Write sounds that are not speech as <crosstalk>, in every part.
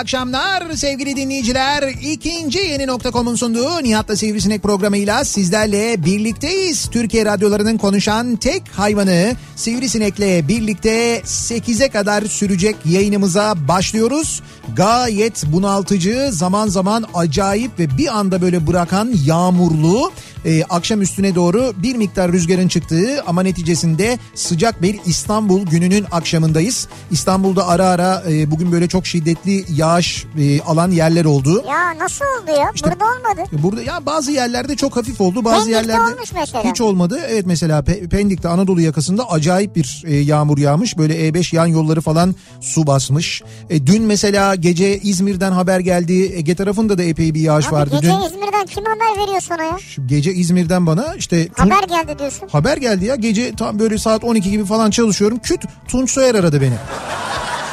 akşamlar sevgili dinleyiciler. İkinci yeni nokta.com'un sunduğu Nihat'la Sivrisinek programıyla sizlerle birlikteyiz. Türkiye radyolarının konuşan tek hayvanı Sivrisinek'le birlikte 8'e kadar sürecek yayınımıza başlıyoruz. Gayet bunaltıcı, zaman zaman acayip ve bir anda böyle bırakan yağmurlu e, akşam üstüne doğru bir miktar rüzgarın çıktığı ama neticesinde sıcak bir İstanbul gününün akşamındayız. İstanbul'da ara ara e, bugün böyle çok şiddetli yağış e, alan yerler oldu. Ya nasıl oldu ya? İşte- Burada olmadı. Burada ya bazı yerlerde çok hafif oldu, bazı Pendik'te yerlerde olmuş mesela. hiç olmadı. Evet mesela Pe- Pendik'te Anadolu yakasında acayip bir e, yağmur yağmış. Böyle E5 yan yolları falan su basmış. E, dün mesela gece İzmir'den haber geldi. Ege tarafında da epey bir yağış Abi vardı. gece Dün İzmir'den kim haber veriyor sana ya? Şu gece İzmir'den bana işte Tun- Haber geldi diyorsun. Haber geldi ya gece tam böyle saat 12 gibi falan çalışıyorum. Küt Tunç Soyer aradı beni.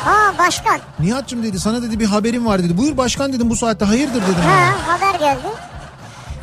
Ha başkan. Nihat'cığım dedi sana dedi bir haberim var dedi. Buyur başkan dedim bu saatte hayırdır dedim. Ha haber geldi.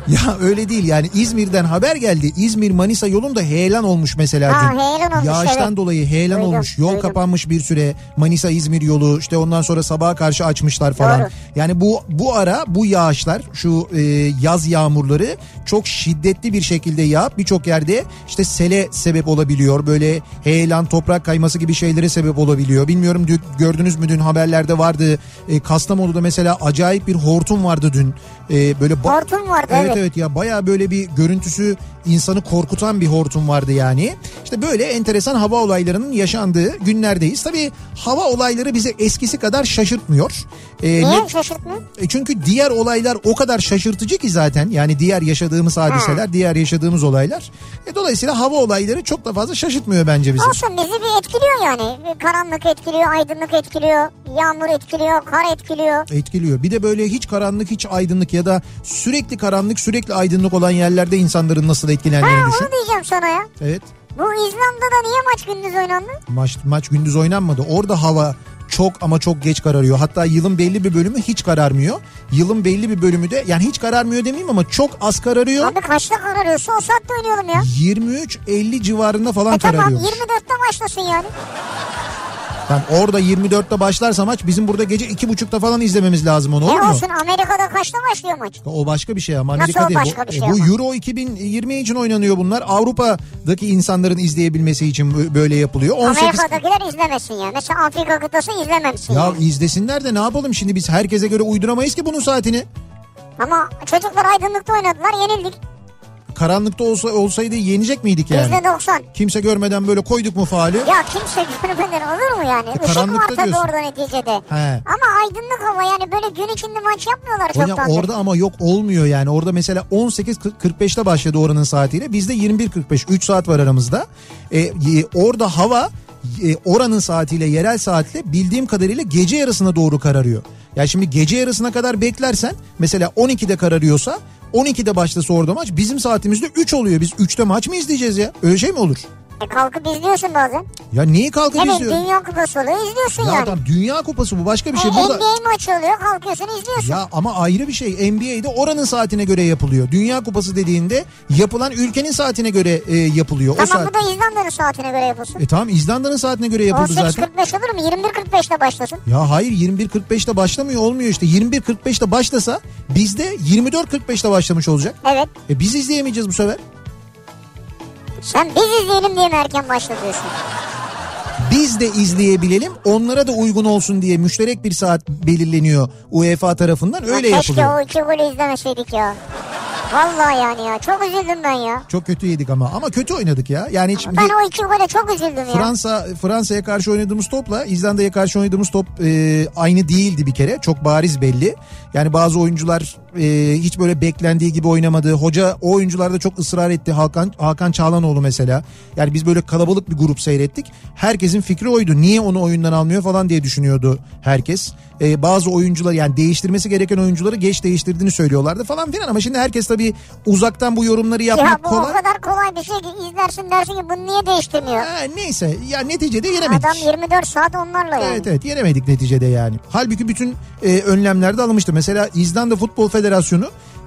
Ya öyle değil yani İzmir'den haber geldi. İzmir Manisa yolunda heyelan olmuş mesela Ha, dün. heyelan olmuş, Yağıştan evet. dolayı heyelan Duydum, olmuş. Yol duydum. kapanmış bir süre. Manisa İzmir yolu işte ondan sonra sabaha karşı açmışlar falan. Doğru. Yani bu bu ara bu yağışlar şu e, yaz yağmurları çok şiddetli bir şekilde yağıp birçok yerde işte sele sebep olabiliyor. Böyle heyelan toprak kayması gibi şeylere sebep olabiliyor. Bilmiyorum dün, gördünüz mü dün haberlerde vardı. E, Kastamonu'da mesela acayip bir hortum vardı dün. E, böyle ba- Hortum vardı, evet. evet. Evet ya bayağı böyle bir görüntüsü insanı korkutan bir hortum vardı yani. İşte böyle enteresan hava olaylarının yaşandığı günlerdeyiz. Tabii hava olayları bizi eskisi kadar şaşırtmıyor. E, Niye ne- şaşırtmıyor? e çünkü diğer olaylar o kadar şaşırtıcı ki zaten yani diğer yaşadığımız hadiseler, diğer yaşadığımız olaylar. E dolayısıyla hava olayları çok da fazla şaşırtmıyor bence bizi. Olsun bizi bir etkiliyor yani. Karanlık etkiliyor, aydınlık etkiliyor, yağmur etkiliyor, kar etkiliyor. Etkiliyor. Bir de böyle hiç karanlık, hiç aydınlık ya da sürekli karanlık, sürekli aydınlık olan yerlerde insanların nasıl Ha etkilendiğini düşün. onu diyeceğim sana ya. Evet. Bu İzlanda'da niye maç gündüz oynandı? Maç maç gündüz oynanmadı. Orada hava çok ama çok geç kararıyor. Hatta yılın belli bir bölümü hiç kararmıyor. Yılın belli bir bölümü de yani hiç kararmıyor demeyeyim ama çok az kararıyor. Abi kaçta kararıyorsa o saatte oynayalım ya. 23-50 civarında falan E tamam kararıyor. 24'te başlasın yani. Yani orada 24'te başlarsa maç bizim burada gece 2.30'da falan izlememiz lazım onu olur mu? olsun Amerika'da kaçta başlıyor maç? O başka bir şey ama Nasıl Amerika o değil. başka bu, bir şey e, bu ama? Euro 2020 için oynanıyor bunlar. Avrupa'daki insanların izleyebilmesi için bö- böyle yapılıyor. 18 Amerika'dakiler izlemesin ya. Mesela Afrika kıtası izlemesin Ya yani. izlesinler de ne yapalım şimdi biz herkese göre uyduramayız ki bunun saatini. Ama çocuklar aydınlıkta oynadılar yenildik. Karanlıkta olsa olsaydı yenecek miydik yani? %90. Kimse görmeden böyle koyduk mu faali? Ya kimse görmeden olur mu yani? Işık var E, tabii diyorsun. orada neticede. He. Ama aydınlık hava yani böyle gün içinde maç yapmıyorlar Hocam çoktandır. orada ama yok olmuyor yani. Orada mesela 18.45'te başladı oranın saatiyle. Bizde 21.45 3 saat var aramızda. E, e, orada hava e, oranın saatiyle yerel saatle bildiğim kadarıyla gece yarısına doğru kararıyor. Ya şimdi gece yarısına kadar beklersen mesela 12'de kararıyorsa 12'de başlasa orada maç bizim saatimizde 3 oluyor. Biz 3'te maç mı izleyeceğiz ya? Öyle şey mi olur? E kalkıp izliyorsun bazen. Ya niye kalkıp Evet izliyorum? Dünya Kupası oluyor izliyorsun Ya yani. adam Dünya Kupası bu başka bir şey. E, Burada... NBA maçı oluyor kalkıyorsun izliyorsun. Ya ama ayrı bir şey. NBA'de oranın saatine göre yapılıyor. Dünya Kupası dediğinde yapılan ülkenin saatine göre e, yapılıyor. o tamam saat... bu da İzlanda'nın saatine göre yapılsın. E tamam İzlanda'nın saatine göre yapıldı zaten. 18.45 olur mu? 21.45'te başlasın. Ya hayır 21.45'te başlamıyor olmuyor işte. 21.45'te başlasa bizde 24.45'te başlamış olacak. Evet. E biz izleyemeyeceğiz bu sefer. Sen biz izleyelim diye mi erken başlatıyorsun? Biz de izleyebilelim onlara da uygun olsun diye müşterek bir saat belirleniyor UEFA tarafından öyle ya keşke yapılıyor. o iki golü izlemeseydik ya. Vallahi yani ya. Çok üzüldüm ben ya. Çok kötü yedik ama ama kötü oynadık ya. Yani hiç Ben o iki gole çok üzüldüm ya. Fransa Fransa'ya karşı oynadığımız topla İzlanda'ya karşı oynadığımız top e, aynı değildi bir kere. Çok bariz belli. Yani bazı oyuncular e, hiç böyle beklendiği gibi oynamadı. Hoca o oyuncularda çok ısrar etti. Hakan Hakan Çağlanoğlu mesela. Yani biz böyle kalabalık bir grup seyrettik. Herkesin fikri oydu. Niye onu oyundan almıyor falan diye düşünüyordu herkes. E, bazı oyuncular yani değiştirmesi gereken oyuncuları geç değiştirdiğini söylüyorlardı falan filan ama şimdi herkes tabii uzaktan bu yorumları Ya yapmak bu kolay. o kadar kolay bir şey ki izlersin dersin ki bunu niye değiştirmiyor? Ha, neyse ya neticede yenemedik. Adam 24 saat onlarla yani. Evet evet yenemedik neticede yani. Halbuki bütün e, önlemler de alınmıştı. Mesela İzlanda Futbol Federasyonu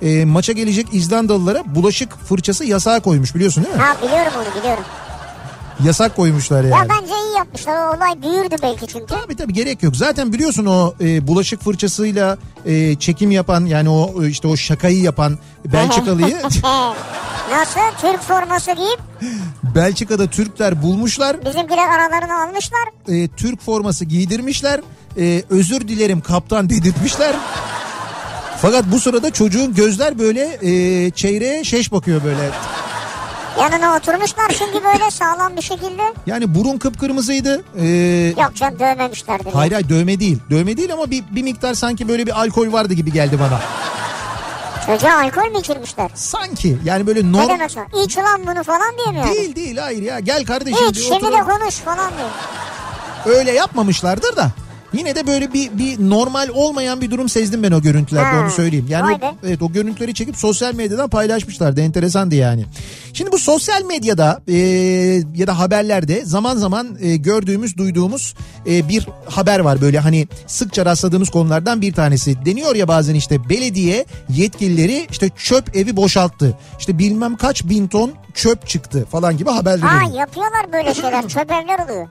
e, maça gelecek İzlandalılara bulaşık fırçası yasağı koymuş biliyorsun değil mi? Ha biliyorum onu biliyorum. Yasak koymuşlar yani. Ya bence iyi yapmışlar. O olay büyürdü belki çünkü. Tabii tabii gerek yok. Zaten biliyorsun o e, bulaşık fırçasıyla e, çekim yapan yani o e, işte o şakayı yapan Belçikalıyı <laughs> Nasıl? Türk forması giyip Belçika'da Türkler bulmuşlar. bizimkiler aralarını almışlar. e, Türk forması giydirmişler. E, özür dilerim kaptan dedirtmişler. Fakat bu sırada çocuğun gözler böyle e, çeyreğe şeş bakıyor böyle. Yanına oturmuşlar çünkü böyle sağlam bir şekilde. Yani burun kıpkırmızıydı. E, Yok canım dövmemişlerdir. hayır hayır dövme değil. Dövme değil ama bir, bir miktar sanki böyle bir alkol vardı gibi geldi bana. Çocuğa alkol mü içirmişler? Sanki yani böyle Ne normal... demek o? İç ulan bunu falan diye mi yani? Değil değil hayır ya gel kardeşim. İç şimdi de konuş falan diye. Öyle yapmamışlardır da. Yine de böyle bir bir normal olmayan bir durum sezdim ben o görüntülerde Ha, onu söyleyeyim. Yani o, evet o görüntüleri çekip sosyal medyadan paylaşmışlardı. Enteresandı yani. Şimdi bu sosyal medyada e, ya da haberlerde zaman zaman e, gördüğümüz, duyduğumuz e, bir haber var böyle hani sıkça rastladığımız konulardan bir tanesi. Deniyor ya bazen işte belediye yetkilileri işte çöp evi boşalttı. İşte bilmem kaç bin ton çöp çıktı falan gibi haberler Ha yapıyorlar böyle şeyler. <laughs> Çöp evler oluyor.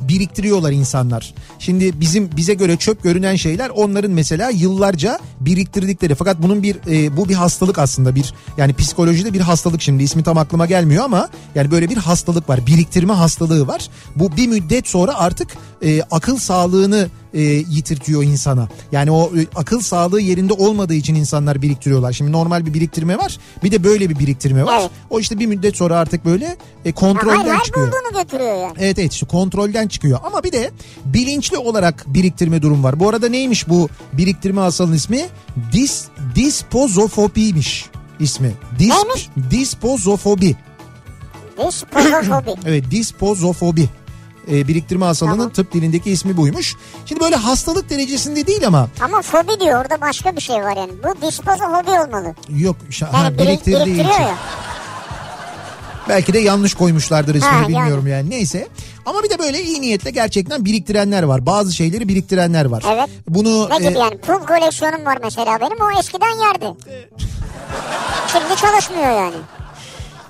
Biriktiriyorlar insanlar. Şimdi bizim bize göre çöp görünen şeyler onların mesela yıllarca biriktirdikleri fakat bunun bir e, bu bir hastalık aslında bir yani psikolojide bir hastalık şimdi ismi tam aklıma gelmiyor ama yani böyle bir hastalık var biriktirme hastalığı var. Bu bir müddet sonra artık e, akıl sağlığını e, yitirtiyor insana. Yani o e, akıl sağlığı yerinde olmadığı için insanlar biriktiriyorlar. Şimdi normal bir biriktirme var bir de böyle bir biriktirme var. Evet. O işte bir müddet sonra artık böyle e, Ha, kontrolden her çıkıyor. bulduğunu götürüyor yani. Evet evet işte kontrolden çıkıyor ama bir de bilinçli olarak biriktirme durum var. Bu arada neymiş bu biriktirme hastalığı ismi? Dis, dispozofobiymiş ismi. Dis, Neymiş? Dispozofobi. Dispozofobi. <clears throat> Evet dispozofobi. Ee, biriktirme hastalığının Tamam. tıp dilindeki ismi buymuş. Şimdi böyle hastalık derecesinde değil ama Ama fobi diyor orada başka bir şey var yani. Bu dispozofobi olmalı. yok Yani ha, birik- biriktirdiği için. ya. Belki de yanlış koymuşlardır ismini Ha, yani. bilmiyorum yani. Neyse. Ama bir de böyle iyi niyetle gerçekten biriktirenler var. Bazı şeyleri biriktirenler var. Evet. Bunu Ne gibi e, yani? Pul koleksiyonum var mesela benim. O eskiden yerdi. Şimdi çalışmıyor yani.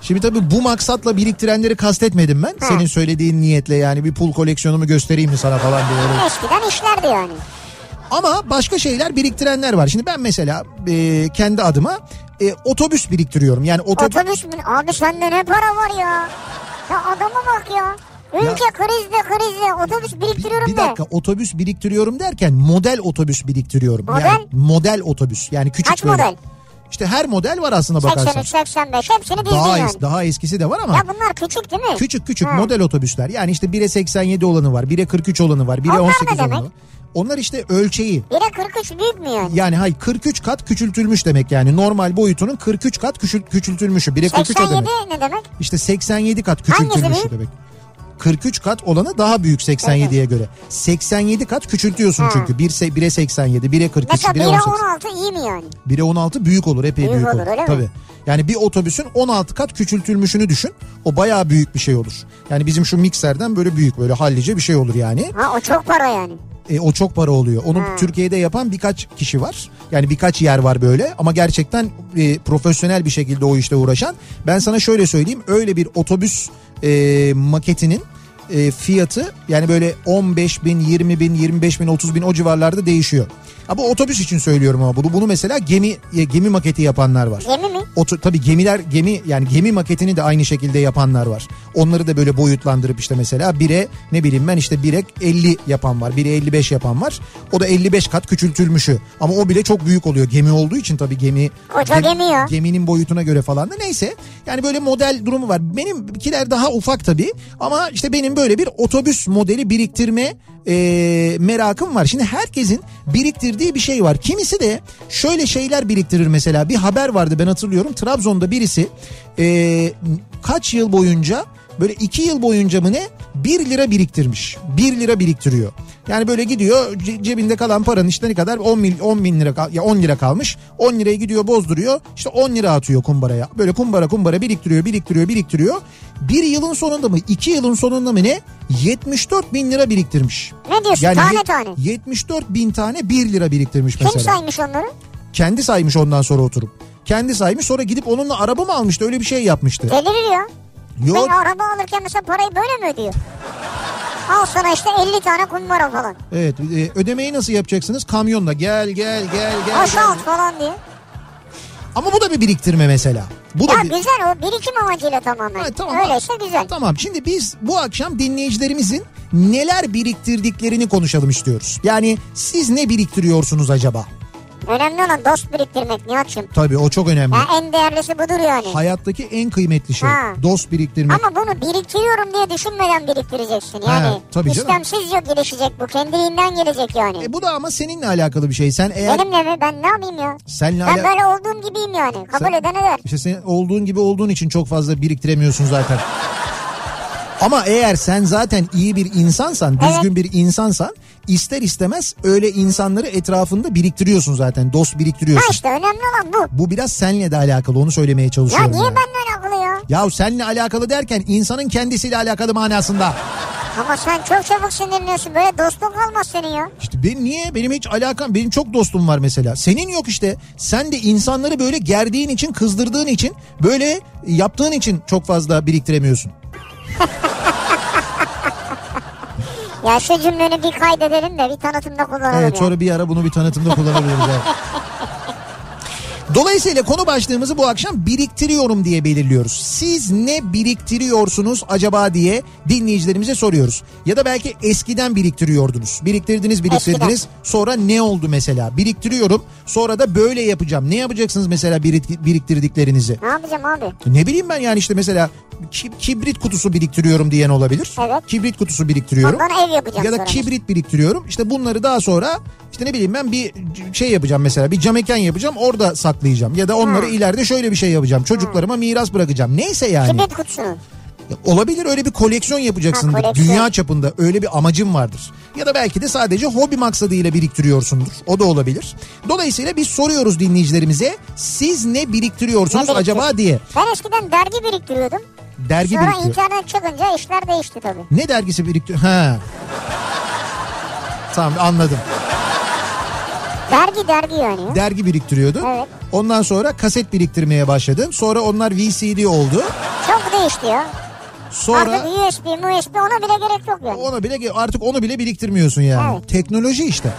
Şimdi tabii bu maksatla biriktirenleri kastetmedim ben. Ha. Senin söylediğin niyetle yani bir pul koleksiyonumu göstereyim mi sana falan diye. Eskiden işlerdi yani. Ama başka şeyler biriktirenler var. Şimdi ben mesela e, kendi adıma e, otobüs biriktiriyorum. Yani otobüs... Otobüs mü? Abi sende ne para var ya? Ya adama bak ya. Ülke krizde krizde otobüs biriktiriyorum bir de. dakika otobüs biriktiriyorum derken model otobüs biriktiriyorum. Model? Yani model otobüs yani küçük Kaç böyle. model? İşte her model var aslında bakarsan. 83, 85 hepsini dizdin Daha, yani. es- daha eskisi de var ama. Ya bunlar küçük değil mi? Küçük küçük Ha. model otobüsler. Yani işte 1'e 87 olanı var, 1'e 43 olanı var, 1'e Onlar ne 18 olanı demek? var. Onlar işte ölçeği. 1'e 43 büyük mü yani? Yani hayır 43 kat küçültülmüş demek yani. Normal boyutunun 43 kat küçül, küçültülmüşü. 1'e 43 o 87 demek. ne demek? İşte 87 kat Hangisi küçültülmüşü büyük? Demek. 43 kat olanı daha büyük 87'ye göre. 87 kat küçültüyorsun Ha. çünkü. 1 1'e 87, 1'e 43, Mesela 1'e 1'e 18. 16 iyi mi yani? 1'e 16 büyük olur epey Büyük büyük, olur, olur. öyle mi? Tabii. Yani bir otobüsün 16 kat küçültülmüşünü düşün. O bayağı büyük bir şey olur. Yani bizim şu mikserden böyle büyük böyle hallice bir şey olur yani. Ha o çok para yani. E, o çok para oluyor. Onu Türkiye'de yapan birkaç kişi var. Yani birkaç yer var böyle ama gerçekten e, profesyonel bir şekilde o işte uğraşan. Ben sana şöyle söyleyeyim. Öyle bir otobüs e, maketinin e, fiyatı yani böyle 15 bin, 20 bin, 25 bin, 30 bin o civarlarda değişiyor. Bu otobüs için söylüyorum ama bunu, bunu mesela gemi e, gemi maketi yapanlar var. Gemi mi? Oto, tabii gemiler gemi yani gemi maketini de aynı şekilde yapanlar var. Onları da böyle boyutlandırıp işte mesela bire ne bileyim ben işte bire 50 yapan var. Bire 55 yapan var. O da 55 kat küçültülmüşü. Ama o bile çok büyük oluyor. Gemi olduğu için tabii gemi Koca gemi ya. geminin boyutuna göre falan da neyse. Yani böyle model durumu var. Benimkiler daha ufak tabii ama işte benim böyle bir otobüs modeli biriktirme e, merakım var. Şimdi herkesin biriktirdiği bir şey var. Kimisi de şöyle şeyler biriktirir mesela. Bir haber vardı ben hatırlıyorum. Trabzon'da birisi e, kaç yıl boyunca böyle iki yıl boyunca mı ne 1 lira biriktirmiş. 1 lira biriktiriyor. Yani böyle gidiyor ce- cebinde kalan paranın işte ne kadar 10 bin, 10 bin lira ya 10 lira kalmış. 10 liraya gidiyor bozduruyor. İşte 10 lira atıyor kumbaraya. Böyle kumbara kumbara biriktiriyor biriktiriyor biriktiriyor. Bir yılın sonunda mı iki yılın sonunda mı ne 74 bin lira biriktirmiş. Ne diyorsun tane yet- tane? 74 bin tane 1 lira biriktirmiş Kim mesela. saymış onları? Kendi saymış ondan sonra oturup. Kendi saymış sonra gidip onunla araba mı almıştı öyle bir şey yapmıştı. Delirir ya. Yok Ben araba alırken mesela parayı böyle mi ödüyor? Al sana işte 50 tane kumbara falan. evet e, ödemeyi nasıl yapacaksınız? Kamyonla gel gel gel gel. gel. Asalt falan diye. Ama bu da bir biriktirme mesela. Bu da Ya bir... güzel o birikim amacıyla tamamen. Ha, tamam. Öyleyse güzel. Tamam şimdi biz bu akşam dinleyicilerimizin neler biriktirdiklerini konuşalım istiyoruz. Yani siz ne biriktiriyorsunuz acaba? Önemli olan dost biriktirmek Nihat'cığım. Tabii o çok önemli. Ya en değerlisi budur yani. Hayattaki en kıymetli şey. Ha. Dost biriktirmek. Ama bunu biriktiriyorum diye düşünmeden biriktireceksin. Yani Ha, tabii istemsizce gelişecek bu. Kendiliğinden gelecek yani. E bu da ama seninle alakalı bir şey. Sen eğer Benimle mi? Ben ne yapayım ya? senle Ben ala- böyle olduğum gibiyim yani. Kabul Sen- eden eder. İşte sen olduğun gibi olduğun için çok fazla biriktiremiyorsun zaten. Ama eğer sen zaten iyi bir insansan, düzgün bir insansan ister istemez öyle insanları etrafında biriktiriyorsun zaten. Dost Ha biriktiriyorsun. işte önemli olan bu. Bu biraz seninle de alakalı onu söylemeye Ya çalışıyorum. niye yani. benimle alakalı ya? Ya seninle alakalı derken insanın kendisiyle alakalı manasında. Ama sen çok çabuk sinirleniyorsun. Böyle dostluk olmaz senin ya. İşte ben niye? Benim hiç alakam, benim çok dostum var mesela. Senin yok işte. Sen de insanları böyle gerdiğin için, kızdırdığın için, böyle yaptığın için çok fazla biriktiremiyorsun. Ya şu cümleni bir kaydedelim de bir tanıtımda kullanalım Evet ya. sonra bir ara bunu bir tanıtımda kullanabiliriz. <laughs> Dolayısıyla konu başlığımızı bu akşam biriktiriyorum diye belirliyoruz. Siz ne biriktiriyorsunuz acaba diye dinleyicilerimize soruyoruz. Ya da belki eskiden biriktiriyordunuz. Biriktirdiniz biriktirdiniz Eskiden. sonra ne oldu mesela? Biriktiriyorum sonra da böyle yapacağım. Ne yapacaksınız mesela birik- biriktirdiklerinizi? Ne yapacağım abi? Ne bileyim ben yani işte mesela ki- kibrit kutusu biriktiriyorum diyen olabilir. Evet. Kibrit kutusu biriktiriyorum. Ondan ev yapacağım Ya da sonra. kibrit biriktiriyorum. İşte bunları daha sonra işte ne bileyim ben bir şey yapacağım mesela bir cam mekan yapacağım orada saklayacağım. Ya da onları ileride şöyle bir şey yapacağım. Çocuklarıma miras bırakacağım. Neyse yani. Kibrit kutusunu. Olabilir öyle bir koleksiyon yapacaksındır. Ha, koleksiyon. Dünya çapında öyle bir amacın vardır. Ya da belki de sadece hobi maksadıyla biriktiriyorsundur. O da olabilir. Dolayısıyla biz soruyoruz dinleyicilerimize siz ne biriktiriyorsunuz Ne acaba diye. Ben eskiden dergi biriktiriyordum. Dergi Sonra biriktiriyor. internet çıkınca işler değişti tabii. Ne dergisi biriktiriyor? Ha. Tamam anladım. Dergi dergi yani. ya. Dergi biriktiriyordun. Evet. Ondan sonra kaset biriktirmeye başladın. Sonra onlar VCD oldu. Çok değişti ya. Sonra Artık USB, USB ona bile gerek yok yani. ona bile artık onu bile biriktirmiyorsun yani. Evet. Teknoloji işte.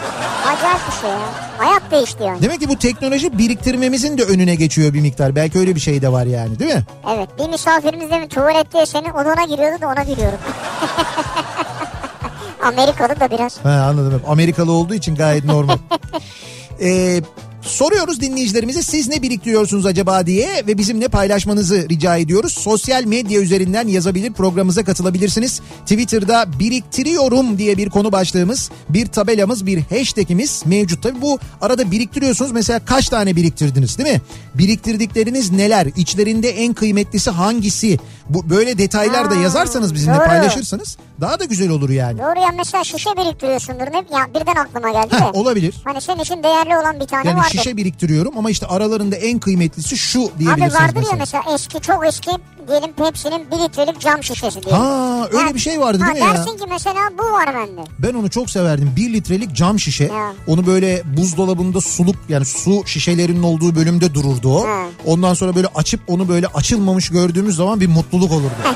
Acayip bir şey ya. Hayat değişti yani. Demek ki bu teknoloji biriktirmemizin de önüne geçiyor bir miktar. Belki öyle bir şey de var yani değil mi? Evet bir misafirimiz de mi tuvalette senin odana giriyordu da ona giriyorum. <laughs> Amerikalı da biraz. Ha anladım. Amerikalı olduğu için gayet normal. <laughs> Ee, soruyoruz dinleyicilerimize siz ne biriktiriyorsunuz acaba diye ve bizimle paylaşmanızı rica ediyoruz. Sosyal medya üzerinden yazabilir programımıza katılabilirsiniz. Twitter'da biriktiriyorum diye bir konu başlığımız, bir tabelamız, bir hashtagimiz mevcut. Tabii bu arada biriktiriyorsunuz. Mesela kaç tane biriktirdiniz değil mi? Biriktirdikleriniz neler? İçlerinde en kıymetlisi hangisi? Bu böyle detaylar da yazarsanız bizimle doğru. paylaşırsanız daha da güzel olur yani. Doğru ya mesela şişe biriktiriyorsundur. Ne? Ya birden aklıma geldi Heh, de. olabilir. Hani senin için değerli olan bir tane Yani vardır. şişe biriktiriyorum ama işte aralarında en kıymetlisi şu Abi diyebilirsiniz vardır mesela. ya mesela eski çok eski diyelim Pepsi'nin bir litrelik cam şişesi diye. Ha öyle bir şey vardı değil ha, mi ya? Dersin ki mesela bu var bende. Ben onu çok severdim. Bir litrelik cam şişe. Ya. Onu böyle buzdolabında suluk yani su şişelerinin olduğu bölümde dururdu o. Ha. Ondan sonra böyle açıp onu böyle açılmamış gördüğümüz zaman bir mutluluk olurdu. <laughs>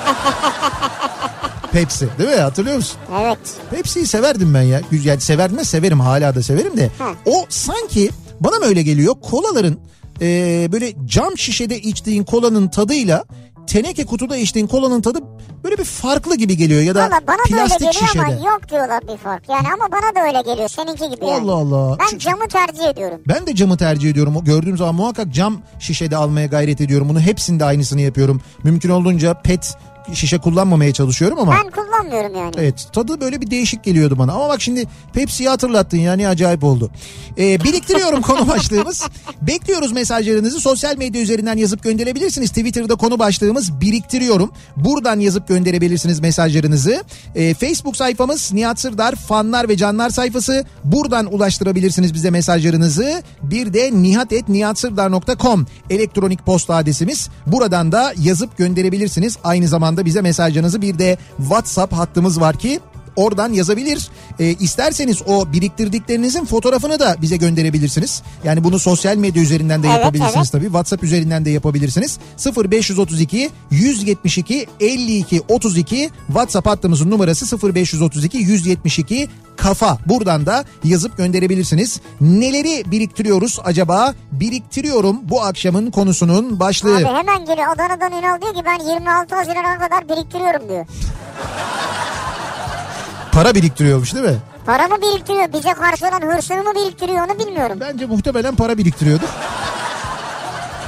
Pepsi değil mi? Hatırlıyor musun? Evet. Pepsi'yi severdim ben ya. Yani severdim de severim hala da severim de. Ha. O sanki bana mı öyle geliyor? Kolaların e, böyle cam şişede içtiğin kolanın tadıyla teneke kutuda içtiğin kolanın tadı böyle bir farklı gibi geliyor ya da Valla bana da öyle plastik geliyor şişede. ama yok diyorlar bir fark. Yani ama bana da öyle geliyor seninki gibi yani. Allah Allah. Ben Çünkü- camı tercih ediyorum. Ben de camı tercih ediyorum. Gördüğüm zaman muhakkak cam şişede almaya gayret ediyorum. Bunu hepsinde aynısını yapıyorum. Mümkün olduğunca pet şişe kullanmamaya çalışıyorum ama. Ben kullanmıyorum yani. Evet tadı böyle bir değişik geliyordu bana. Ama bak şimdi Pepsi'yi hatırlattın yani acayip oldu. Ee, biriktiriyorum konu <laughs> başlığımız. Bekliyoruz mesajlarınızı sosyal medya üzerinden yazıp gönderebilirsiniz. Twitter'da konu başlığımız biriktiriyorum. Buradan yazıp gönderebilirsiniz mesajlarınızı. Ee, Facebook sayfamız Nihat Sırdar fanlar ve canlar sayfası. Buradan ulaştırabilirsiniz bize mesajlarınızı. Bir de nihatetnihatsırdar.com elektronik posta adresimiz. Buradan da yazıp gönderebilirsiniz. Aynı zamanda bize mesajlarınızı bir de WhatsApp hattımız var ki Oradan yazabilir. Ee, isterseniz o biriktirdiklerinizin fotoğrafını da bize gönderebilirsiniz. Yani bunu sosyal medya üzerinden de Evet, yapabilirsiniz evet. tabii. WhatsApp üzerinden de yapabilirsiniz. 0532 172 52 32 WhatsApp hattımızın numarası 0532 172 kafa. Buradan da yazıp gönderebilirsiniz. Neleri biriktiriyoruz acaba? Biriktiriyorum bu akşamın konusunun başlığı. Abi hemen geliyor Adana'dan Ünal diyor ki ben 26 Haziran'a kadar biriktiriyorum diyor. Para biriktiriyormuş değil mi? Para mı biriktiriyor bize karşı olan hırsını mı biriktiriyor onu bilmiyorum. Bence muhtemelen para biriktiriyordur.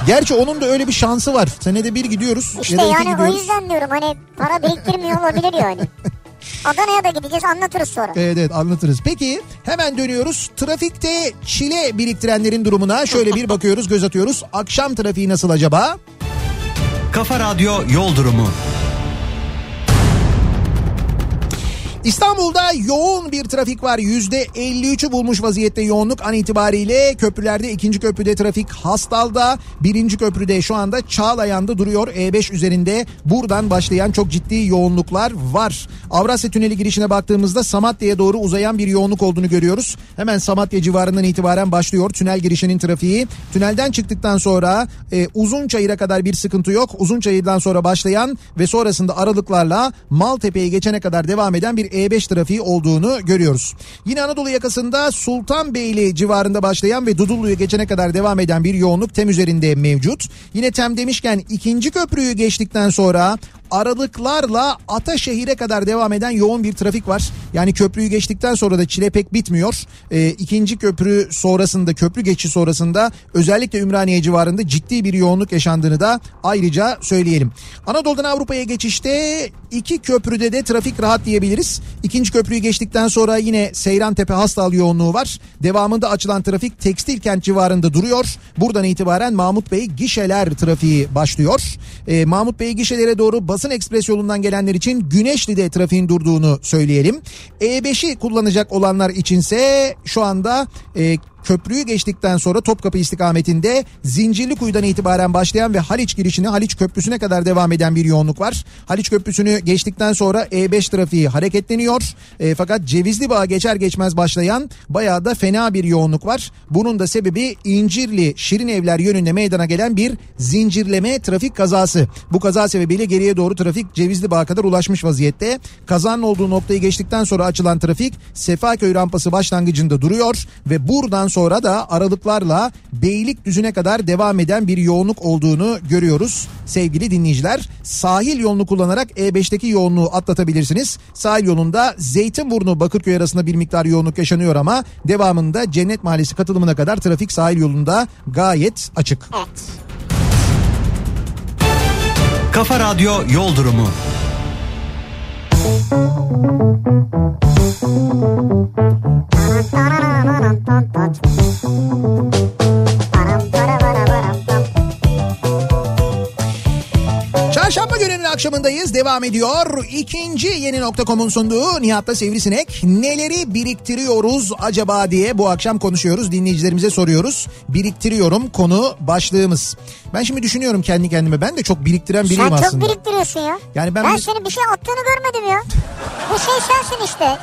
Gerçi onun da öyle bir şansı var. Senede bir gidiyoruz İşte ya da iki yani o gidiyoruz. yüzden diyorum hani para biriktirmiyor olabilir yani. <laughs> Adana'ya da gideceğiz anlatırız sonra. Evet evet anlatırız. Peki hemen dönüyoruz. Trafikte çile biriktirenlerin durumuna şöyle bir bakıyoruz göz atıyoruz. Akşam trafiği nasıl acaba? Kafa Radyo Yol Durumu. İstanbul'da yoğun bir trafik var. %53'ü bulmuş vaziyette yoğunluk an itibariyle. Köprülerde ikinci köprüde trafik Hastal'da. Birinci köprüde şu anda Çağlayan'da duruyor. E5 üzerinde buradan başlayan çok ciddi yoğunluklar var. Avrasya Tüneli girişine baktığımızda Samatya'ya doğru uzayan bir yoğunluk olduğunu görüyoruz. Hemen Samatya civarından itibaren başlıyor tünel girişinin trafiği. Tünelden çıktıktan sonra e, Uzunçayır'a kadar bir sıkıntı yok. Uzunçayır'dan sonra başlayan ve sonrasında aralıklarla Maltepe'ye geçene kadar devam eden bir E5 trafiği olduğunu görüyoruz. Yine Anadolu yakasında Sultanbeyli civarında başlayan ve Dudullu'yu geçene kadar devam eden bir yoğunluk tem üzerinde mevcut. Yine tem demişken ikinci köprüyü geçtikten sonra aralıklarla Ataşehir'e kadar devam eden yoğun bir trafik var. Yani köprüyü geçtikten sonra da çile pek bitmiyor. Ee, ikinci köprü sonrasında köprü geçişi sonrasında özellikle Ümraniye civarında ciddi bir yoğunluk yaşandığını da ayrıca söyleyelim. Anadolu'dan Avrupa'ya geçişte iki köprüde de trafik rahat diyebiliriz. İkinci köprüyü geçtikten sonra yine Seyrantepe Hastal yoğunluğu var. Devamında açılan trafik Tekstil Kent civarında duruyor. Buradan itibaren Mahmut Bey gişeler trafiği başlıyor. Ee, Mahmut Bey gişelere doğru Basın Ekspres yolundan gelenler için Güneşli'de trafiğin durduğunu söyleyelim. E5'i kullanacak olanlar içinse şu anda e, köprüyü geçtikten sonra Topkapı istikametinde Zincirlikuyu'dan itibaren başlayan ve Haliç girişine Haliç Köprüsü'ne kadar devam eden bir yoğunluk var. Haliç Köprüsü'nü geçtikten sonra E5 trafiği hareketleniyor. E, fakat Cevizli Bağ geçer geçmez başlayan bayağı da fena bir yoğunluk var. Bunun da sebebi İncirli Şirin Evler yönünde meydana gelen bir zincirleme trafik kazası. Bu kaza sebebiyle geriye doğru trafik Cevizli Bağ'a kadar ulaşmış vaziyette. Kazanın olduğu noktayı geçtikten sonra açılan trafik Sefaköy rampası başlangıcında duruyor ve buradan sonra da aralıklarla Beylikdüzü'ne kadar devam eden bir yoğunluk olduğunu görüyoruz sevgili dinleyiciler. Sahil yolunu kullanarak E5'teki yoğunluğu atlatabilirsiniz. Sahil yolunda Zeytinburnu Bakırköy arasında bir miktar yoğunluk yaşanıyor ama devamında Cennet Mahallesi katılımına kadar trafik sahil yolunda gayet açık. Evet. Kafa Radyo Yol Durumu. Ba-da-ba-da-ba-da Çarşamba gününün akşamındayız. Devam ediyor. İkinci yeni nokta.com'un sunduğu Nihat'la Sivrisinek. Neleri biriktiriyoruz acaba diye bu akşam konuşuyoruz. Dinleyicilerimize soruyoruz. Biriktiriyorum konu başlığımız. Ben şimdi düşünüyorum kendi kendime. Ben de çok biriktiren biriyim Sen çok aslında. biriktiriyorsun ya. Yani ben ben bir- senin bir şey attığını görmedim ya. Bu şey sensin işte.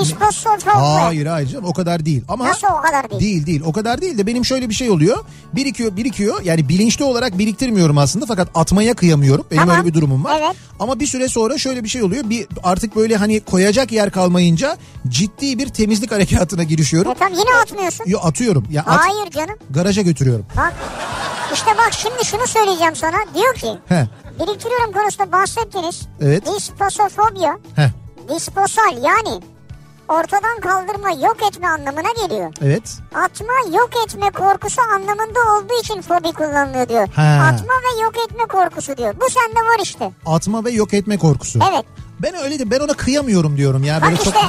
Disposal Hayır hayır canım o kadar değil. Ama Nasıl o kadar değil? Değil değil o kadar değil de benim şöyle bir şey oluyor. Birikiyor birikiyor yani bilinçli olarak biriktirmiyorum aslında fakat atmaya kıyamıyorum. Benim Tamam. öyle bir durumum var. Evet. Ama bir süre sonra şöyle bir şey oluyor. Bir artık böyle hani koyacak yer kalmayınca ciddi bir temizlik <laughs> harekatına girişiyorum. E tamam yine atmıyorsun. Yo atıyorum. Ya at, Hayır canım. garaja götürüyorum. Bak. İşte bak şimdi şunu söyleyeceğim sana. Diyor ki He. biriktiriyorum konusunda bahsettiniz. Evet. Disposofobia. He. Disposal yani ortadan kaldırma yok etme anlamına geliyor. Evet. Atma yok etme korkusu anlamında olduğu için fobi kullanılıyor diyor. Ha. Atma ve yok etme korkusu diyor. Bu sende var işte. Atma ve yok etme korkusu. Evet. Ben öyle de ben ona kıyamıyorum diyorum ya. Bak Böyle işte <laughs>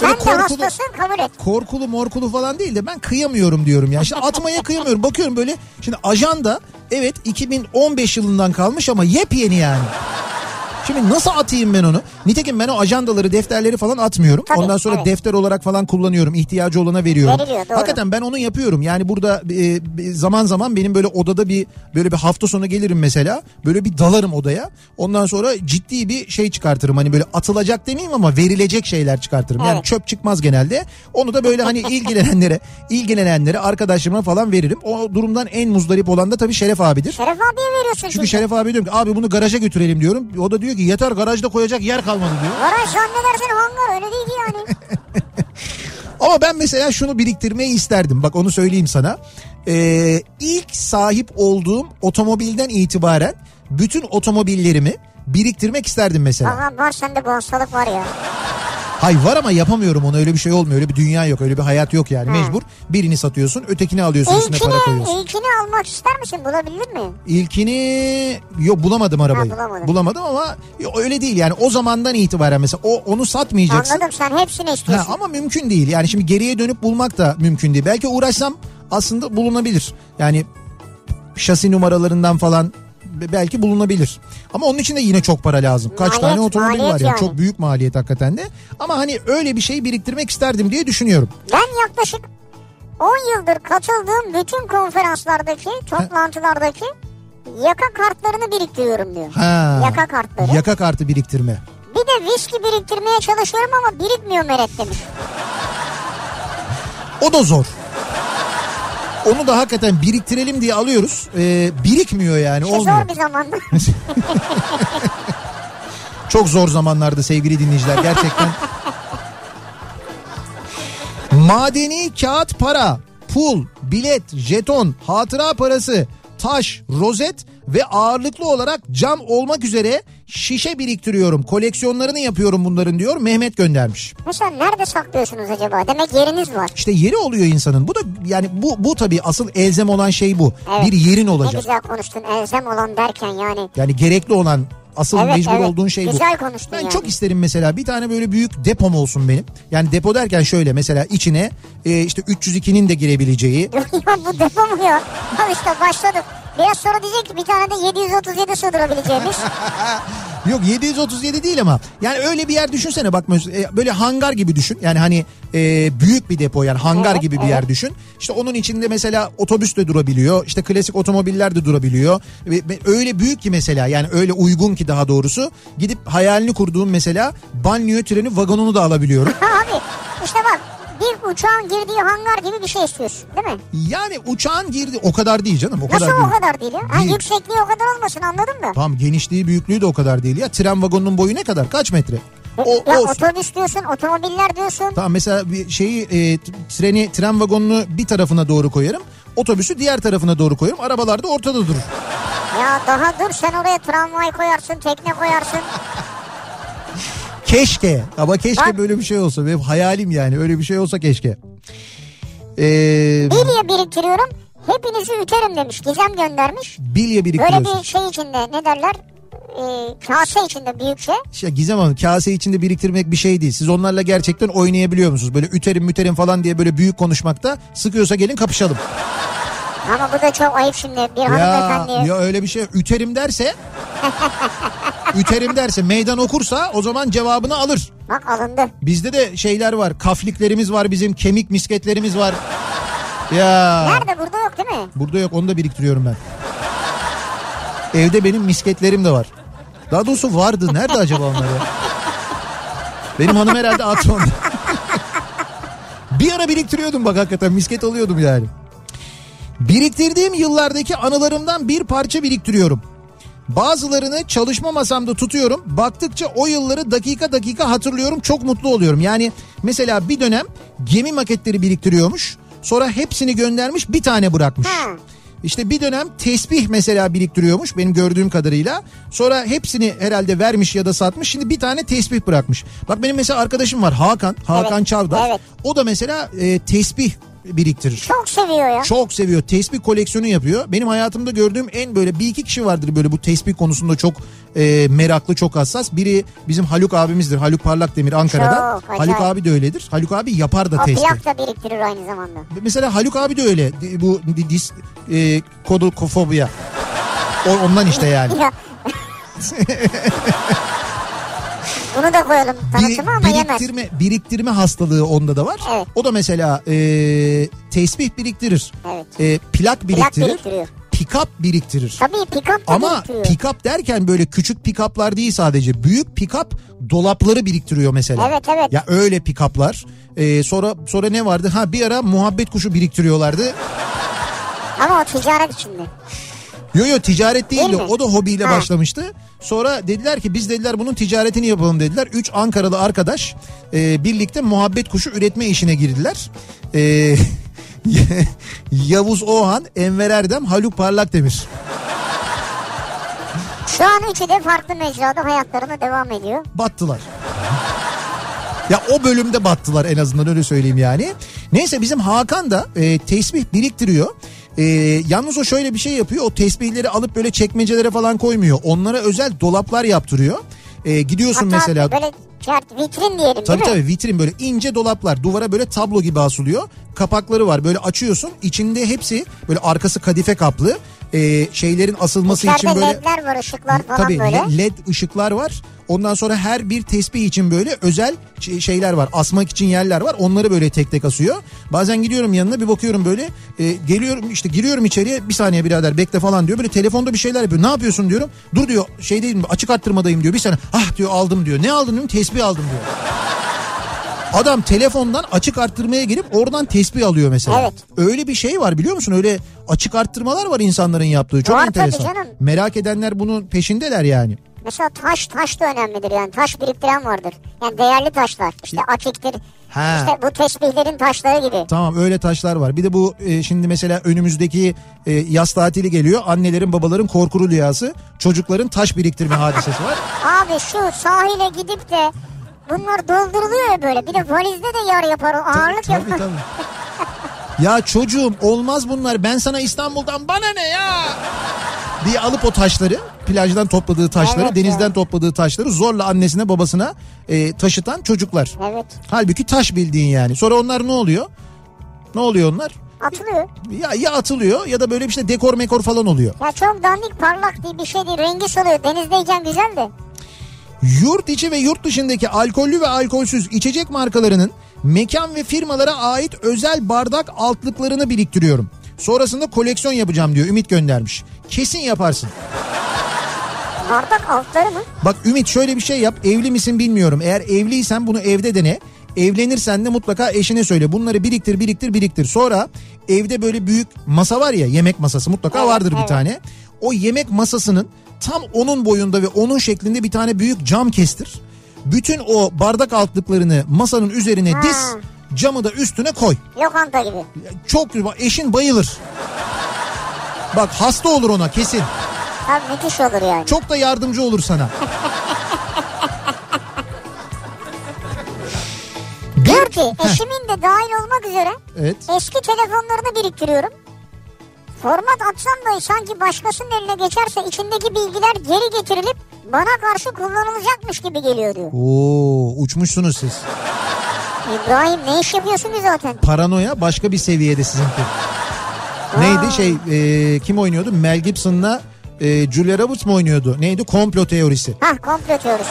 çok sen böyle de korkulu- hastasın kabul et. korkulu morkulu falan değil de ben kıyamıyorum diyorum ya. Şimdi atmaya kıyamıyorum. Bakıyorum böyle şimdi ajanda evet 2015 yılından kalmış ama yepyeni yani. Şimdi nasıl atayım ben onu? Nitekim ben o ajandaları, defterleri falan atmıyorum. Tabii, Ondan sonra evet. defter olarak falan kullanıyorum. İhtiyacı olana veriyorum. Veriliyor, doğru. Hakikaten ben onu yapıyorum. Yani burada e, zaman zaman benim böyle odada bir böyle bir hafta sonu gelirim mesela. Böyle bir dalarım odaya. Ondan sonra ciddi bir şey çıkartırım. Hani böyle atılacak demeyeyim ama verilecek şeyler çıkartırım. Yani Evet. çöp çıkmaz genelde. Onu da böyle hani <laughs> ilgilenenlere, ilgilenenlere, arkadaşlarıma falan veririm. O durumdan en muzdarip olan da tabii Şeref abidir. Şeref abiye veriyorsun Çünkü şimdi. Şeref abi diyorum ki abi bunu garaja götürelim diyorum. O da diyor ki yeter garajda koyacak yer kalmadı diyor. Garaj zannedersin hangar öyle değil ki yani. <laughs> Ama ben mesela şunu biriktirmeyi isterdim. Bak onu söyleyeyim sana. Ee, ilk sahip olduğum otomobilden itibaren bütün otomobillerimi biriktirmek isterdim mesela. Aha var sende bu hastalık var ya. Hay var ama yapamıyorum onu öyle bir şey olmuyor. Öyle bir dünya yok öyle bir hayat yok yani. Ha. Mecbur birini satıyorsun ötekini alıyorsun üstüne para İlkini, koyuyorsun. ilkini almak ister misin? Bulabildin mi? İlkini yok bulamadım arabayı. Ha, bulamadın. Bulamadım ama yo, öyle değil yani o zamandan itibaren mesela o onu satmayacaksın. Anladım sen hepsini istiyorsun. Ha, ama mümkün değil. Yani şimdi geriye dönüp bulmak da mümkün değil. Belki uğraşsam aslında bulunabilir. Yani şasi numaralarından falan belki bulunabilir. Ama onun için de yine çok para lazım. Kaç Maliyet, tane otomobil var ya. yani. Çok büyük maliyet hakikaten de. Ama hani öyle bir şey biriktirmek isterdim diye düşünüyorum. Ben yaklaşık 10 yıldır katıldığım bütün konferanslardaki, toplantılardaki yaka kartlarını biriktiriyorum diyor. Ha. Yaka kartları. Yaka kartı biriktirme. Bir de viski biriktirmeye çalışıyorum ama birikmiyor Meret demiş. O da zor. Onu da hakikaten biriktirelim diye alıyoruz. Ee, birikmiyor yani İşte olmuyor. zor bir zamanda. <laughs> Çok zor zamanlarda sevgili dinleyiciler gerçekten. Madeni kağıt para, pul, bilet, jeton, hatıra parası, taş, rozet ve ağırlıklı olarak cam olmak üzere şişe biriktiriyorum. Koleksiyonlarını yapıyorum bunların diyor Mehmet göndermiş. Mesela nerede saklıyorsunuz acaba? Demek yeriniz var. İşte yeri oluyor insanın. Bu da yani bu bu tabii asıl elzem olan şey bu. Evet. Bir yerin Ne olacak. güzel konuştun elzem olan derken yani. Yani gerekli olan asıl Evet, mecbur evet. olduğun şey bu. Güzel konuştun Ben yani. çok isterim mesela bir tane böyle büyük depom olsun benim. Yani depo derken şöyle mesela içine e, işte 302'nin de girebileceği. <laughs> ya bu depo mu ya? Al işte başladık. Biraz sonra diyecek ki bir tane de 737 sığdırabileceğimiz. <laughs> Yok 737 değil ama yani öyle bir yer düşünsene bak e, böyle hangar gibi düşün. Yani hani e, büyük bir depo yani hangar Evet, gibi bir evet. yer düşün. İşte onun içinde mesela otobüs de durabiliyor. işte klasik otomobiller de durabiliyor. Öyle büyük ki mesela yani öyle uygun ki daha doğrusu gidip hayalini kurduğum mesela banliyö treni vagonunu da alabiliyorum. ha <laughs> abi işte bak bir uçağın girdiği hangar gibi bir şey istiyorsun değil mi? Yani uçağın girdi o kadar değil canım o Nasıl kadar o değil. kadar değil ya? Ha, Değil. yüksekliği o kadar olmasın anladın mı? Tamam genişliği büyüklüğü de o kadar değil ya. Tren vagonunun boyu ne kadar? Kaç metre? O, ya olsun. otobüs diyorsun, otomobiller diyorsun. Tamam mesela bir şeyi e, treni tren vagonunu bir tarafına doğru koyarım. Otobüsü diğer tarafına doğru koyarım. Arabalar da ortada durur. Ya daha dur sen oraya tramvay koyarsın, tekne koyarsın. Keşke ama keşke Bak. böyle bir şey olsa. Benim hayalim yani öyle bir şey olsa keşke. Ee, Bilye biriktiriyorum. Hepinizi üterim demiş. Gizem göndermiş. bilye Böyle biriktiriyorsun. bir şey içinde ne derler? Ee, kase içinde büyükçe. İşte Gizem Hanım kase içinde biriktirmek bir şey değil. Siz onlarla gerçekten oynayabiliyor musunuz? Böyle üterim müterim falan diye böyle büyük konuşmakta sıkıyorsa gelin kapışalım. Ama bu da çok ayıp şimdi bir Ya, hanımefendiye. ya öyle bir şey üterim derse <laughs> Üterim derse meydan okursa o zaman cevabını alır. Bak alındı. Bizde de şeyler var. Kafliklerimiz var bizim. Kemik misketlerimiz var. Ya. Nerede burada yok değil mi? Burada yok onu da biriktiriyorum ben. Evde benim misketlerim de var. Daha doğrusu vardı. Nerede acaba onlar ya? Benim hanım herhalde onu. <laughs> Bir ara biriktiriyordum bak hakikaten misket alıyordum yani. Biriktirdiğim yıllardaki anılarımdan bir parça biriktiriyorum. Bazılarını çalışma masamda tutuyorum. Baktıkça o yılları dakika dakika hatırlıyorum. Çok mutlu oluyorum. Yani mesela bir dönem gemi maketleri biriktiriyormuş. Sonra hepsini göndermiş bir tane bırakmış. Ha. İşte bir dönem tesbih mesela biriktiriyormuş benim gördüğüm kadarıyla. Sonra hepsini herhalde vermiş ya da satmış. Şimdi bir tane tesbih bırakmış. Bak benim mesela arkadaşım var Hakan. Hakan Evet, Çavdar. evet. O da mesela e, tesbih biriktirir. Çok seviyor ya. Çok seviyor. Tesbih koleksiyonu yapıyor. Benim hayatımda gördüğüm en böyle bir iki kişi vardır böyle bu tesbih konusunda çok e, meraklı, çok hassas. Biri bizim Haluk abimizdir. Haluk Parlak Demir Ankara'da. Çok. Haluk abi de öyledir. Haluk abi yapar da O tesbih. plak da biriktirir aynı zamanda. Mesela Haluk abi de öyle. Bu di- dis e, kodokofobia. O, ondan işte yani. <laughs> <laughs> Bunu da koyalım Biri- tanıtıma ama yemez. biriktirme, biriktirme hastalığı onda da var. Evet. O da mesela e, tesbih biriktirir. Evet. E, plak biriktirir. biriktiriyor. Pikap biriktirir. Tabii pick-up da Ama biriktiriyor. pick-up derken böyle küçük pick-up'lar değil sadece. Büyük pick-up dolapları biriktiriyor mesela. Evet, evet. Ya öyle pick-up'lar. Ee, sonra sonra ne vardı? Ha bir ara muhabbet kuşu biriktiriyorlardı. Ama o ticaret içinde. Yo yo ticaret değildi. O da hobiyle Ha. başlamıştı. Sonra dediler ki biz dediler bunun ticaretini yapalım dediler. Üç Ankaralı arkadaş e, birlikte muhabbet kuşu üretme işine girdiler. E, <laughs> Yavuz Oğan, Enver Erdem, Haluk Parlakdemir. Şu an üçü de farklı mecrada hayatlarına devam ediyor. battılar. Ya o bölümde battılar en azından öyle söyleyeyim yani. Neyse bizim Hakan da e, tesbih biriktiriyor. E, yalnız o şöyle bir şey yapıyor. O tesbihleri alıp böyle çekmecelere falan koymuyor. Onlara özel dolaplar yaptırıyor. E, gidiyorsun Hatta mesela. böyle çert- vitrin diyelim Tabii değil mi? tabii vitrin böyle ince dolaplar duvara böyle tablo gibi asılıyor. Kapakları var böyle açıyorsun içinde hepsi böyle arkası kadife kaplı. E, şeylerin asılması için İçeride böyle ledler var ışıklar falan Tabii böyle. le- led ışıklar var. Ondan sonra her bir tesbih için böyle özel şeyler var. Asmak için yerler var. Onları böyle tek tek asıyor. Bazen gidiyorum yanına bir bakıyorum böyle. e, geliyorum işte giriyorum içeriye bir saniye birader bekle falan diyor. Böyle telefonda bir şeyler yapıyor. Ne yapıyorsun diyorum. Dur diyor şey değilim açık arttırmadayım diyor. Bir saniye ah diyor aldım diyor. Ne aldın diyorum tesbih aldım diyor. Adam telefondan açık arttırmaya gelip oradan tesbih alıyor mesela. Evet. Öyle bir şey var biliyor musun? Öyle açık arttırmalar var insanların yaptığı. Çok Var tabii enteresan. canım. Merak edenler bunun peşindeler yani. Mesela taş taş da önemlidir yani taş biriktiren vardır. Yani değerli taşlar işte akiktir Ha. işte bu tesbihlerin taşları gibi. Tamam öyle taşlar var. Bir de bu e, şimdi mesela önümüzdeki e, yaz tatili geliyor. Annelerin babaların korkulu rüyası. Çocukların taş biriktirme hadisesi var. Abi şu sahile gidip de bunlar dolduruluyor ya böyle bir de valizde de yer yapar o ağırlık Tabii yapar. <laughs> tabii. Ya çocuğum olmaz bunlar. Ben sana İstanbul'dan bana ne ya? diye alıp o taşları plajdan topladığı taşları Evet denizden ya. topladığı taşları zorla annesine babasına e, taşıtan çocuklar. Evet Halbuki taş bildiğin yani. Sonra onlar ne oluyor? Ne oluyor onlar? atılıyor. Ya, ya atılıyor ya da böyle bir işte dekor mekor falan oluyor. Ya çok dandik parlak diye bir şey değil rengi salıyor denizdeyken güzel de. Yurt içi ve yurt dışındaki alkollü ve alkolsüz içecek markalarının mekan ve firmalara ait özel bardak altlıklarını biriktiriyorum. Sonrasında koleksiyon yapacağım diyor Ümit göndermiş. Kesin yaparsın. Bardak altları mı? Bak Ümit şöyle bir şey yap. Evli misin bilmiyorum. Eğer evliysen bunu evde dene. Evlenirsen de mutlaka eşine söyle. Bunları biriktir biriktir biriktir. Sonra evde böyle büyük masa var ya yemek masası mutlaka Evet, vardır bir evet. tane. O yemek masasının tam onun boyunda ve onun şeklinde bir tane büyük cam kestir. Bütün o bardak altlıklarını masanın üzerine Ha. diz. Camı da üstüne koy. Lokanta gibi. Çok eşin bayılır. Bak hasta olur ona kesin. Tabii müthiş olur yani. Çok da yardımcı olur sana. Diyor ki eşimin de dahil olmak üzere Evet. eski telefonlarını biriktiriyorum. Format atsam da sanki başkasının eline geçerse içindeki bilgiler geri getirilip bana karşı kullanılacakmış gibi geliyor diyor. Oo uçmuşsunuz siz. İbrahim ne iş yapıyorsun ki zaten? Paranoya başka bir seviyede sizinki. Neydi şey e, kim oynuyordu? Mel Gibson'la e, Julia Roberts mı oynuyordu? Neydi? Komplo teorisi. Hah komplo teorisi.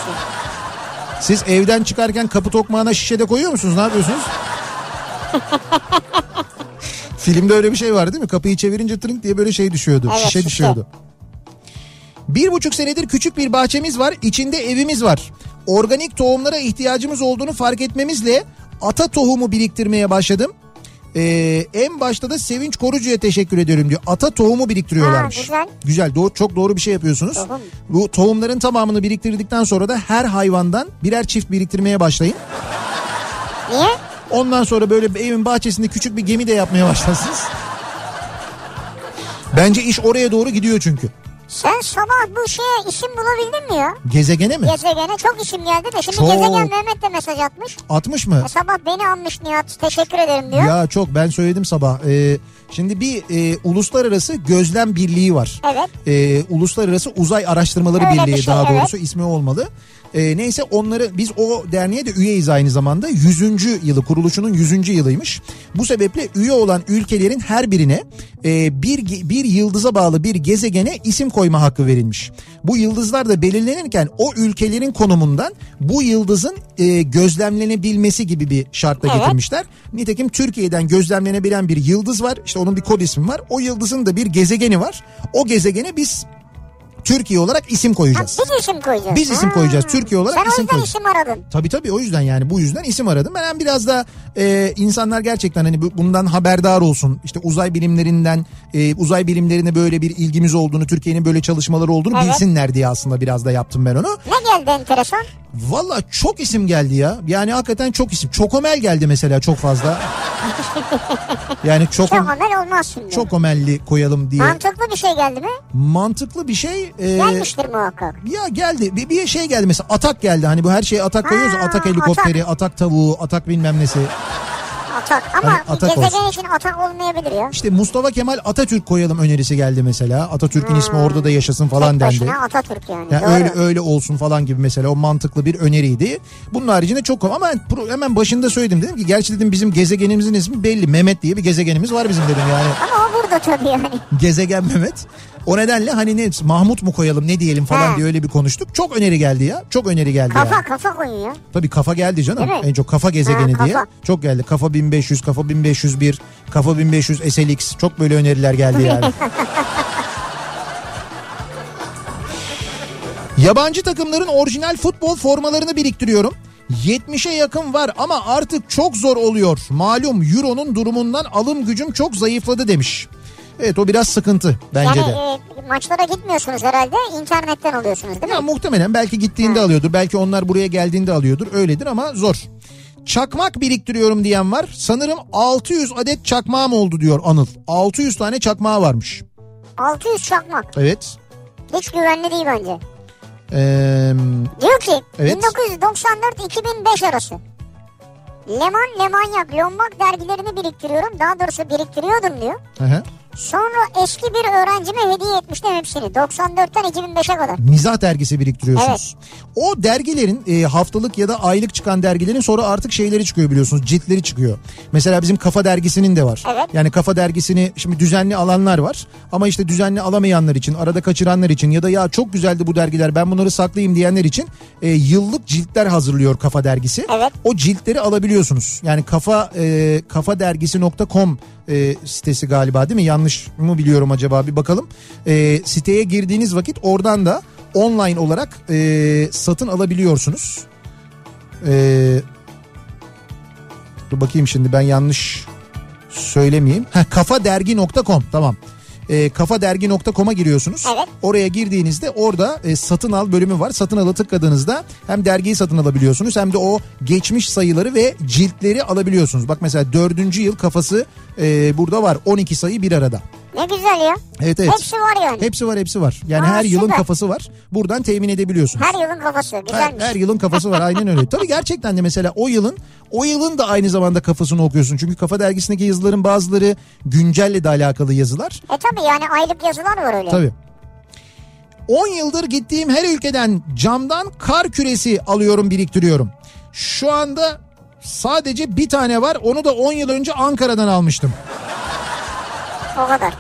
Siz evden çıkarken kapı tokmağına şişede koyuyor musunuz? Ne yapıyorsunuz? <laughs> Filmde öyle bir şey var değil mi? Kapıyı çevirince trink diye böyle şey düşüyordu. Evet, şişe düşüyordu. Bir buçuk senedir küçük bir bahçemiz var. İçinde evimiz var. Organik tohumlara ihtiyacımız olduğunu fark etmemizle ata tohumu biriktirmeye başladım. Ee, en başta da Sevinç Korucu'ya teşekkür ediyorum diyor. Ata tohumu biriktiriyorlarmış. Ha, güzel. Güzel doğru, çok doğru bir şey yapıyorsunuz. Tohum. Bu tohumların tamamını biriktirdikten sonra da her hayvandan birer çift biriktirmeye başlayın. Niye? Ondan sonra böyle bir evin bahçesinde küçük bir gemi de yapmaya başlarsınız. Bence iş oraya doğru gidiyor çünkü. Sen sabah bu şeye isim bulabildin mi ya? Gezegene mi? Gezegene çok isim geldi de şimdi Çok. Gezegen Mehmet de mesaj atmış. 60 mı? E, sabah beni anmış Nihat teşekkür ederim diyor. Ya çok ben söyledim sabah. Ee, şimdi bir e, uluslararası gözlem birliği var. Evet. Ee, uluslararası uzay araştırmaları Öyle bir birliği şey, daha evet. doğrusu ismi olmalı. Ee, neyse onları biz o derneğe de üyeyiz aynı zamanda. 100. yılı kuruluşunun 100. yılıymış. Bu sebeple üye olan ülkelerin her birine e, bir bir yıldıza bağlı bir gezegene isim koyma hakkı verilmiş. Bu yıldızlar da belirlenirken o ülkelerin konumundan bu yıldızın e, gözlemlenebilmesi gibi bir şartla Evet. getirmişler. Nitekim Türkiye'den gözlemlenebilen bir yıldız var. İşte onun bir kod ismi var. O yıldızın da bir gezegeni var. O gezegene biz Türkiye olarak isim Ha, koyacağız. biz isim koyacağız. Biz isim Ha. koyacağız. Türkiye olarak Sen isim koyacağız. isim aradın. Tabii tabii o yüzden yani bu yüzden isim aradım. Ben hem biraz da e, insanlar gerçekten hani bu- bundan haberdar olsun. İşte uzay bilimlerinden e, uzay bilimlerine böyle bir ilgimiz olduğunu, Türkiye'nin böyle çalışmaları olduğunu Evet. bilsinler diye aslında biraz da yaptım ben onu. Ne geldi enteresan? Valla çok isim geldi ya. Yani hakikaten çok isim. Çokomel geldi mesela çok fazla. yani çok Çok amel olmaz şimdi. Çokomelli koyalım diye. Mantıklı bir şey geldi mi? Mantıklı bir şey. e, Gelmiştir muhakkak. Ya geldi bir, bir şey geldi mesela atak geldi hani bu her şey atak koyuyoruz Ha, atak helikopteri atak. tavuğu atak bilmem nesi. Atak. Ama Hani atak gezegen olsun. için atak olmayabilir ya. İşte Mustafa Kemal Atatürk koyalım önerisi geldi mesela. Atatürk'ün ismi orada da yaşasın falan Tek dendi. Atatürk yani. Yani Doğru. öyle öyle olsun falan gibi mesela o mantıklı bir öneriydi. Bunun haricinde çok ama hemen başında söyledim dedim ki gerçi dedim bizim gezegenimizin ismi belli. Mehmet diye bir gezegenimiz var bizim dedim yani. Ama o burada tabii yani. Gezegen Mehmet. O nedenle hani ne Mahmut mu koyalım ne diyelim falan Ha. diye öyle bir konuştuk. Çok öneri geldi ya. Çok öneri geldi Kafa yani. kafa koyuyor. Tabii kafa geldi canım. Mi? En çok kafa gezegeni Ha, diye. kafa. Çok geldi. Kafa 1500, kafa 1501, kafa 1500 SLX. Çok böyle öneriler geldi yani. <laughs> Yabancı takımların orijinal futbol formalarını biriktiriyorum. 70'e yakın var ama artık çok zor oluyor. Malum Euro'nun durumundan alım gücüm çok zayıfladı demiş. Evet o biraz sıkıntı bence yani de. e, maçlara gitmiyorsunuz herhalde. internetten alıyorsunuz değil Ya mi? muhtemelen belki gittiğinde alıyordur. Belki onlar buraya geldiğinde alıyordur. Öyledir ama zor. Çakmak biriktiriyorum diyen var. Sanırım 600 adet çakmağım oldu diyor Anıl. 600 tane çakmağı varmış. 600 çakmak. Evet. Hiç güvenli değil bence. Ee, Diyor ki Evet. 1994-2005 arası. Leman, Lemanyak, Lombak dergilerini biriktiriyorum. Daha doğrusu biriktiriyordum diyor. hı hı. Sonra eski bir öğrencime hediye etmiştim hepsini. 94'ten 2005'e kadar. Mizah dergisi biriktiriyorsunuz. O dergilerin e, haftalık ya da aylık çıkan dergilerin sonra artık şeyleri çıkıyor biliyorsunuz. Ciltleri çıkıyor. Mesela bizim Kafa dergisinin de var. Evet. Yani Kafa dergisini şimdi düzenli alanlar var. Ama işte düzenli alamayanlar için, arada kaçıranlar için ya da ya çok güzeldi bu dergiler ben bunları saklayayım diyenler için e, yıllık ciltler hazırlıyor Kafa dergisi. Evet. O ciltleri alabiliyorsunuz. Yani kafa e, kafadergisi.com e, sitesi galiba değil mi? Yanlış mı biliyorum acaba bir bakalım. E, siteye girdiğiniz vakit oradan da online olarak e, satın alabiliyorsunuz. E, dur bakayım şimdi ben yanlış söylemeyeyim. Heh, kafadergi.com tamam. E, kafadergi.com'a giriyorsunuz. Evet. Oraya girdiğinizde orada e, satın al bölümü var. Satın alı tıkladığınızda hem dergiyi satın alabiliyorsunuz hem de o geçmiş sayıları ve ciltleri alabiliyorsunuz. Bak mesela dördüncü yıl kafası e, burada var. 12 sayı bir arada. Ne güzel ya. Evet evet. Hepsi var yani. Hepsi var hepsi var. Yani Aa, her yılın süper. kafası var. Buradan temin edebiliyorsunuz. Her yılın kafası. Her, Güzelmiş. her yılın kafası var aynen öyle. Tabii gerçekten de mesela o yılın o yılın da aynı zamanda kafasını okuyorsun. Çünkü Kafa Dergisi'ndeki yazıların bazıları güncelle de alakalı yazılar. E tabi yani aylık yazılar var öyle. Tabii. 10 yıldır gittiğim her ülkeden camdan kar küresi alıyorum biriktiriyorum. Şu anda sadece bir tane var onu da 10 yıl önce Ankara'dan almıştım. O kadar.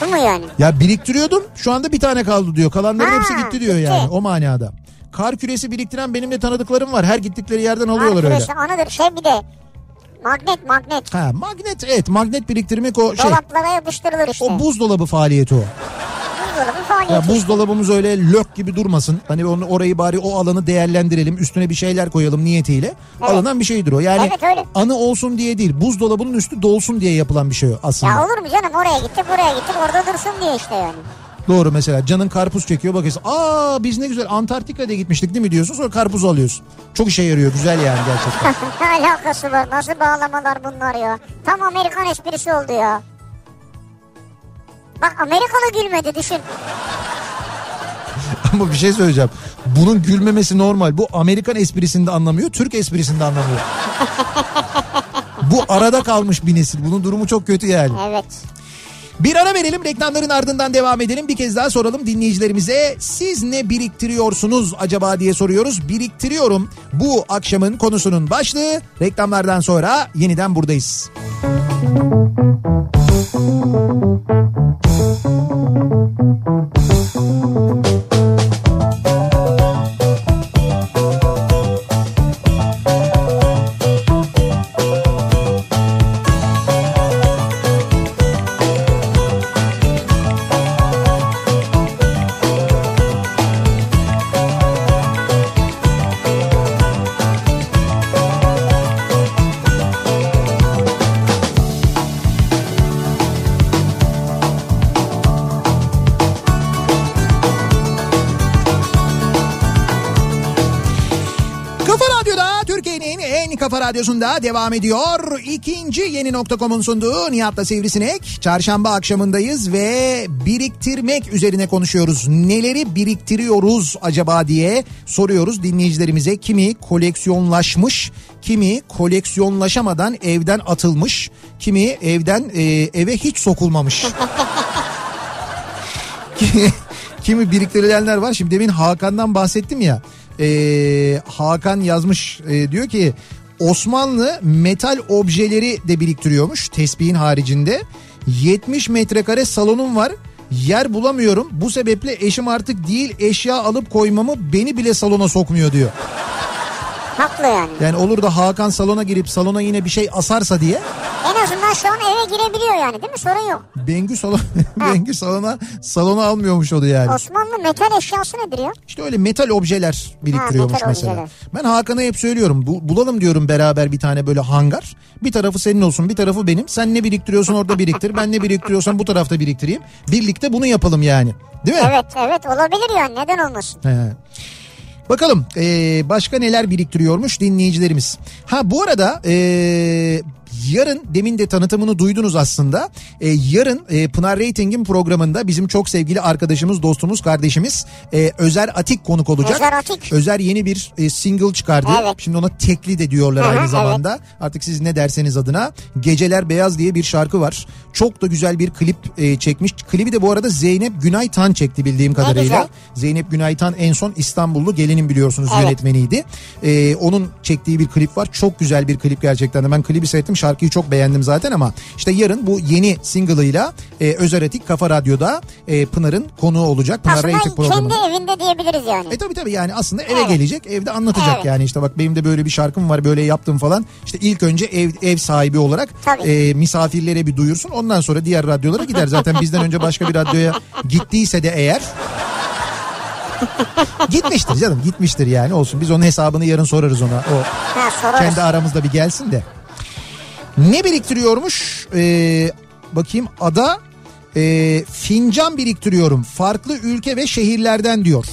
Bu mu yani? Ya biriktiriyordum şu anda bir tane kaldı diyor. Kalanların Ha, hepsi gitti diyor gitti. yani o manada. Kar küresi biriktiren benim de tanıdıklarım var. Her gittikleri yerden alıyorlar öyle. Arkadaşlar anıdır şey bir de magnet magnet. Ha magnet evet magnet biriktirmek o şey. Dolaplara yapıştırılır işte. O buzdolabı faaliyeti o. Ya buzdolabımız öyle lök gibi durmasın. Hani onu orayı bari o alanı değerlendirelim. Üstüne bir şeyler koyalım niyetiyle. Alınan bir şeydir o. Yani Evet, öyle. anı olsun diye değil. Buzdolabının üstü dolsun diye yapılan bir şey o aslında. Ya olur mu canım oraya gittik buraya gittik orada dursun diye işte yani. Doğru mesela canın karpuz çekiyor bakıyorsun. Aa biz ne güzel Antarktika'da gitmiştik değil mi diyorsun sonra karpuz alıyorsun. Çok işe yarıyor güzel yani gerçekten. <laughs> ne alakası var nasıl bağlamalar bunlar ya. Tam Amerikan esprisi oldu ya. Bak Amerikalı gülmedi düşün. Ama bir şey söyleyeceğim. Bunun gülmemesi normal. Bu Amerikan esprisini de anlamıyor, Türk esprisini de anlamıyor. Bu arada kalmış bir nesil. Bunun durumu çok kötü yani. Evet. Bir ara verelim reklamların ardından devam edelim. Bir kez daha soralım dinleyicilerimize. Siz ne biriktiriyorsunuz acaba diye soruyoruz. Biriktiriyorum. Bu akşamın konusunun başlığı. Reklamlardan sonra yeniden buradayız. Kafa radyosunda devam ediyor. İkinci yeni nokta.com'un sunduğu Nihat'la Sivrisinek. Çarşamba akşamındayız ve biriktirmek üzerine konuşuyoruz. Neleri biriktiriyoruz acaba diye soruyoruz dinleyicilerimize. Kimi koleksiyonlaşmış, kimi koleksiyonlaşamadan evden atılmış, kimi evden e, eve hiç sokulmamış. <laughs> kimi biriktirilenler var. Şimdi demin Hakan'dan bahsettim ya. Ee, Hakan yazmış e, diyor ki Osmanlı metal objeleri de biriktiriyormuş tespihin haricinde. 70 metrekare salonum var. Yer bulamıyorum. Bu sebeple eşim artık değil eşya alıp koymamı beni bile salona sokmuyor diyor. Haklı yani. Yani olur da Hakan salona girip salona yine bir şey asarsa diye En azından şu an eve girebiliyor yani değil mi? Sorun yok. Bengü salon <laughs> Bengü salona salona almıyormuş onu yani. Osmanlı metal eşyası nedir ya? İşte öyle metal objeler biriktiriyormuş Ha, metal mesela. objeler. Ben Hakan'a hep söylüyorum. Bu, bulalım diyorum beraber bir tane böyle hangar. Bir tarafı senin olsun bir tarafı benim. Sen ne biriktiriyorsun orada biriktir. Ben ne biriktiriyorsam bu tarafta biriktireyim. Birlikte bunu yapalım yani. Değil mi? Evet evet olabilir yani neden olmasın? He. Bakalım ee, başka neler biriktiriyormuş dinleyicilerimiz. Ha bu arada ee, yarın demin de tanıtımını duydunuz aslında. Ee, yarın ee, Pınar Rating'in programında bizim çok sevgili arkadaşımız, dostumuz, kardeşimiz ee, Özer Atik konuk olacak. Özer Atik. Özer yeni bir e, single çıkardı. Evet. Şimdi ona tekli de diyorlar Aha, aynı evet. zamanda. Artık siz ne derseniz adına. Geceler Beyaz diye bir şarkı var. Çok da güzel bir klip e, çekmiş. Klibi de bu arada Zeynep Günaytan çekti bildiğim kadarıyla. Zeynep Günaytan en son İstanbullu Gelinin biliyorsunuz Evet. yönetmeniydi. E, onun çektiği bir klip var. Çok güzel bir klip gerçekten de. Ben klibi seyrettim. Şarkıyı çok beğendim zaten ama işte yarın bu yeni single'ıyla e, Özer Atik Kafa Radyo'da e, Pınar'ın konuğu olacak. Pınar Rating Aslında programında. kendi evinde diyebiliriz yani. E tabii tabii yani aslında eve Evet. gelecek evde anlatacak Evet. yani işte bak benim de böyle bir şarkım var böyle yaptım falan. İşte ilk önce ev ev sahibi olarak Tabii. e, misafirlere bir duyursun ondan sonra diğer radyolara gider. Zaten bizden önce başka bir radyoya gittiyse de eğer gitmiştir canım gitmiştir yani olsun biz onun hesabını yarın sorarız ona o Ha sorarız. kendi aramızda bir gelsin de. Ne biriktiriyormuş? Ee, bakayım ada e, fincan biriktiriyorum farklı ülke ve şehirlerden diyor.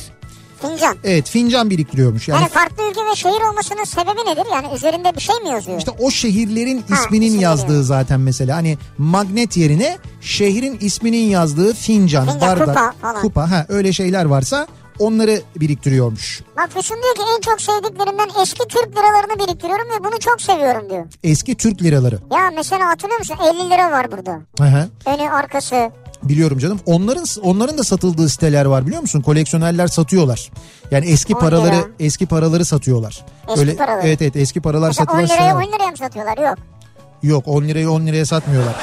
Fincan. Evet fincan biriktiriyormuş. Yani Yani farklı ülke ve şehir olmasının sebebi nedir? Yani üzerinde bir şey mi yazıyor? işte o şehirlerin Ha, isminin isim yazdığı zaten mesela. Hani magnet yerine şehrin isminin yazdığı fincan, Fincan, bardak, kupa falan. kupa ha öyle şeyler varsa onları biriktiriyormuş. Bak Füsun diyor ki en çok sevdiklerimden eski Türk liralarını biriktiriyorum ve bunu çok seviyorum diyor. Eski Türk liraları. Ya mesela hatırlıyor musun 50 lira var burada. Hı hı. Önü arkası. Biliyorum canım. Onların onların da satıldığı siteler var biliyor musun? Koleksiyonerler satıyorlar. Yani eski 10 paraları lira. eski paraları satıyorlar. Eski paraları. Evet evet eski paralar Mesela 10 satılan liraya siteler 10 var. liraya mı satıyorlar? Yok. Yok 10 lirayı 10 liraya satmıyorlar.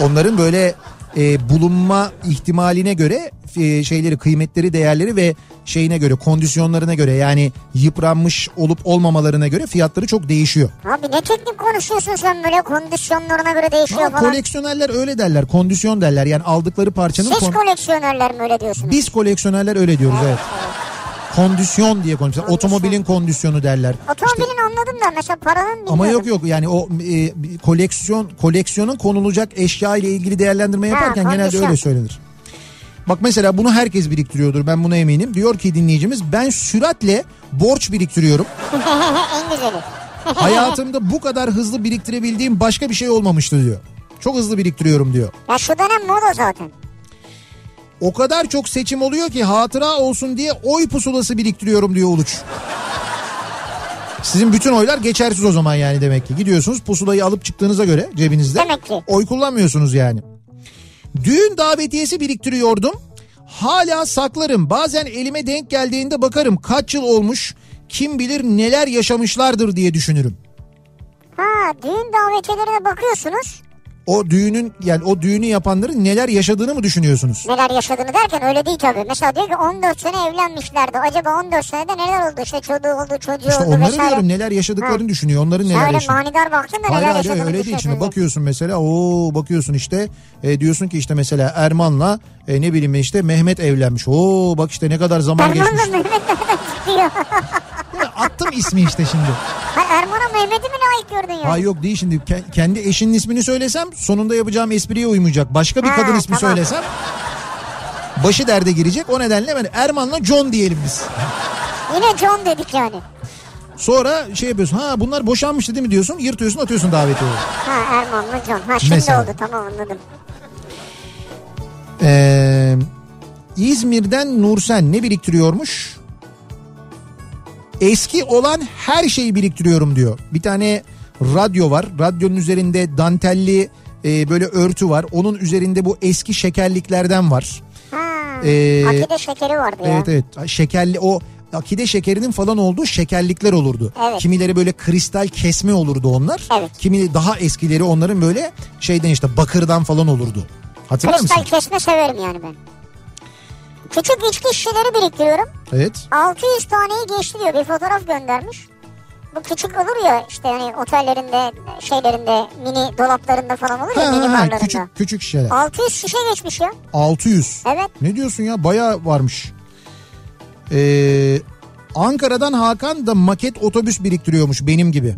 Onların böyle e, bulunma ihtimaline göre e, şeyleri kıymetleri değerleri ve şeyine göre kondisyonlarına göre yani yıpranmış olup olmamalarına göre fiyatları çok değişiyor. Abi ne teknik konuşuyorsun sen böyle kondisyonlarına göre değişiyor Ama falan. koleksiyonerler öyle derler kondisyon derler yani aldıkları parçanın Siz kon- koleksiyonerler mi öyle diyorsunuz? biz koleksiyonerler öyle diyoruz evet. Kondisyon diye konuşuyorlar. Otomobilin kondisyonu derler. Otomobilin anladım da mesela paranın bilmiyorum. Ama yok yok yani o e, koleksiyon koleksiyonun konulacak eşya ile ilgili değerlendirme Ha, yaparken genelde kondisyon. öyle söylenir. Bak mesela bunu herkes biriktiriyordur ben buna eminim. Diyor ki dinleyicimiz ben süratle borç biriktiriyorum. <laughs> en güzeli. <laughs> Hayatımda bu kadar hızlı biriktirebildiğim başka bir şey olmamıştı diyor. Çok hızlı biriktiriyorum diyor. Ya şu dönem moda zaten. O kadar çok seçim oluyor ki hatıra olsun diye oy pusulası biriktiriyorum diyor Uluç. Sizin bütün oylar geçersiz o zaman yani demek ki. Gidiyorsunuz pusulayı alıp çıktığınıza göre cebinizde. Demek ki. Oy kullanmıyorsunuz yani. Düğün davetiyesi biriktiriyordum. Hala saklarım. Bazen elime denk geldiğinde bakarım kaç yıl olmuş. Kim bilir neler yaşamışlardır diye düşünürüm. Ha düğün davetiyelerine bakıyorsunuz. O düğünün yani o düğünü yapanların neler yaşadığını mı düşünüyorsunuz? Neler yaşadığını derken öyle değil tabii. Mesela diyor ki 14 sene evlenmişlerdi. Acaba 14 senede neler oldu? İşte çocuğu oldu, çocuğu İşte oldu onları vesaire. diyorum neler yaşadıklarını düşünüyor. Onların neler Sen öyle yaşadığını. manidar baktın da Hayır neler hayır yaşadığını öyle değil. Şimdi bakıyorsun mesela o bakıyorsun işte e, diyorsun ki işte mesela Erman'la e, ne bileyim işte Mehmet evlenmiş. Oo bak işte ne kadar zaman Erman'la geçmiş. Mehmet? Ya <laughs> attım ismi işte şimdi. ha, Erman'a Mehmet'i mi layık gördün ya? Ha yok değil şimdi Ke- kendi eşinin ismini söylesem sonunda yapacağım espriye uymayacak. Başka bir Ha, kadın ismi tamam. söylesem başı derde girecek. O nedenle ben Erman'la John diyelim biz. Yine John dedik yani. Sonra şey yapıyorsun ha bunlar boşanmıştı değil mi diyorsun yırtıyorsun atıyorsun davetiyeyi. Ha Erman'la John. Ha şimdi Mesela. oldu tamam anladım. Ee, İzmir'den Nursen ne biriktiriyormuş? Eski olan her şeyi biriktiriyorum diyor. Bir tane radyo var. Radyonun üzerinde dantelli e, böyle örtü var. Onun üzerinde bu eski şekerliklerden var. Ha, Ee, akide şekeri vardı ya. Evet evet şekerli o akide şekerinin falan olduğu şekerlikler olurdu. Evet. Kimileri böyle kristal kesme olurdu onlar. Evet. Kimi daha eskileri onların böyle şeyden işte bakırdan falan olurdu. Hatırlar Kristal mısın? kesme severim yani ben. Küçük içki şişeleri biriktiriyorum. Evet. 600 taneyi geçti diyor bir fotoğraf göndermiş. Bu küçük olur ya işte hani otellerinde şeylerinde mini dolaplarında falan olur ya Ha, mini barlarında. küçük küçük şişeler. 600 şişe geçmiş ya. 600. Evet. Ne diyorsun ya? Bayağı varmış. Ee, Ankara'dan Hakan da maket otobüs biriktiriyormuş benim gibi.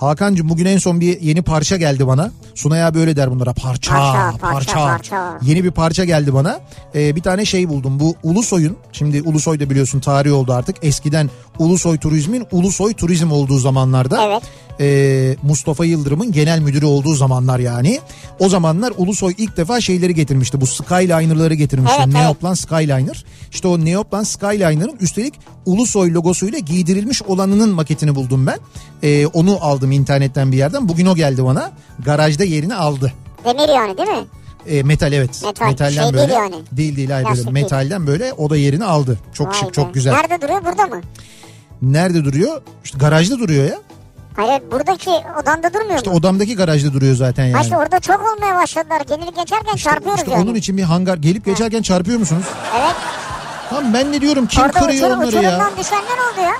Hakan'cığım bugün en son bir yeni parça geldi bana. Sunay abi öyle der bunlara parça Parça, parça. parça, parça. Yeni bir parça geldi bana. Ee, bir tane şey buldum. Bu Ulusoy'un şimdi Ulusoy da biliyorsun tarih oldu artık. Eskiden Ulusoy Turizm'in Ulusoy Turizm olduğu zamanlarda. Evet. Ee, Mustafa Yıldırım'ın genel müdürü olduğu zamanlar yani. O zamanlar Ulusoy ilk defa şeyleri getirmişti. Bu Skyliner'ları getirmişti. Evet, evet. Neoplan Skyliner. İşte o Neoplan Skyliner'ın üstelik Ulusoy logosuyla giydirilmiş olanının maketini buldum ben. Ee, onu aldım internetten bir yerden. Bugün o geldi bana. Garajda yerini aldı. Demir yani değil mi? E, metal evet. Metal, Metalden şey böyle. değil yani. Değil değil hayır böyle metalden böyle o da yerini aldı. Çok Vay şık be. çok güzel. Nerede duruyor burada mı? Nerede duruyor? İşte garajda duruyor ya. Hayır buradaki odanda durmuyor İşte mu? odamdaki garajda duruyor zaten yani. Ha işte orada çok olmaya başladılar. Gelir geçerken çarpıyoruz İşte yani. onun için bir hangar gelip geçerken çarpıyor musunuz? Evet. Tamam ben ne diyorum kim Orada kırıyor uçurum, onları ya? uçurumdan düşenler oldu ya.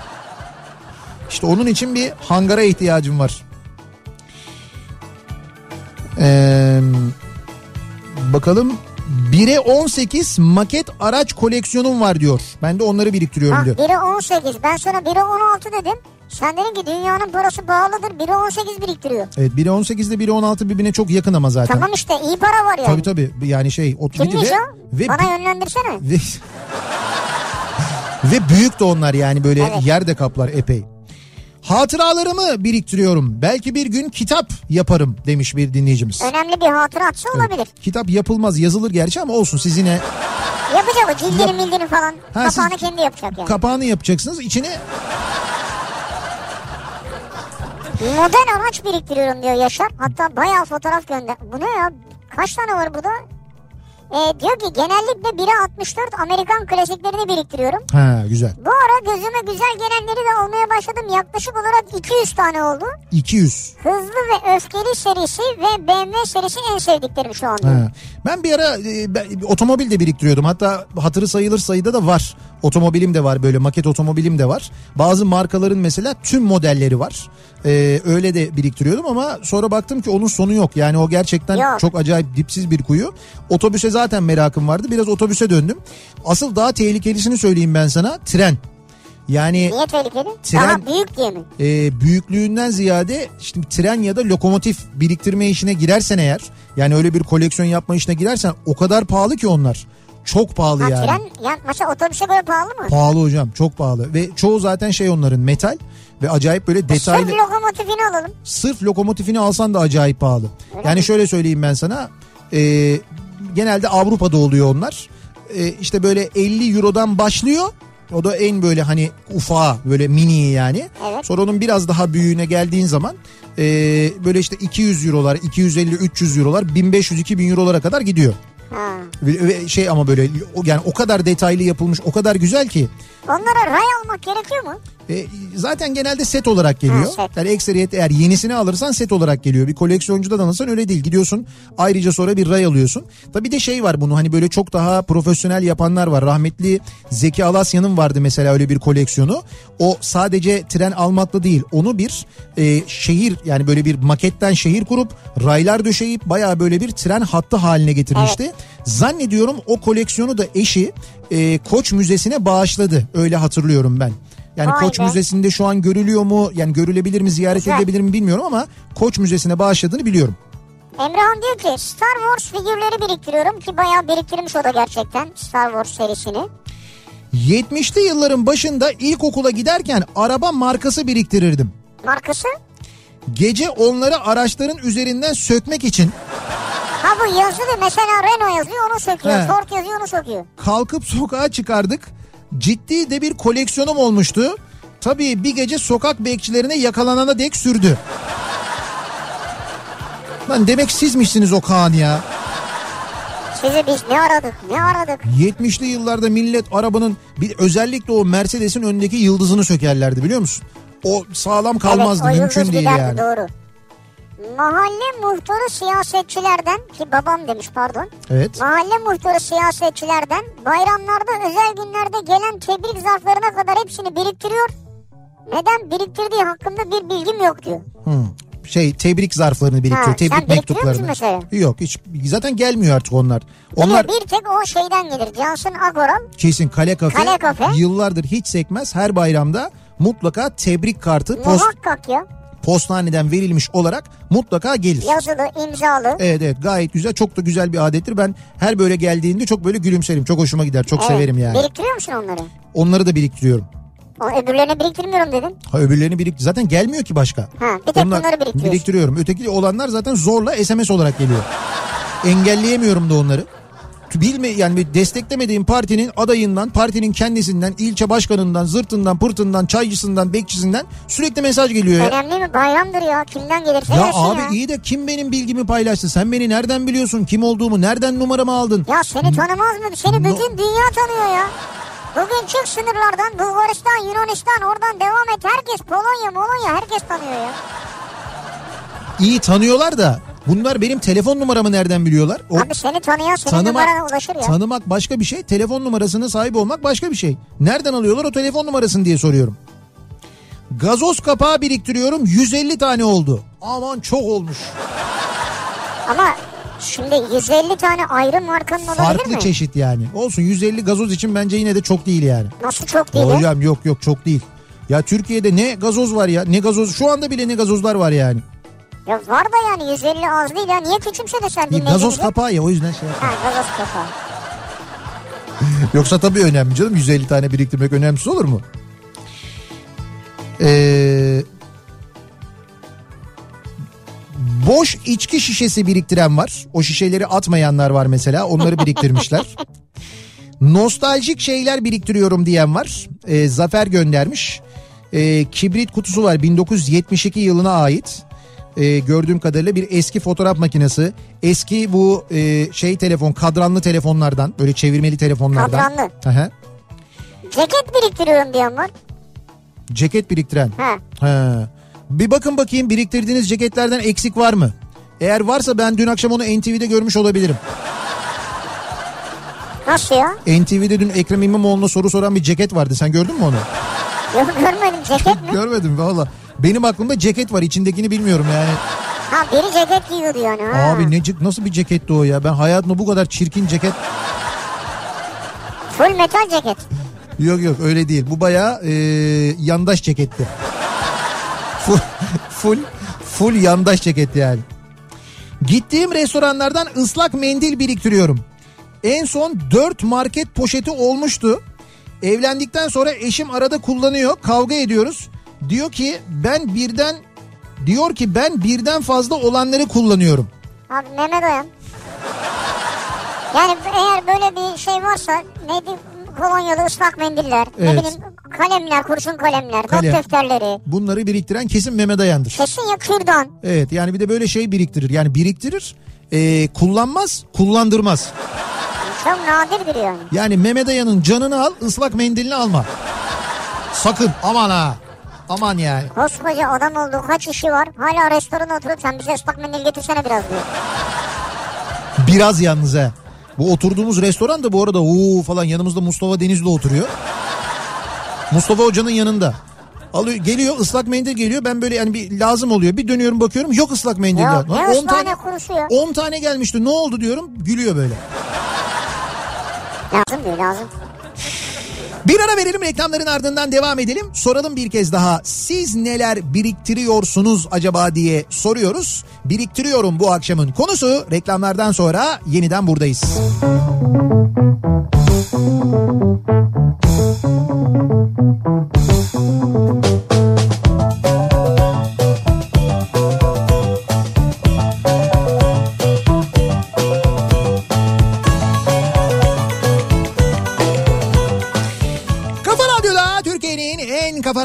İşte onun için bir hangara ihtiyacım var. Ee, bakalım 1'e 18 maket araç koleksiyonum var diyor. Ben de onları biriktiriyorum Ha, diyor. biri 18 ben sana biri 16 dedim. Sen dedin ki dünyanın parası pahalıdır biri 18 biriktiriyor. Evet 1'e 18 ile 1'e 16 birbirine çok yakın ama zaten. Tamam işte iyi para var yani. Tabii tabii yani şey. O, Kimmiş ve, o? ve, Bana yönlendirsene. ve, <laughs> ve büyük de onlar yani böyle Evet. yer de kaplar epey. Hatıralarımı biriktiriyorum. Belki bir gün kitap yaparım demiş bir dinleyicimiz. Önemli bir hatıratsa olabilir. Kitap yapılmaz yazılır gerçi ama olsun siz yine Yapacak o cildini Yap- mildini falan. Ha, Kapağını siz- kendi yapacak yani. kapağını yapacaksınız. içine Model araç biriktiriyorum diyor Yaşar. Hatta bayağı fotoğraf gönder. Bu ne ya? Kaç tane var burada? E, diyor ki genellikle 1'e 64 Amerikan klasiklerini biriktiriyorum. Ha güzel. Bu ara gözüme güzel gelenleri de almaya başladım. Yaklaşık olarak 200 tane oldu. 200. Hızlı ve Öfkeli serisi ve BMW serisi en sevdiklerim şu anda. Ha. Ben bir ara e, ben, otomobil de biriktiriyordum. Hatta hatırı sayılır sayıda da var. Otomobilim de var böyle maket otomobilim de var. Bazı markaların mesela tüm modelleri var. Ee, öyle de biriktiriyordum ama sonra baktım ki onun sonu yok. Yani o gerçekten Yok. çok acayip dipsiz bir kuyu. Otobüse zaten merakım vardı. Biraz otobüse döndüm. Asıl daha tehlikelisini söyleyeyim ben sana. Tren. Yani Niye tehlikeli? Tren- Daha büyük diye mi? e, büyüklüğünden ziyade işte tren ya da lokomotif biriktirme işine girersen eğer yani öyle bir koleksiyon yapma işine girersen o kadar pahalı ki onlar. Çok pahalı Ha, yani. tren ya, mesela otobüse göre pahalı mı? Pahalı hocam çok pahalı ve çoğu zaten şey onların metal ve acayip böyle detaylı Sırf lokomotifini alalım. sırf lokomotifini alsan da acayip pahalı. Öyle yani mi? şöyle söyleyeyim ben sana e, genelde Avrupa'da oluyor onlar E, işte böyle 50 eurodan başlıyor o da en böyle hani ufağı böyle mini yani. Evet. Sonra onun biraz daha büyüğüne geldiğin zaman e, böyle işte 200 eurolar 250-300 eurolar 1500-2000 eurolara kadar gidiyor. Ha. Ve, şey ama böyle yani o kadar detaylı yapılmış o kadar güzel ki Onlara ray almak gerekiyor mu? E, zaten genelde set olarak geliyor. Ha, set. Yani ekseriyet eğer yenisini alırsan set olarak geliyor. Bir koleksiyoncudan alırsan öyle değil. Gidiyorsun ayrıca sonra bir ray alıyorsun. Tabii de şey var bunu hani böyle çok daha profesyonel yapanlar var. Rahmetli Zeki Alasya'nın vardı mesela öyle bir koleksiyonu. O sadece tren almakla değil onu bir e, şehir yani böyle bir maketten şehir kurup raylar döşeyip bayağı böyle bir tren hattı haline getirmişti. Zannediyorum o koleksiyonu da eşi e, Koç Müzesi'ne bağışladı. Öyle hatırlıyorum ben. Yani Koç. Müzesi'nde şu an görülüyor mu? Yani görülebilir mi, ziyaret Güzel. edilebilir mi bilmiyorum ama Koç Müzesi'ne bağışladığını biliyorum. Emrah'ın diyor ki Star Wars figürleri biriktiriyorum ki bayağı biriktirmiş o da gerçekten Star Wars serisini. 70'li yılların başında ilkokula giderken araba markası biriktirirdim. Markası? Gece onları araçların üzerinden sökmek için Ha bu yazılı mesela Renault yazıyor onu söküyor. He. Ford yazıyor onu söküyor. kalkıp sokağa çıkardık. Ciddi de bir koleksiyonum olmuştu. Tabii bir gece sokak bekçilerine yakalanana dek sürdü. Lan demek sizmişsiniz o Kaan ya. Sizi biz ne aradık ne aradık. 70'li yıllarda millet arabanın bir özellikle o Mercedes'in önündeki yıldızını sökerlerdi biliyor musun? O sağlam kalmazdı evet, o mümkün değil giderdi, yani. Doğru. Mahalle muhtarı siyasetçilerden ki babam demiş pardon. Evet. Mahalle muhtarı siyasetçilerden bayramlarda özel günlerde gelen tebrik zarflarına kadar hepsini biriktiriyor. Neden biriktirdiği hakkında bir bilgim yok diyor. Hı. Şey tebrik zarflarını biriktiriyor. Ha, tebrik mektuplarını. mesela? Yok hiç zaten gelmiyor artık onlar. Bir Onlar de bir tek o şeyden gelir. Cansın Agoral. kesin kale kafe, Kale Kafe. yıllardır hiç sekmez. Her bayramda mutlaka tebrik kartı post, Muhakkak ya. Postaneden verilmiş olarak mutlaka gelir. Yazılı, imzalı. Evet evet gayet güzel çok da güzel bir adettir. Ben her böyle geldiğinde çok böyle gülümserim. Çok hoşuma gider. Çok Evet. severim yani. Biriktiriyor musun onları? Onları da biriktiriyorum. O öbürlerini biriktirmiyorum dedin. Ha öbürlerini birik zaten gelmiyor ki başka. Ha, bir tek bunları biriktiriyorsun. biriktiriyorum. Öteki olanlar zaten zorla SMS olarak geliyor. Engelleyemiyorum da onları. Bilme yani bir desteklemediğim partinin adayından, partinin kendisinden, ilçe başkanından, zırtından, pırtından, çaycısından, bekçisinden sürekli mesaj geliyor ya. Önemli mi? Bayramdır ya. Kimden gelirse Ya abi ya. iyi de kim benim bilgimi paylaştı? Sen beni nereden biliyorsun? Kim olduğumu? Nereden numaramı aldın? Ya seni tanımaz mı? Seni No- bütün dünya tanıyor ya. Bugün çık sınırlardan Bulgaristan, Yunanistan oradan devam et. Herkes Polonya, Molonya herkes tanıyor ya. İyi tanıyorlar da bunlar benim telefon numaramı nereden biliyorlar? O Abi seni tanıyan senin numarana ulaşır ya. tanımak başka bir şey, telefon numarasına sahip olmak başka bir şey. Nereden alıyorlar o telefon numarasını diye soruyorum. Gazoz kapağı biriktiriyorum 150 tane oldu. Aman çok olmuş. Ama şimdi 150 tane ayrı markanın olabilir Farklı mi? çeşit yani. Olsun 150 gazoz için bence yine de çok değil yani. Nasıl çok değil? Hocam yok yok çok değil. Ya Türkiye'de ne gazoz var ya ne gazoz şu anda bile ne gazozlar var yani. Ya var da yani 150 az değil ya. Niye küçümsedin sen Bir gazoz kapağı ya o yüzden şey yapma. Ha gazoz kapağı. <laughs> Yoksa tabii önemli canım 150 tane biriktirmek önemsiz olur mu? Ee, boş içki şişesi biriktiren var. O şişeleri atmayanlar var mesela. Onları biriktirmişler. <laughs> Nostaljik şeyler biriktiriyorum diyen var. Ee, Zafer göndermiş. Ee, kibrit kutusu var 1972 yılına ait. E, gördüğüm kadarıyla bir eski fotoğraf makinesi. Eski bu e, şey telefon kadranlı telefonlardan böyle çevirmeli telefonlardan. Kadranlı. Aha. Ceket biriktiriyorum diyorum var. Ceket biriktiren. Ha. Ha. Bir bakın bakayım biriktirdiğiniz ceketlerden eksik var mı? Eğer varsa ben dün akşam onu NTV'de görmüş olabilirim. Nasıl ya? NTV'de dün Ekrem İmamoğlu'na soru soran bir ceket vardı. Sen gördün mü onu? Yok görmedim ceket mi? <laughs> Görmedim valla. Benim aklımda ceket var. İçindekini bilmiyorum yani. Ha biri ceket giyiyordu yani. Ha. Abi ne nasıl bir ceketti o ya? Ben hayatımda bu kadar çirkin ceket Full metal ceket. Yok yok öyle değil. Bu bayağı e, yandaş ceketti. full, full, full yandaş ceket yani. Gittiğim restoranlardan ıslak mendil biriktiriyorum. En son 4 market poşeti olmuştu. Evlendikten sonra eşim arada kullanıyor. Kavga ediyoruz. Diyor ki ben birden diyor ki ben birden fazla olanları kullanıyorum. Abi Mehmet Oyan. Yani eğer böyle bir şey varsa neydi kolonyalı ıslak mendiller, ne Evet. bileyim kalemler, kurşun kalemler, Kalem. not defterleri. Bunları biriktiren kesin Mehmet Ayan'dır. Kesin ya kürdan. Evet yani bir de böyle şey biriktirir. Yani biriktirir, e, kullanmaz, kullandırmaz. Çok nadirdir yani. Yani Mehmet Ayan'ın canını al, ıslak mendilini alma. Sakın aman ha. Aman yani. Koskoca adam oldu kaç işi var. Hala restorana oturup sen bize ıslak mendil getirsene biraz diyor. Biraz yalnız ha. Bu oturduğumuz restoran da bu arada uuu falan yanımızda Mustafa Denizli oturuyor. Mustafa Hoca'nın yanında. Alıyor, geliyor ıslak mendil geliyor. Ben böyle yani bir lazım oluyor. Bir dönüyorum bakıyorum yok ıslak mendil. Yok, ne 10 ıslahane kurusu ya? 10 tane gelmişti. Ne oldu diyorum. Gülüyor böyle. Lazım diyor lazım. Bir ara verelim reklamların ardından devam edelim. Soralım bir kez daha. Siz neler biriktiriyorsunuz acaba diye soruyoruz. Biriktiriyorum bu akşamın konusu. Reklamlardan sonra yeniden buradayız. Kafa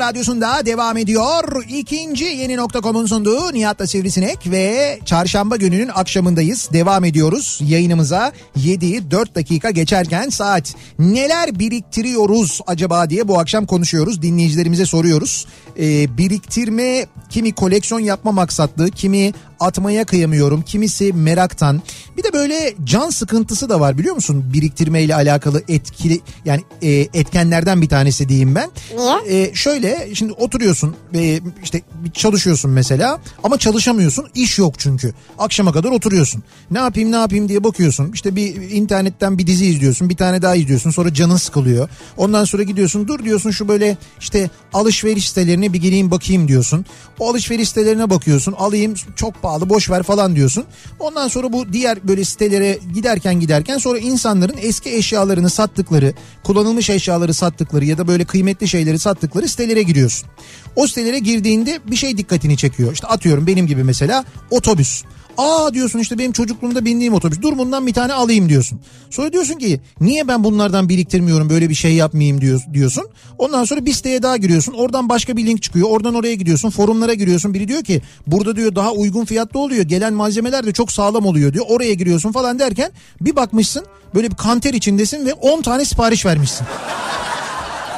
radyosunda devam ediyor. İkinci yeni nokta.com'un sunduğu Nihat'la Sivrisinek ve çarşamba gününün akşamındayız. Devam ediyoruz yayınımıza 7 4 dakika geçerken saat neler biriktiriyoruz acaba diye bu akşam konuşuyoruz. Dinleyicilerimize soruyoruz. Ee, biriktirme kimi koleksiyon yapma maksatlı kimi atmaya kıyamıyorum. Kimisi meraktan. Bir de böyle can sıkıntısı da var biliyor musun? Biriktirmeyle alakalı etkili yani e, etkenlerden bir tanesi diyeyim ben. Niye? E, şöyle şimdi oturuyorsun e, işte çalışıyorsun mesela ama çalışamıyorsun. iş yok çünkü. Akşama kadar oturuyorsun. Ne yapayım ne yapayım diye bakıyorsun. İşte bir internetten bir dizi izliyorsun. Bir tane daha izliyorsun. Sonra canın sıkılıyor. Ondan sonra gidiyorsun dur diyorsun şu böyle işte alışveriş sitelerine bir gireyim bakayım diyorsun. O alışveriş sitelerine bakıyorsun. Alayım çok pahalı boş ver falan diyorsun. Ondan sonra bu diğer böyle sitelere giderken giderken sonra insanların eski eşyalarını sattıkları, kullanılmış eşyaları sattıkları ya da böyle kıymetli şeyleri sattıkları sitelere giriyorsun. O sitelere girdiğinde bir şey dikkatini çekiyor. İşte atıyorum benim gibi mesela otobüs. Aa diyorsun işte benim çocukluğumda bindiğim otobüs. Dur bundan bir tane alayım diyorsun. Sonra diyorsun ki niye ben bunlardan biriktirmiyorum böyle bir şey yapmayayım diyor- diyorsun. Ondan sonra bir siteye daha giriyorsun. Oradan başka bir link çıkıyor. Oradan oraya gidiyorsun. Forumlara giriyorsun. Biri diyor ki burada diyor daha uygun fiyatlı oluyor. Gelen malzemeler de çok sağlam oluyor diyor. Oraya giriyorsun falan derken bir bakmışsın böyle bir kanter içindesin ve 10 tane sipariş vermişsin.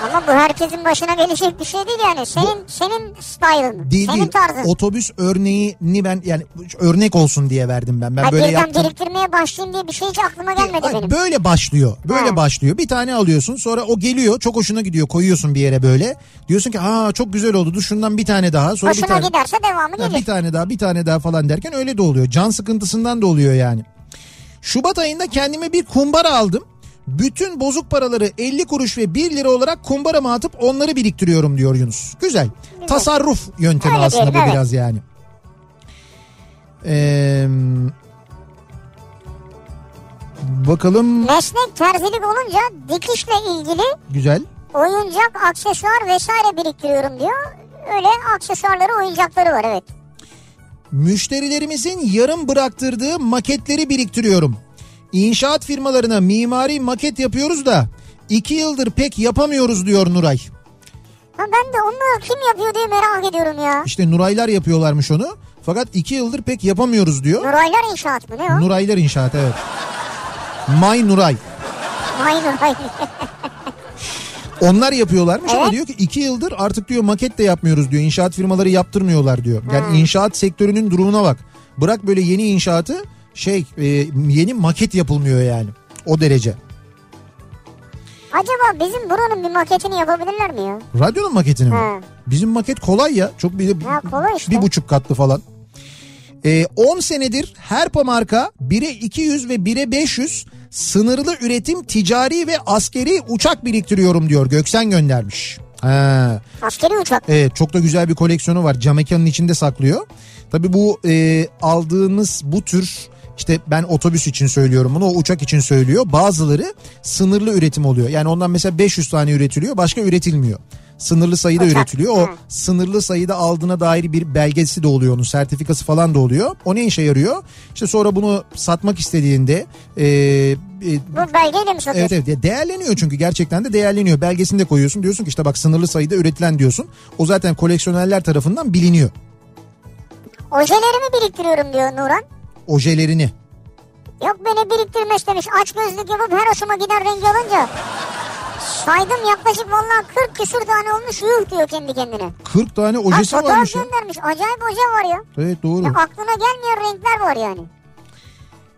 Ama bu herkesin başına gelecek bir şey değil yani. Senin senin style'ın. Değil senin değil. tarzın. Otobüs örneğini ben yani örnek olsun diye verdim ben. Ben Ha, böyle yaptım. biriktirmeye başlayayım diye bir şey hiç aklıma gelmedi Ay, benim. Böyle başlıyor. Böyle Ha. başlıyor. Bir tane alıyorsun sonra o geliyor çok hoşuna gidiyor koyuyorsun bir yere böyle. Diyorsun ki aa çok güzel oldu dur şundan bir tane daha. Sonra bir Hoşuna tane, giderse devamı gelir. bir tane daha bir tane daha falan derken öyle de oluyor. Can sıkıntısından da oluyor yani. Şubat ayında kendime bir kumbara aldım. Bütün bozuk paraları 50 kuruş ve 1 lira olarak kumbarama atıp onları biriktiriyorum diyor Yunus. Güzel. Tasarruf yöntemi Öyle aslında bu diyelim, evet. biraz yani. Ee, bakalım Meslek terzilik olunca dikişle ilgili güzel. oyuncak, aksesuar vesaire biriktiriyorum diyor. Öyle aksesuarları, oyuncakları var evet. Müşterilerimizin yarım bıraktırdığı maketleri biriktiriyorum. İnşaat firmalarına mimari maket yapıyoruz da iki yıldır pek yapamıyoruz diyor Nuray. Ha ben de onu kim yapıyor diye merak ediyorum ya. İşte Nuraylar yapıyorlarmış onu. Fakat iki yıldır pek yapamıyoruz diyor. Nuraylar İnşaat mı ne o? Nuraylar İnşaat evet. May Nuray. May Nuray. Onlar yapıyorlarmış ama Evet. diyor ki iki yıldır artık diyor maket de yapmıyoruz diyor. İnşaat firmaları yaptırmıyorlar diyor. Yani inşaat sektörünün durumuna bak. Bırak böyle yeni inşaatı şey e, yeni maket yapılmıyor yani. O derece. Acaba bizim buranın bir maketini yapabilirler mi ya? Radyonun maketini mi? He. Bizim maket kolay ya. Çok bir, Ya kolay işte. bir buçuk katlı falan. Ee, 10 senedir Herpa marka 1'e 200 ve 1'e 500 sınırlı üretim ticari ve askeri uçak biriktiriyorum diyor. Göksen göndermiş. Ha. Askeri uçak. Evet çok da güzel bir koleksiyonu var. Cam mekanın içinde saklıyor. Tabii bu e, aldığınız bu tür işte ben otobüs için söylüyorum bunu o uçak için söylüyor. Bazıları sınırlı üretim oluyor. Yani ondan mesela 500 tane üretiliyor başka üretilmiyor. Sınırlı sayıda Uçak. üretiliyor. O Hı. sınırlı sayıda aldığına dair bir belgesi de oluyor onun sertifikası falan da oluyor. O ne işe yarıyor? İşte sonra bunu satmak istediğinde e, e, Bu belgeyle mi satıyorsun? Evet evet değerleniyor çünkü gerçekten de değerleniyor. Belgesini de koyuyorsun diyorsun ki işte bak sınırlı sayıda üretilen diyorsun. O zaten koleksiyonerler tarafından biliniyor. Ojelerimi biriktiriyorum diyor Nuran. Ojelerini. Yok beni biriktirme istemiş. Aç gözlük yapıp her hoşuma gider rengi alınca. Saydım yaklaşık vallahi 40 küsür tane olmuş yuh diyor kendi kendine. 40 tane Ha, ojesi fotoğraf varmış ya. göndermiş. Acayip oje var ya. Evet doğru. ya. Aklına gelmeyen renkler var yani.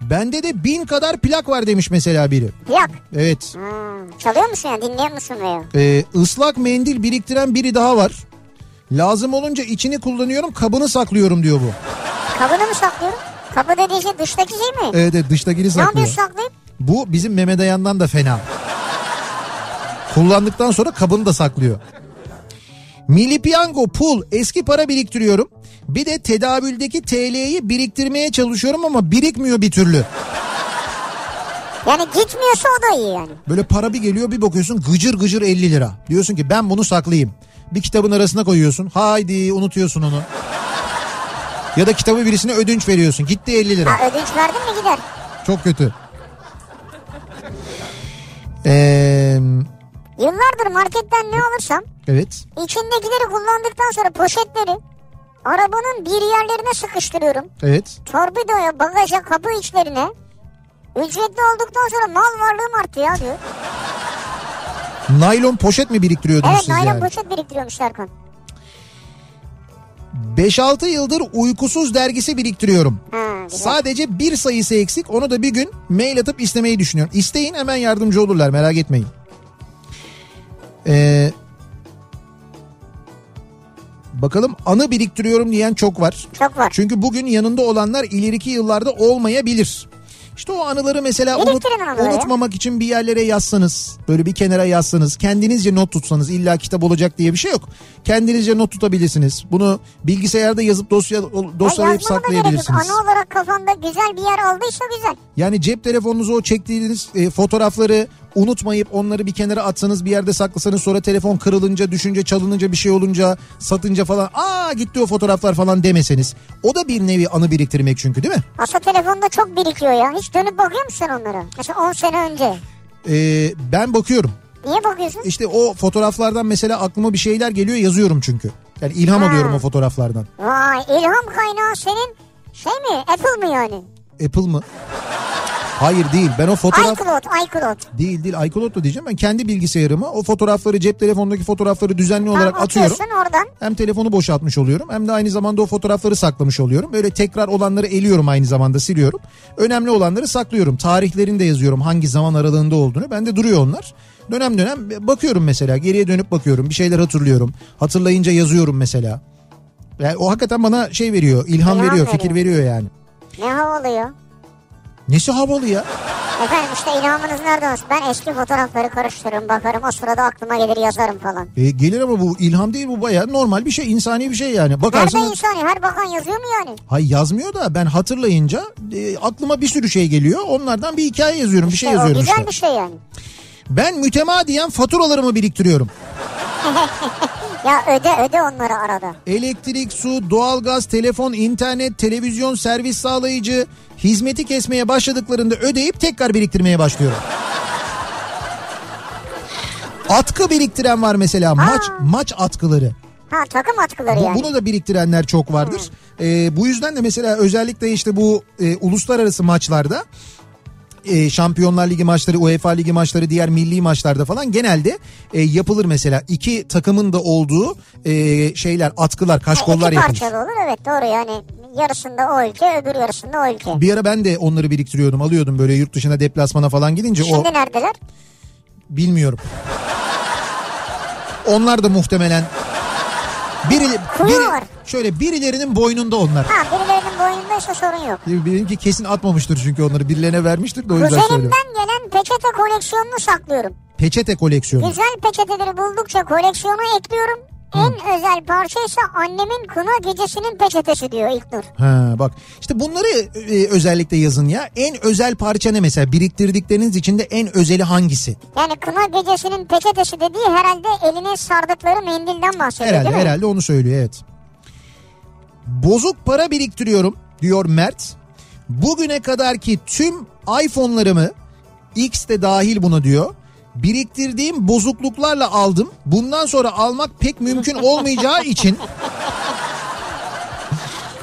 Bende de bin kadar plak var demiş mesela biri. Plak. Evet. Hmm, çalıyor musun ya dinliyor musun veya? Ee, ıslak mendil biriktiren biri daha var. Lazım olunca içini kullanıyorum kabını saklıyorum diyor bu. Kabını mı saklıyorum? Kabı dediği şey dıştaki şey mi? Evet, evet dıştakini ne saklıyor. yapıyorsun saklayıp? Bu bizim Mehmet Ayan'dan da fena. Kullandıktan sonra kabını da saklıyor. Milli piyango, pul, eski para biriktiriyorum. Bir de tedavüldeki TL'yi biriktirmeye çalışıyorum ama birikmiyor bir türlü. Yani gitmiyorsa o da iyi yani. Böyle para bir geliyor bir bakıyorsun gıcır gıcır 50 lira. Diyorsun ki ben bunu saklayayım. Bir kitabın arasına koyuyorsun. Haydi unutuyorsun onu. Ya da kitabı birisine ödünç veriyorsun. Gitti 50 lira. Ha ödünç verdin mi gider. Çok kötü. Ee, Yıllardır marketten ne alırsam evet. içindekileri kullandıktan sonra poşetleri arabanın bir yerlerine sıkıştırıyorum. Evet. Torpidoya, bagaja, kapı içlerine. Ücretli olduktan sonra mal varlığım arttı ya diyor. Naylon poşet mi biriktiriyordunuz Evet siz naylon yani? poşet biriktiriyormuş Serkan. 5-6 yıldır uykusuz dergisi biriktiriyorum. Ha. Sadece bir sayısı eksik. Onu da bir gün mail atıp istemeyi düşünüyorum. İsteyin hemen yardımcı olurlar merak etmeyin. Ee, bakalım anı biriktiriyorum diyen çok var. Çok var. Çünkü bugün yanında olanlar ileriki yıllarda olmayabilir. İşte o anıları mesela unut, unutmamak için bir yerlere yazsanız, böyle bir kenara yazsanız, kendinizce not tutsanız illa kitap olacak diye bir şey yok. Kendinizce not tutabilirsiniz. Bunu bilgisayarda yazıp dosya Ya dosyalayıp saklayabilirsiniz. Ana olarak kafanda güzel bir yer aldıysa güzel. Yani cep telefonunuza o çektiğiniz e, fotoğrafları unutmayıp onları bir kenara atsanız bir yerde saklasanız sonra telefon kırılınca, düşünce, çalınınca bir şey olunca, satınca falan aa gitti o fotoğraflar falan demeseniz. O da bir nevi anı biriktirmek çünkü değil mi? Aslında telefonda çok birikiyor ya. Hiç dönüp bakıyor musun onlara? Mesela 10 sene önce. Ee, ben bakıyorum. Niye bakıyorsun? İşte o fotoğraflardan mesela aklıma bir şeyler geliyor yazıyorum çünkü. Yani ilham Ha. alıyorum o fotoğraflardan. Vay ilham kaynağı senin şey mi? Apple mı yani? Apple mı? Hayır değil. Ben o fotoğraf iCloud, iCloud. değil değil iCloud da diyeceğim. Ben kendi bilgisayarıma o fotoğrafları cep telefondaki fotoğrafları düzenli olarak Tamam, atıyorum. oradan. Hem telefonu boşaltmış oluyorum hem de aynı zamanda o fotoğrafları saklamış oluyorum. Böyle tekrar olanları eliyorum aynı zamanda siliyorum. Önemli olanları saklıyorum. Tarihlerini de yazıyorum hangi zaman aralığında olduğunu. Bende duruyor onlar. Dönem dönem bakıyorum mesela geriye dönüp bakıyorum bir şeyler hatırlıyorum. Hatırlayınca yazıyorum mesela. Yani o hakikaten bana şey veriyor ilham, İlham veriyor fikir veriyor. veriyor yani. Ne havalı ya. Nesi havalı ya? Efendim işte ilhamınız nereden olsun? Ben eski fotoğrafları karıştırırım bakarım. O sırada aklıma gelir yazarım falan. E, gelir ama bu ilham değil bu baya normal bir şey insani bir şey yani. Nerede Bakarsın insani? Her bakan yazıyor mu yani? hay yazmıyor da ben hatırlayınca e, aklıma bir sürü şey geliyor. Onlardan bir hikaye yazıyorum bir şey İşte o yazıyorum güzel işte. bir şey yani. Ben mütemadiyen faturalarımı biriktiriyorum. <laughs> Ya öde öde onları arada. Elektrik, su, doğalgaz, telefon, internet, televizyon, servis sağlayıcı hizmeti kesmeye başladıklarında ödeyip tekrar biriktirmeye başlıyorum. Atkı biriktiren var mesela maç maç atkıları. Ha takım atkıları Bu- yani. Bunu da biriktirenler çok vardır. E, bu yüzden de mesela özellikle işte bu e, uluslararası maçlarda e, Şampiyonlar Ligi maçları, UEFA Ligi maçları, diğer milli maçlarda falan genelde e, yapılır mesela. iki takımın da olduğu e, şeyler, atkılar, kaşkollar İki yapılır. parçalı olur evet doğru yani yarısında o ülke öbür yarısında o ülke. Bir ara ben de onları biriktiriyordum, alıyordum böyle yurt dışına deplasmana falan gidince o Şimdi neredeler? bilmiyorum. Onlar da muhtemelen biri, biri şöyle birilerinin boynunda onlar. Ha birilerinin boynundaysa sorun yok. Benimki kesin atmamıştır çünkü onları birilerine vermiştir de o yüzden söylüyorum. Kuzenimden gelen peçete koleksiyonunu saklıyorum. Peçete koleksiyonu. Güzel peçeteleri buldukça koleksiyona ekliyorum. En özel parça ise annemin kına gecesinin peçetesi diyor İlknur. Ha bak işte bunları e, özellikle yazın ya. En özel parça ne mesela biriktirdikleriniz içinde en özeli hangisi? Yani kına gecesinin peçetesi dediği herhalde eline sardıkları mendilden bahsediyor Herhalde değil mi? herhalde onu söylüyor evet. Bozuk para biriktiriyorum diyor Mert. Bugüne kadarki tüm iPhone'larımı X de dahil buna diyor. Biriktirdiğim bozukluklarla aldım. Bundan sonra almak pek mümkün olmayacağı için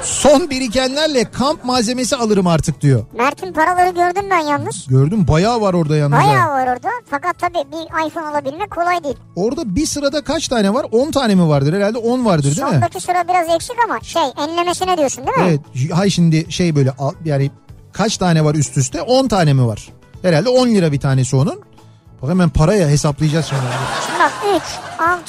son birikenlerle kamp malzemesi alırım artık diyor. Mert'in paraları gördüm ben yalnız. Gördüm bayağı var orada yalnız. Bayağı var orada. Fakat tabii bir iPhone alabilmek kolay değil. Orada bir sırada kaç tane var? 10 tane mi vardır? Herhalde 10 vardır değil mi? Sondaki sıra biraz eksik ama şey enlemesine diyorsun değil mi? Evet. Hay şimdi şey böyle yani kaç tane var üst üste? 10 tane mi var? Herhalde 10 lira bir tanesi onun. Bak hemen paraya hesaplayacağız şimdi. Şimdi bak 3,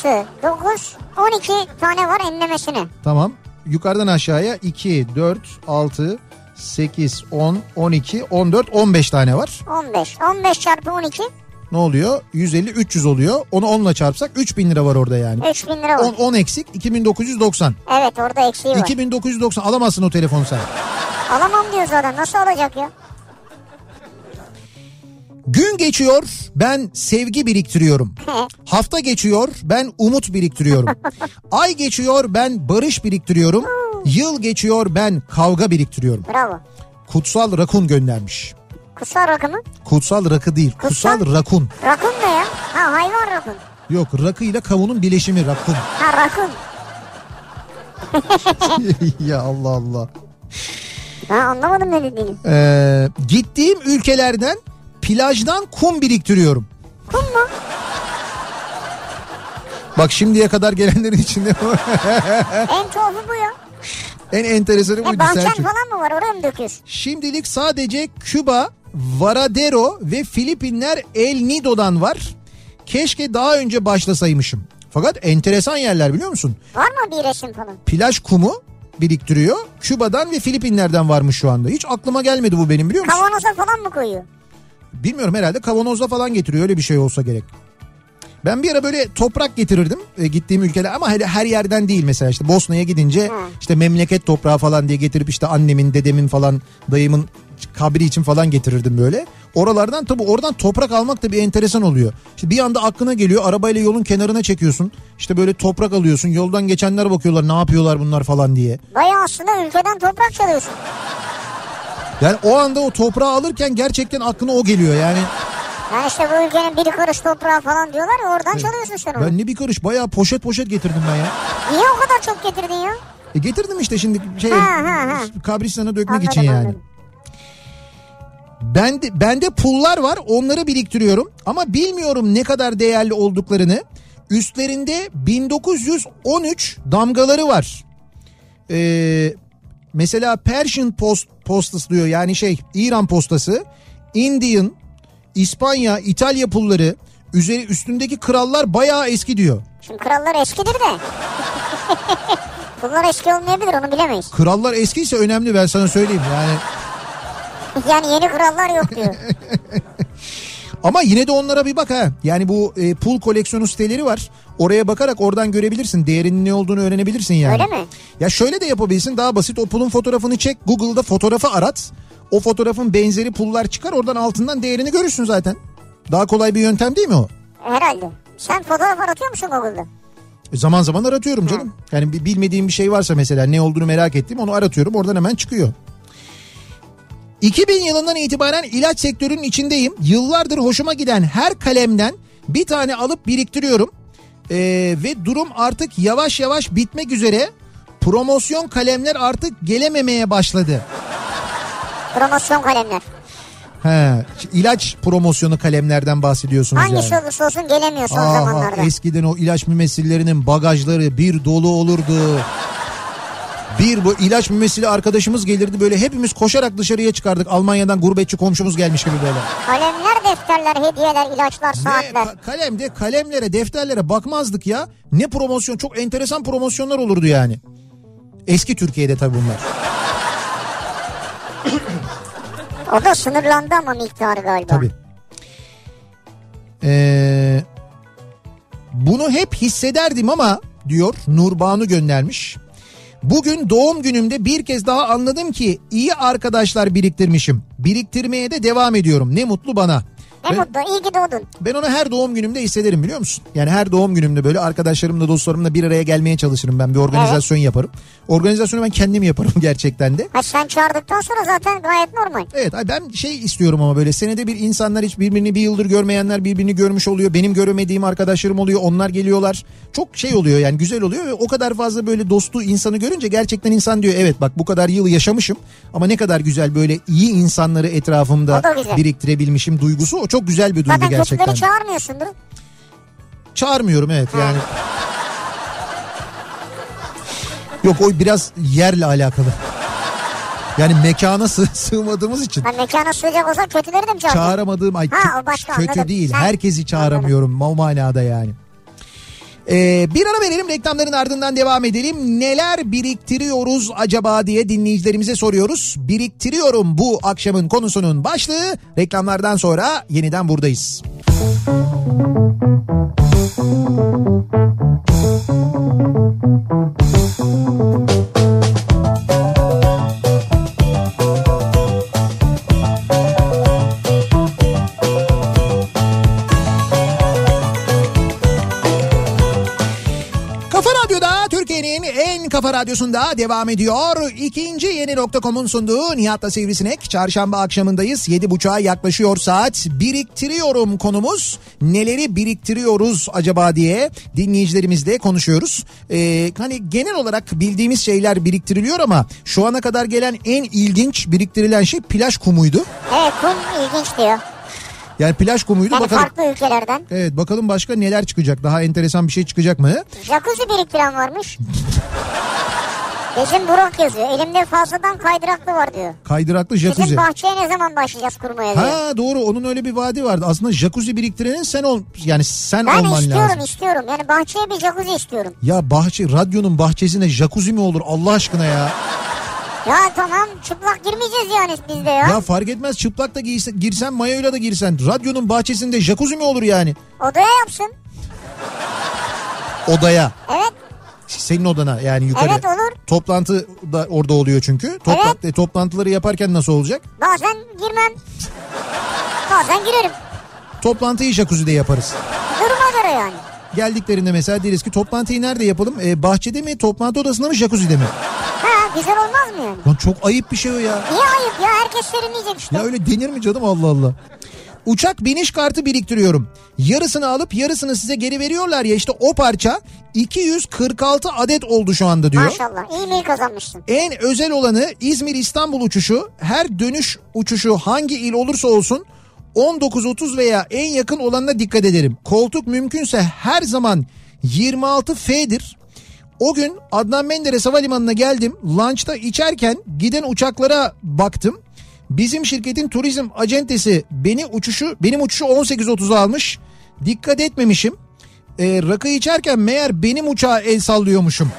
6, 9, 12 tane var enlemesine. Tamam. Yukarıdan aşağıya 2, 4, 6, 8, 10, 12, 14, 15 tane var. 15. 15 çarpı 12 Ne oluyor? 150, 300 oluyor. Onu 10'la çarpsak 3000 lira var orada yani. 3000 lira var. 10, 10 eksik 2990. Evet orada eksiği var. 2990 alamazsın o telefonu sen. Alamam diyor zaten nasıl alacak ya? Gün geçiyor ben sevgi biriktiriyorum. Hafta geçiyor ben umut biriktiriyorum. <laughs> Ay geçiyor ben barış biriktiriyorum. Yıl geçiyor ben kavga biriktiriyorum. Bravo. Kutsal rakun göndermiş. Kutsal rakımı? Kutsal rakı değil kutsal, Kutsal- rakun. Rakun ne ya? Ha hayvan rakun. Yok rakı ile kavunun bileşimi rakun. Ha rakun. <laughs> ya Allah Allah. Ha anlamadım ne dediğini. Ee, gittiğim ülkelerden plajdan kum biriktiriyorum. Kum mu? Bak şimdiye kadar gelenlerin içinde En tuhafı bu ya. en enteresanı E buydu bahçen Selçuk. falan mı var oraya mı döküyorsun? Şimdilik sadece Küba, Varadero ve Filipinler El Nido'dan var. Keşke daha önce başlasaymışım. Fakat enteresan yerler biliyor musun? Var mı bir resim falan? Plaj kumu biriktiriyor. Küba'dan ve Filipinler'den varmış şu anda. Hiç aklıma gelmedi bu benim biliyor musun? Kavanoza falan mı koyuyor? Bilmiyorum herhalde kavanozla falan getiriyor öyle bir şey olsa gerek. Ben bir ara böyle toprak getirirdim e, gittiğim ülkeler ama her, her yerden değil mesela işte Bosna'ya gidince işte memleket toprağı falan diye getirip işte annemin dedemin falan dayımın kabri için falan getirirdim böyle. Oralardan tabii oradan toprak almak da bir enteresan oluyor. İşte bir anda aklına geliyor arabayla yolun kenarına çekiyorsun. İşte böyle toprak alıyorsun yoldan geçenler bakıyorlar ne yapıyorlar bunlar falan diye. Bayağı aslında ülkeden toprak çalıyorsun. Yani o anda o toprağı alırken gerçekten aklına o geliyor yani. Yani işte bu ülkenin bir karış toprağı falan diyorlar ya oradan çalıyorsun sen onu. Ben ne bir karış bayağı poşet poşet getirdim ben ya. Niye o kadar çok getirdin ya? E getirdim işte şimdi şey Ha, ha, ha. kabristan'a dökmek Anladım, için yani. anladım. Bende, bende pullar var onları biriktiriyorum ama bilmiyorum ne kadar değerli olduklarını. Üstlerinde 1913 damgaları var. Ee, mesela Persian Post postası diyor yani şey İran postası, Indian, İspanya, İtalya pulları, üzeri üstündeki krallar bayağı eski diyor. Şimdi krallar eskidir de. <laughs> Bunlar eski olmayabilir onu bilemeyiz. Krallar eskiyse önemli ben sana söyleyeyim yani. <laughs> Yani yeni krallar yok diyor. <laughs> Ama yine de onlara bir bak ha. Yani bu e, pul koleksiyonu siteleri var. Oraya bakarak oradan görebilirsin. Değerinin ne olduğunu öğrenebilirsin yani. Öyle mi? Ya şöyle de yapabilirsin daha basit. O pulun fotoğrafını çek. Google'da fotoğrafı arat. O fotoğrafın benzeri pullar çıkar. Oradan altından değerini görürsün zaten. Daha kolay bir yöntem değil mi o? Herhalde. Sen fotoğraf aratıyor musun Google'da? E, Zaman zaman aratıyorum canım. Yani bilmediğim bir şey varsa mesela ne olduğunu merak ettiğim onu aratıyorum. Oradan hemen çıkıyor. 2000 yılından itibaren ilaç sektörünün içindeyim. Yıllardır hoşuma giden her kalemden bir tane alıp biriktiriyorum. Ee, ve durum artık yavaş yavaş bitmek üzere. Promosyon kalemler artık gelememeye başladı. Promosyon kalemler. He, ilaç promosyonu kalemlerden bahsediyorsunuz Hangisi yani. olursa olsun gelemiyor son Aha, zamanlarda. eskiden o ilaç mümessillerinin bagajları bir dolu olurdu. Bir bu ilaç mümessili arkadaşımız gelirdi böyle hepimiz koşarak dışarıya çıkardık. Almanya'dan gurbetçi komşumuz gelmiş gibi böyle. Kalemler, defterler, hediyeler, ilaçlar, saatler. ka- kalemde kalemlere defterlere bakmazdık ya. Ne promosyon çok enteresan promosyonlar olurdu yani. Eski Türkiye'de tabii bunlar. <coughs> O da sınırlandı ama miktarı galiba. Tabii. Ee, bunu hep hissederdim ama diyor Nurbanu göndermiş. Bugün doğum günümde bir kez daha anladım ki iyi arkadaşlar biriktirmişim. Biriktirmeye de devam ediyorum. Ne mutlu bana. Ne Ben- mutlu iyi ki doğdun. Ben onu her doğum günümde hissederim biliyor musun? Yani her doğum günümde böyle arkadaşlarımla dostlarımla bir araya gelmeye çalışırım ben bir organizasyon yaparım. Organizasyonu ben kendim yaparım <laughs> gerçekten de. Ha sen çağırdıktan sonra zaten gayet normal. Evet ben şey istiyorum ama böyle senede bir insanlar hiç birbirini bir yıldır görmeyenler birbirini görmüş oluyor. Benim göremediğim arkadaşlarım oluyor onlar geliyorlar. Çok şey oluyor yani güzel oluyor ve o kadar fazla böyle dostu insanı görünce gerçekten insan diyor evet bak bu kadar yıl yaşamışım. Ama ne kadar güzel böyle iyi insanları etrafımda biriktirebilmişim duygusu o çok güzel bir duygu Zaten gerçekten. kötüleri çağırmıyorsundur. Çağırmıyorum evet yani. Yok o biraz yerle alakalı. Yani mekana sığ, sığmadığımız için Ha mekana sığacak olsa kötüleri de mi çağıracaksın? çağıramadığım ay Ha, o başka, kötü anladım. değil. Sen- Herkesi çağıramıyorum o manada yani. Ee, bir ara verelim reklamların ardından devam edelim. Neler biriktiriyoruz acaba diye dinleyicilerimize soruyoruz. Biriktiriyorum bu akşamın konusunun başlığı. Reklamlardan sonra yeniden buradayız. Kafa kafa radyosunda devam ediyor. İkinci yeni nokta.com'un sunduğu Nihat'la Sivrisinek. Çarşamba akşamındayız. Yedi buçuğa yaklaşıyor saat. Biriktiriyorum konumuz. Neleri biriktiriyoruz acaba diye dinleyicilerimizle konuşuyoruz. Ee, hani genel olarak bildiğimiz şeyler biriktiriliyor ama şu ana kadar gelen en ilginç biriktirilen şey plaj kumuydu. Evet kum ilginç diyor. Yani plaj kumuydu. Yani bakalım. farklı ülkelerden. Evet bakalım başka neler çıkacak. Daha enteresan bir şey çıkacak mı? Jacuzzi biriktiren varmış. Bizim Burak yazıyor. Elimde fazladan kaydıraklı var diyor. Kaydıraklı jacuzzi. Bizim bahçeye ne zaman başlayacağız kurmaya diyor. Ha doğru onun öyle bir vaadi vardı. Aslında jacuzzi biriktirenin sen ol yani sen ben olman istiyorum lazım. istiyorum. Yani bahçeye bir jacuzzi istiyorum. Ya bahçe radyonun bahçesine jacuzzi mi olur Allah aşkına ya? Ya tamam çıplak girmeyeceğiz yani biz de ya. Ya fark etmez çıplak da giysen, girsen mayoyla da girsen. Radyonun bahçesinde jacuzzi mi olur yani? Odaya yapsın. Odaya. Evet Senin odana yani yukarı. Evet, olur. Toplantı da orada oluyor çünkü. Topla- Evet. e, toplantıları yaparken nasıl olacak? bazen girmem. Bazen girerim. Toplantıyı jacuzzi'de yaparız. Duruma göre yani. Geldiklerinde mesela deriz ki toplantıyı nerede yapalım? E, bahçede mi, toplantı odasında mı, jacuzzi'de mi? Ha güzel olmaz mı yani? Lan çok ayıp bir şey o ya. Niye ayıp ya herkes serinleyecek işte. Ya öyle denir mi canım Allah Allah. Uçak biniş kartı biriktiriyorum. Yarısını alıp yarısını size geri veriyorlar ya işte o parça 246 adet oldu şu anda diyor. Maşallah iyi mail kazanmışsın. En özel olanı İzmir İstanbul uçuşu. Her dönüş uçuşu hangi il olursa olsun 19.30 veya en yakın olanına dikkat ederim. Koltuk mümkünse her zaman 26F'dir. O gün Adnan Menderes Havalimanı'na geldim. Lunch'ta içerken giden uçaklara baktım. Bizim şirketin turizm acentesi beni uçuşu benim uçuşu 18.30'a almış. Dikkat etmemişim. Ee, rakı içerken meğer benim uçağa el sallıyormuşum.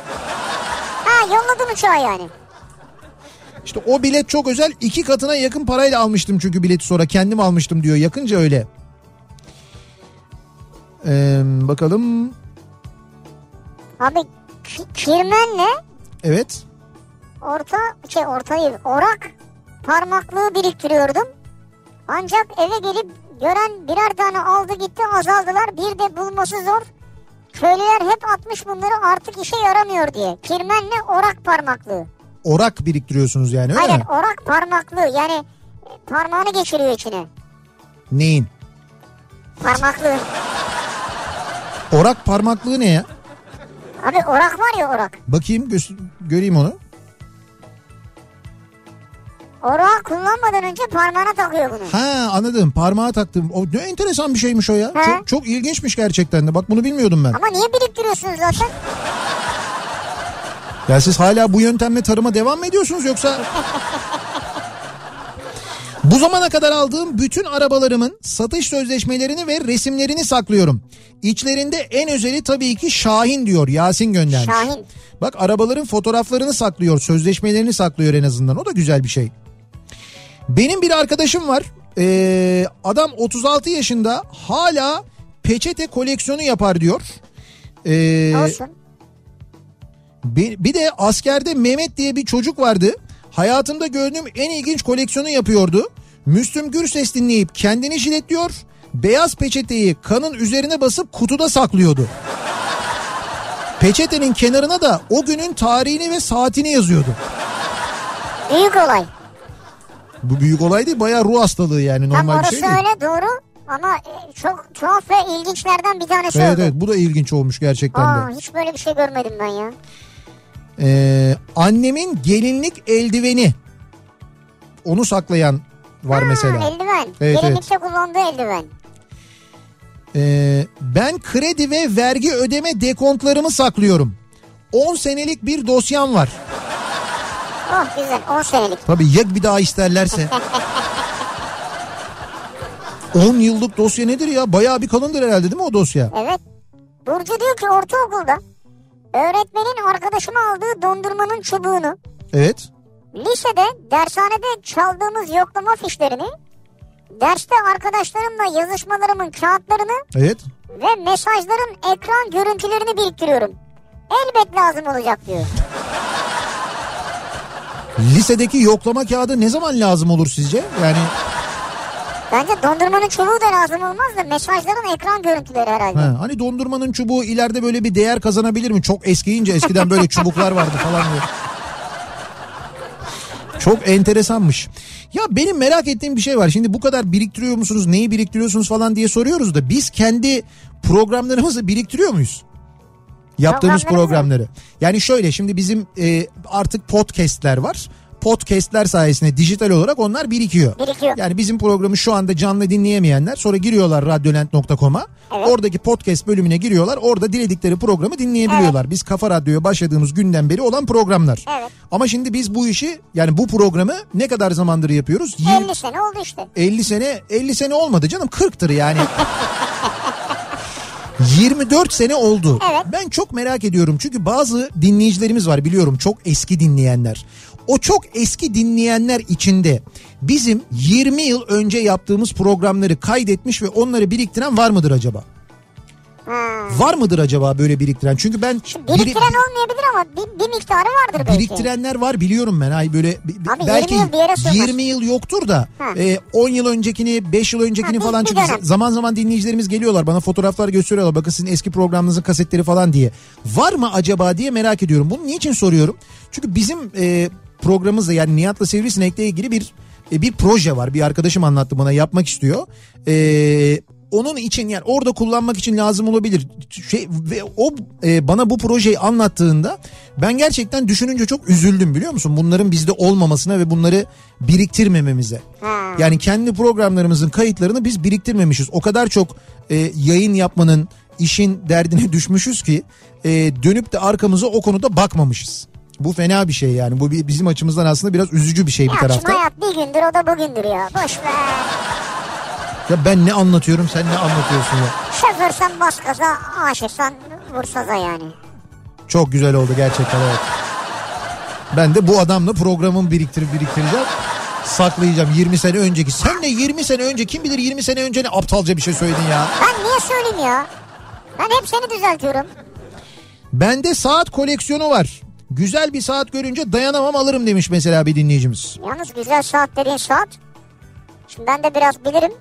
Ha yolladın uçağı yani. İşte o bilet çok özel iki katına yakın parayla almıştım çünkü bileti sonra kendim almıştım diyor yakınca öyle. Ee, bakalım Abi ki- kirmenle evet orta şey ortayı orak parmaklığı biriktiriyordum. Ancak eve gelip gören birer tane aldı gitti azaldılar. Bir de bulması zor. Köylüler hep atmış bunları artık işe yaramıyor diye. Kirmenle orak parmaklığı. Orak biriktiriyorsunuz yani öyle Hayır mi? orak parmaklığı yani parmağını geçiriyor içine. Abi orak var ya orak. Bakayım gö- göreyim onu. Orağı kullanmadan önce parmağına takıyor bunu. Ha anladım parmağa taktım. O ne enteresan bir şeymiş o ya. He. Çok, çok ilginçmiş gerçekten de. Bak bunu bilmiyordum ben. Ama niye biriktiriyorsunuz zaten? Ya siz hala bu yöntemle tarıma devam mı ediyorsunuz yoksa? Bu zamana kadar aldığım bütün arabalarımın satış sözleşmelerini ve resimlerini saklıyorum. İçlerinde en özeli tabii ki Şahin diyor Yasin göndermiş. Şahin. Bak arabaların fotoğraflarını saklıyor, sözleşmelerini saklıyor en azından. O da güzel bir şey. Benim bir arkadaşım var. Ee, adam 36 yaşında hala peçete koleksiyonu yapar diyor. Ee, Olsun. Bir, bir de askerde Mehmet diye bir çocuk vardı. Hayatımda gördüğüm en ilginç koleksiyonu yapıyordu. Müslüm Gürses dinleyip kendini jiletliyor. Beyaz peçeteyi kanın üzerine basıp kutuda saklıyordu. Peçetenin kenarına da o günün tarihini ve saatini yazıyordu. Büyük olay. Bu büyük olay değil bayağı ruh hastalığı yani Tam normal bir orası şey değil. öyle doğru ama e, çok tuhaf ve ilginçlerden bir tanesi Evet oldu. evet bu da ilginç olmuş gerçekten Aa, de. hiç böyle bir şey görmedim ben ya. Ee, annemin gelinlik eldiveni. Onu saklayan var mesela. Ha, eldiven. Evet, Gelinlikte kullandığı eldiven. Ee, ben kredi ve vergi ödeme dekontlarımı saklıyorum. 10 senelik bir dosyam var. Oh güzel 10 senelik. Tabii ya bir daha isterlerse. <laughs> 10 yıllık dosya nedir ya? Bayağı bir kalındır herhalde değil mi o dosya? Evet. Burcu diyor ki ortaokulda öğretmenin arkadaşıma aldığı dondurmanın çubuğunu Evet. lisede dershanede çaldığımız yoklama fişlerini derste arkadaşlarımla yazışmalarımın kağıtlarını Evet. ve mesajların ekran görüntülerini biriktiriyorum. Elbet lazım olacak diyor. Lisedeki yoklama kağıdı ne zaman lazım olur sizce? Yani Bence dondurmanın çubuğu da lazım olmaz da mesajların ekran görüntüleri herhalde. ha, hani dondurmanın çubuğu ileride böyle bir değer kazanabilir mi? Çok eskiyince eskiden böyle çubuklar vardı falan diye. Çok enteresanmış. Ya benim merak ettiğim bir şey var. Şimdi bu kadar biriktiriyor musunuz? Neyi biriktiriyorsunuz falan diye soruyoruz da biz kendi programlarımızı biriktiriyor muyuz? Yaptığımız programları. Yani şöyle şimdi bizim e, artık podcastler var. Podcastler sayesinde dijital olarak onlar birikiyor. Birikiyor. Yani bizim programı şu anda canlı dinleyemeyenler sonra giriyorlar radyolent.com'a. Evet. Oradaki podcast bölümüne giriyorlar. Orada diledikleri programı dinleyebiliyorlar. Biz Kafa Radyo'ya başladığımız günden beri olan programlar. Evet. Ama şimdi biz bu işi yani bu programı ne kadar zamandır yapıyoruz? Yirmi- 50 sene oldu işte. 50 sene 50 sene olmadı canım 40'tır yani. <laughs> 24 sene oldu. Evet. Ben çok merak ediyorum çünkü bazı dinleyicilerimiz var biliyorum çok eski dinleyenler. O çok eski dinleyenler içinde bizim 20 yıl önce yaptığımız programları kaydetmiş ve onları biriktiren var mıdır acaba? Ha. Var mıdır acaba böyle biriktiren? Çünkü ben biri- Biriktiren olmayabilir ama bir, bir miktarı vardır belki. Biriktirenler var biliyorum ben. Ay böyle bi- bi- Abi belki 20 yıl bir yere sığmaz. 20 yıl yoktur da Ha. e, 10 yıl öncekini 5 yıl öncekini Ha, falan çünkü dönem. zaman zaman dinleyicilerimiz geliyorlar bana fotoğraflar gösteriyorlar. Bakın sizin eski programınızın kasetleri falan diye. Var mı acaba diye merak ediyorum. Bunu niçin soruyorum? Çünkü bizim e, programımızda yani Nihat'la Sivrisinek'le ilgili bir e, bir proje var. Bir arkadaşım anlattı bana yapmak istiyor. Eee onun için yani orada kullanmak için lazım olabilir. Şey ve o e, bana bu projeyi anlattığında ben gerçekten düşününce çok üzüldüm biliyor musun? Bunların bizde olmamasına ve bunları biriktirmememize. Yani kendi programlarımızın kayıtlarını biz biriktirmemişiz. O kadar çok e, yayın yapmanın işin derdine düşmüşüz ki e, dönüp de arkamıza o konuda bakmamışız. Bu fena bir şey yani. Bu bi- bizim açımızdan aslında biraz üzücü bir şey bir Ya tarafta. şimdi hayat bir gündür o da bugündür ya. Boş ver. Ya ben ne anlatıyorum sen ne anlatıyorsun ya. Şoförsen bas gaza, aşıksan vur saza yani. Çok güzel oldu gerçekten evet. Ben de bu adamla programımı biriktirip biriktireceğim. Saklayacağım 20 sene önceki. Sen de 20 sene önce kim bilir 20 sene önce ne aptalca bir şey söyledin ya. Ben niye söyleyeyim ya? Ben hep seni düzeltiyorum. Bende saat koleksiyonu var. Güzel bir saat görünce dayanamam alırım demiş mesela bir dinleyicimiz. Yalnız güzel saat dediğin saat. Şimdi ben de biraz bilirim.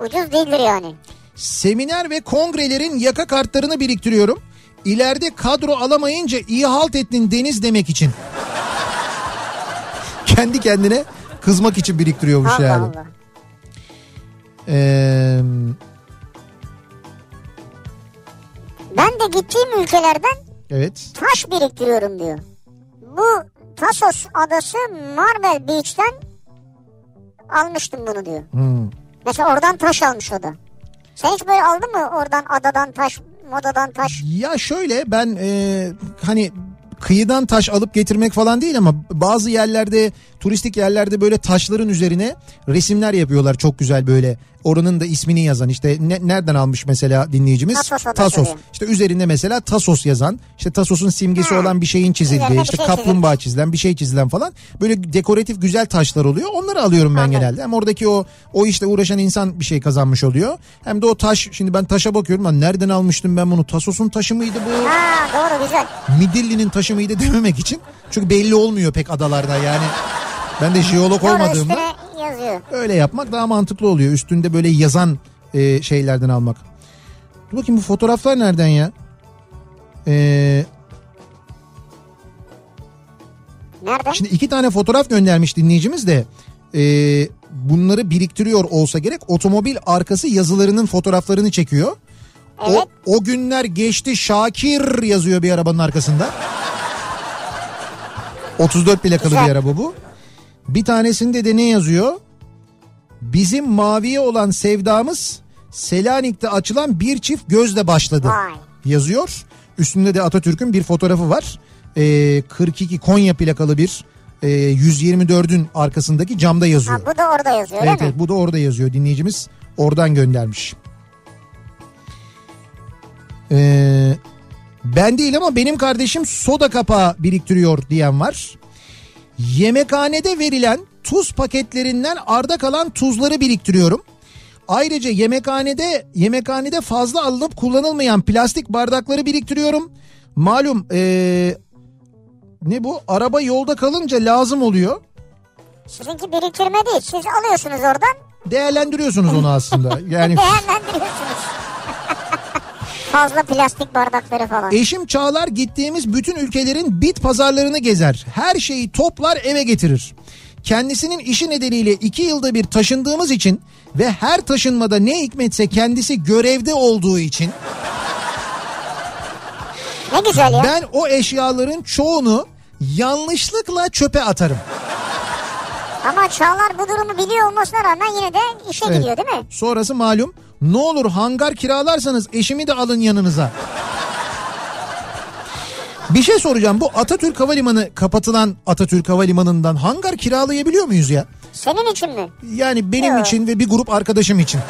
Ucuz değildir yani. Seminer ve kongrelerin yaka kartlarını biriktiriyorum. İleride kadro alamayınca iyi halt ettin Deniz demek için. <laughs> Kendi kendine kızmak için biriktiriyormuş Allah yani. Allah. Ee, Ben de gittiğim ülkelerden Evet. taş biriktiriyorum diyor. Bu Tasos adası Marbel Beach'ten almıştım bunu diyor. Hmm. Mesela oradan taş almış o da. Sen hiç böyle aldın mı oradan adadan taş, modadan taş? Ya şöyle ben e, hani kıyıdan taş alıp getirmek falan değil ama bazı yerlerde turistik yerlerde böyle taşların üzerine resimler yapıyorlar çok güzel böyle oranın da ismini yazan işte ne- nereden almış mesela dinleyicimiz Tasos diyor. işte üzerinde mesela Tasos yazan işte Tasos'un simgesi Ha. olan bir şeyin çizildiği Üzerine işte şey kaplumbağa çizilen bir şey çizilen falan böyle dekoratif güzel taşlar oluyor onları alıyorum ben Anladım. genelde hem oradaki o o işte uğraşan insan bir şey kazanmış oluyor hem de o taş şimdi ben taşa bakıyorum lan nereden almıştım ben bunu Tasos'un taşı mıydı bu Ha doğru güzel. Midilli'nin taşı mıydı <laughs> dememek için. Çünkü belli olmuyor pek adalarda yani. Ben de jeolog Doğru olmadığımda üstüne yazıyor. öyle yapmak daha mantıklı oluyor. Üstünde böyle yazan e, şeylerden almak. Dur bakayım bu fotoğraflar nereden ya? Ee, Nerede? şimdi iki tane fotoğraf göndermiş dinleyicimiz de. e, bunları biriktiriyor olsa gerek. Otomobil arkası yazılarının fotoğraflarını çekiyor. Evet. O, o günler geçti Şakir yazıyor bir arabanın arkasında. 34 plakalı Güzel. bir araba bu. Bir tanesinde de ne yazıyor? Bizim maviye olan sevdamız Selanik'te açılan bir çift gözle başladı. Yazıyor. Üstünde de Atatürk'ün bir fotoğrafı var. Ee, 42 Konya plakalı bir e, 124'ün arkasındaki camda yazıyor. Ha, bu da orada yazıyor öyle Evet, mi? evet bu da orada yazıyor. Dinleyicimiz oradan göndermiş. Ee, ben değil ama benim kardeşim soda kapağı biriktiriyor diyen var. Yemekhanede verilen tuz paketlerinden arda kalan tuzları biriktiriyorum. Ayrıca yemekhanede yemekhanede fazla alınıp kullanılmayan plastik bardakları biriktiriyorum. Malum ee, ne bu? Araba yolda kalınca lazım oluyor. Sizinki biriktirme değil. Siz alıyorsunuz oradan Değerlendiriyorsunuz onu aslında. <laughs> Yani değerlendiriyorsunuz. Fazla plastik bardakları falan. Eşim Çağlar gittiğimiz bütün ülkelerin bit pazarlarını gezer. Her şeyi toplar eve getirir. Kendisinin işi nedeniyle iki yılda bir taşındığımız için ve her taşınmada ne hikmetse kendisi görevde olduğu için Ne güzel ya. ben o eşyaların çoğunu yanlışlıkla çöpe atarım. Ama Çağlar bu durumu biliyor olmasına rağmen yine de işe Evet. gidiyor değil mi? Sonrası malum ne olur hangar kiralarsanız eşimi de alın yanınıza. Bir şey soracağım bu Atatürk Havalimanı kapatılan Atatürk Havalimanı'ndan hangar kiralayabiliyor muyuz ya? Senin için mi? Yani benim Yok. için ve bir grup arkadaşım için.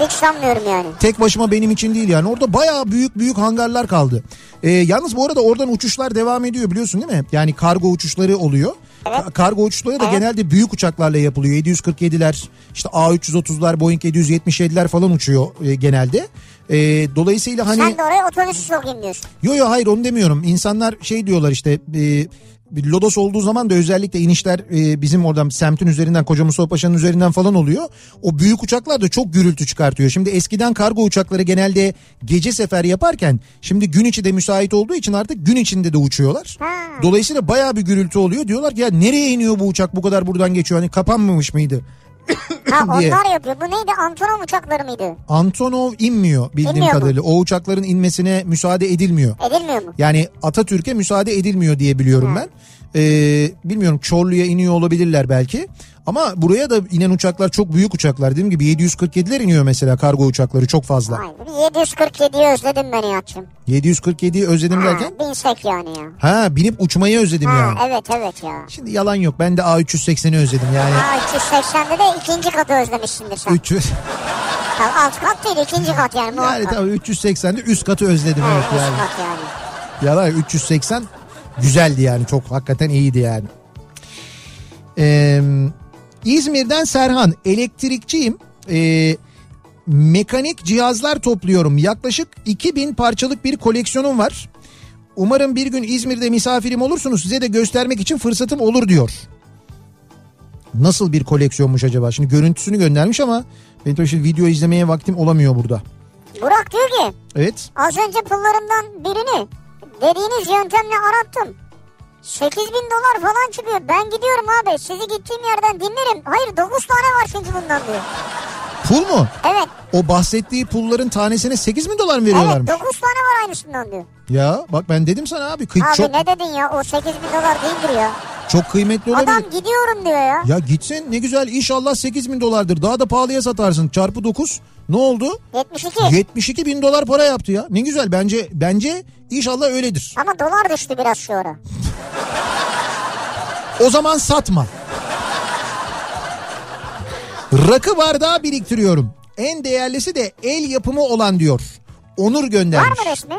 Hiç sanmıyorum yani. Tek başıma benim için değil yani. Orada bayağı büyük büyük hangarlar kaldı. Ee, yalnız bu arada oradan uçuşlar devam ediyor biliyorsun değil mi? Yani kargo uçuşları oluyor. Ka- Kargo uçuşları da Evet. genelde büyük uçaklarla yapılıyor. 747'ler, işte A330'lar, Boeing 777'ler falan uçuyor e, genelde. E, dolayısıyla hani... Sen de oraya otobüsü sokayım diyorsun. Yo yo hayır onu demiyorum. İnsanlar şey diyorlar işte e, bir Lodos olduğu zaman da özellikle inişler e, bizim oradan semtin üzerinden Koca Mustafa Paşa'nın üzerinden falan oluyor. O büyük uçaklar da çok gürültü çıkartıyor. Şimdi eskiden kargo uçakları genelde gece sefer yaparken şimdi gün içi de müsait olduğu için artık gün içinde de uçuyorlar. Ha. Dolayısıyla bayağı bir gürültü oluyor. Diyorlar ki ya nereye iniyor bu uçak bu kadar buradan geçiyor hani kapanmamış mıydı? <coughs> Ha diye. onlar yapıyor. Bu neydi? Antonov uçakları mıydı? Antonov inmiyor bildiğim İnmiyor mu? kadarıyla. O uçakların inmesine müsaade edilmiyor. Edilmiyor mu? Yani Atatürk'e müsaade edilmiyor diye biliyorum ben. Ee, bilmiyorum Çorlu'ya iniyor olabilirler belki. Ama buraya da inen uçaklar çok büyük uçaklar. Dediğim gibi 747'ler iniyor mesela kargo uçakları çok fazla. Be, 747'yi özledim ben Nihat'cığım. 747'yi özledim derken. Ha, binsek yani ya. Ha binip uçmayı özledim Ha, yani. evet evet ya. Şimdi yalan yok ben de A380'i özledim yani. Ha 380'de de ikinci katı özlemişsindir sen. 300 Ya, alt kat değil ikinci kat yani yani muhakkak. tabii 380'de üst katı özledim Ha, evet üst yani. kat yani. Yalan 380 güzeldi yani çok hakikaten iyiydi yani. Ee, İzmir'den Serhan elektrikçiyim. Ee, mekanik cihazlar topluyorum. Yaklaşık 2000 parçalık bir koleksiyonum var. Umarım bir gün İzmir'de misafirim olursunuz. Size de göstermek için fırsatım olur diyor. Nasıl bir koleksiyonmuş acaba? Şimdi görüntüsünü göndermiş ama benim tabii şimdi video izlemeye vaktim olamıyor burada. Burak diyor ki Evet. az önce pullarımdan birini dediğiniz yöntemle arattım. 8 bin dolar falan çıkıyor. Ben gidiyorum abi. Sizi gittiğim yerden dinlerim. Hayır 9 tane var çünkü bundan diyor. Pul mu? Evet. O bahsettiği pulların tanesine 8 bin dolar mı Evet veriyorlarmış? 9 tane var aynısından diyor. Ya bak ben dedim sana abi. kıy- Abi çok, ne dedin ya o 8 bin dolar değildir ya. çok kıymetli olabilir. Adam gidiyorum diyor ya. Ya gitsin ne güzel inşallah 8 bin dolardır. Daha da pahalıya satarsın. Çarpı 9 ne oldu? 72. 72 bin dolar para yaptı ya. Ne güzel bence bence inşallah öyledir. Ama dolar düştü biraz şu ara. O zaman satma. Rakı bardağı biriktiriyorum. En değerlisi de el yapımı olan diyor. Onur Var göndermiş. mı resmi?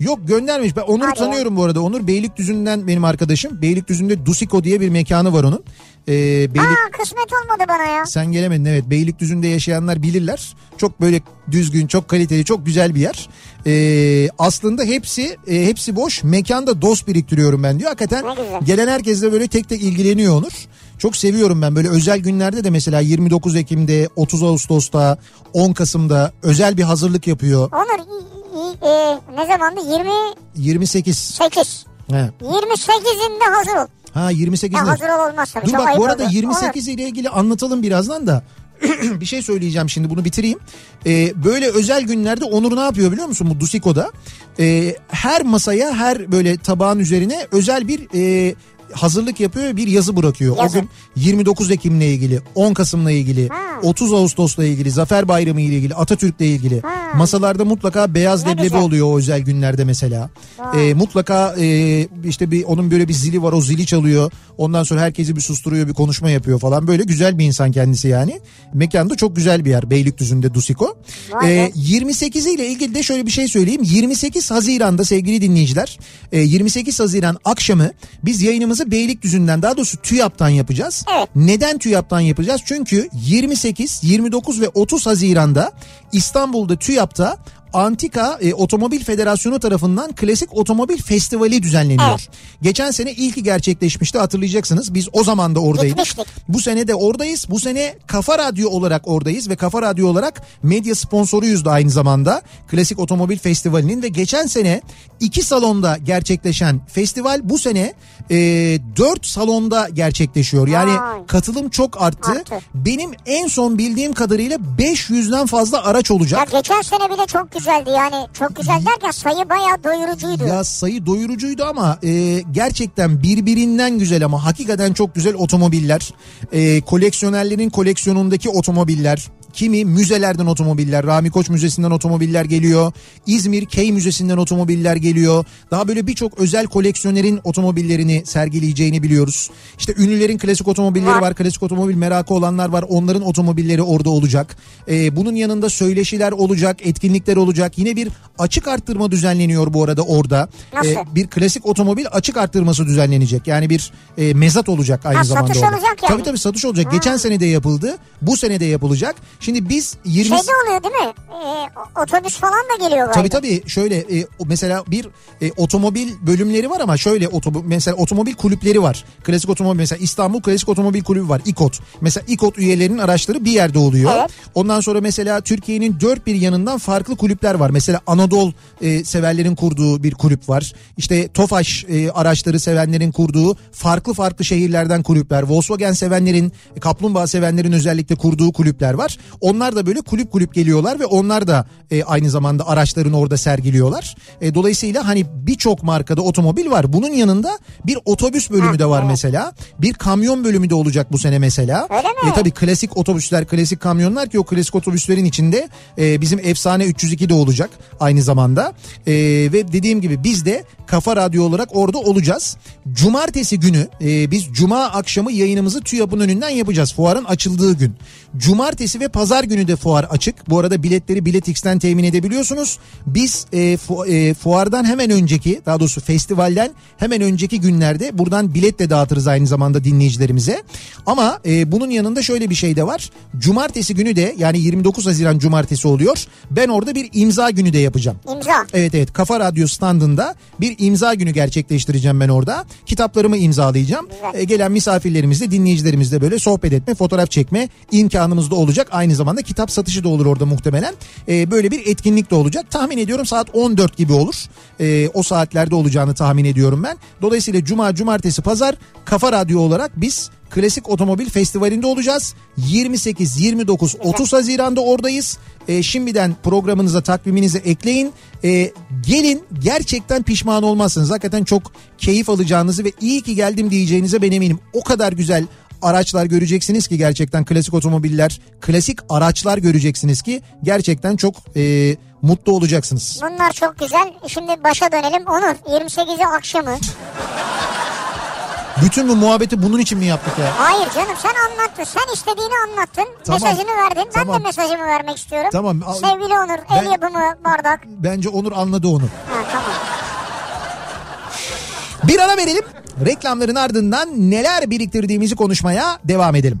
Yok göndermiş. Ben Onur'u Hadi tanıyorum bu arada. Onur Beylikdüzü'nden benim arkadaşım. Beylikdüzü'nde Dusiko diye bir mekanı var onun. Ee, Beylik... Aa kısmet olmadı bana ya. Sen gelemedin evet. Beylikdüzü'nde yaşayanlar bilirler. Çok böyle düzgün, çok kaliteli, çok güzel bir yer. Ee, aslında hepsi e, hepsi boş. Mekanda dost biriktiriyorum ben diyor. Hakikaten gelen herkesle böyle tek tek ilgileniyor Onur. Çok seviyorum ben böyle özel günlerde de mesela 29 Ekim'de, 30 Ağustos'ta, 10 Kasım'da özel bir hazırlık yapıyor. Onur e, ne zamandı? 28. 28. He. 28'inde hazır ol. Ha 28 Ya hazır ol olmaz tabii. Dur bak bu arada oldu. 28 ile ilgili anlatalım birazdan da. <clears throat> bir şey söyleyeceğim şimdi bunu bitireyim. Ee, böyle özel günlerde Onur ne yapıyor biliyor musun bu Dusiko'da? Ee, her masaya her böyle tabağın üzerine özel bir e, hazırlık yapıyor bir yazı bırakıyor. Yazı. O gün 29 Ekim'le ilgili, 10 Kasım'la ilgili, Ha. 30 Ağustos'la ilgili, Zafer Bayramı ile ilgili, Atatürk'le ilgili. Ha. Masalarda mutlaka beyaz Ne leblebi güzel. oluyor o özel günlerde mesela. Ee, mutlaka e, işte bir onun böyle bir zili var o zili çalıyor. Ondan sonra herkesi bir susturuyor bir konuşma yapıyor falan. Böyle güzel bir insan kendisi yani. Mekanda çok güzel bir yer Beylikdüzü'nde Dusiko. Vay be. Ee, 28 ile ilgili de şöyle bir şey söyleyeyim. 28 Haziran'da sevgili dinleyiciler e, 28 Haziran akşamı biz yayınımızı Beylikdüzü'nden daha doğrusu TÜYAP'tan yapacağız. Evet. Neden TÜYAP'tan yapacağız? Çünkü 28, 29 ve 30 Haziran'da İstanbul'da TÜYAP'ta Antika e, Otomobil Federasyonu tarafından Klasik Otomobil Festivali düzenleniyor. Evet. Geçen sene ilki gerçekleşmişti hatırlayacaksınız. Biz o zaman da oradaydık. Gitmiştik. Bu sene de oradayız. Bu sene Kafa Radyo olarak oradayız ve Kafa Radyo olarak medya sponsoruyuz da aynı zamanda. Klasik Otomobil Festivali'nin ve geçen sene iki salonda gerçekleşen festival bu sene e, dört salonda gerçekleşiyor. Yani Vay. katılım çok arttı. Arttı. Benim en son bildiğim kadarıyla 500'den fazla araç olacak. Ya geçen sene bile çok güzeldi yani. Çok güzel derken sayı bayağı doyurucuydu. Ya sayı doyurucuydu ama e, gerçekten birbirinden güzel ama hakikaten çok güzel otomobiller. E, koleksiyonerlerin koleksiyonundaki otomobiller. Kimi müzelerden otomobiller, Rami Koç Müzesi'nden otomobiller geliyor. İzmir Key Müzesi'nden otomobiller geliyor. Daha böyle birçok özel koleksiyonerin otomobillerini sergileyeceğini biliyoruz. İşte ünlülerin klasik otomobilleri Var. Klasik otomobil merakı olanlar var. Onların otomobilleri orada olacak. Ee, bunun yanında söyleşiler olacak, etkinlikler olacak. Yine bir açık arttırma düzenleniyor bu arada orada. Nasıl? Ee, bir klasik otomobil açık arttırması düzenlenecek. Yani bir e, mezat olacak aynı Ha, zamanda. satış orada. olacak yani. Tabii tabii satış olacak. Geçen sene de yapıldı. Bu sene de yapılacak. Şimdi biz 20 Şeyde oluyor değil mi? Ee, otobüs falan da geliyor galiba. Tabii tabii şöyle e, mesela bir e, otomobil bölümleri var ama şöyle otomo, mesela otomobil kulüpleri var. Klasik otomobil mesela İstanbul Klasik Otomobil Kulübü var İKOT. Mesela İKOT üyelerinin araçları bir yerde oluyor. Evet. Ondan sonra mesela Türkiye'nin dört bir yanından farklı kulüpler var. Mesela Anadolu e, severlerin kurduğu bir kulüp var. İşte Tofaş e, araçları sevenlerin kurduğu farklı farklı şehirlerden kulüpler. Volkswagen sevenlerin, kaplumbağa sevenlerin özellikle kurduğu kulüpler var. Onlar da böyle kulüp kulüp geliyorlar ve onlar da e, aynı zamanda araçlarını orada sergiliyorlar. E, dolayısıyla hani birçok markada otomobil var. Bunun yanında bir otobüs bölümü de var mesela. Bir kamyon bölümü de olacak bu sene mesela. Öyle mi? E, tabii klasik otobüsler, klasik kamyonlar ki o klasik otobüslerin içinde e, bizim efsane 302 de olacak aynı zamanda. E, ve dediğim gibi biz de Kafa Radyo olarak orada olacağız. Cumartesi günü e, biz cuma akşamı yayınımızı TÜYAP'ın önünden yapacağız. Fuarın açıldığı gün. Cumartesi ve pazar günü de fuar açık. Bu arada biletleri Biletix'ten temin edebiliyorsunuz. Biz e, fu- e, fuardan hemen önceki daha doğrusu festivalden hemen önceki günlerde buradan bilet de dağıtırız aynı zamanda dinleyicilerimize. Ama e, bunun yanında şöyle bir şey de var. Cumartesi günü de yani 29 Haziran cumartesi oluyor. Ben orada bir imza günü de yapacağım. İmza. Evet evet Kafa Radyo standında bir imza günü gerçekleştireceğim ben orada. Kitaplarımı imzalayacağım. E, gelen misafirlerimizle dinleyicilerimizle böyle sohbet etme, fotoğraf çekme imkanımız da olacak aynı aynı zamanda kitap satışı da olur orada muhtemelen. E, böyle bir etkinlik de olacak. Tahmin ediyorum saat 14 gibi olur. E, o saatlerde olacağını tahmin ediyorum ben. Dolayısıyla cuma, cumartesi, pazar Kafa Radyo olarak biz Klasik Otomobil Festivali'nde olacağız. 28, 29, 30 Haziran'da oradayız. E, şimdiden programınıza takviminize ekleyin. E, gelin gerçekten pişman olmazsınız. Hakikaten çok keyif alacağınızı ve iyi ki geldim diyeceğinize ben eminim. O kadar güzel araçlar göreceksiniz ki gerçekten klasik otomobiller, klasik araçlar göreceksiniz ki gerçekten çok e, mutlu olacaksınız. Bunlar çok güzel. Şimdi başa dönelim. Onur 28'i akşamı. Bütün bu muhabbeti bunun için mi yaptık ya? Hayır canım sen anlattın. Sen istediğini anlattın. Tamam. Mesajını verdin. Ben Tamam. de mesajımı vermek istiyorum. Tamam, Sevgili Onur Ben- el yapımı bardak. Bence Onur anladı onu. Ha, tamam. Bir ara verelim. Reklamların ardından neler biriktirdiğimizi konuşmaya devam edelim.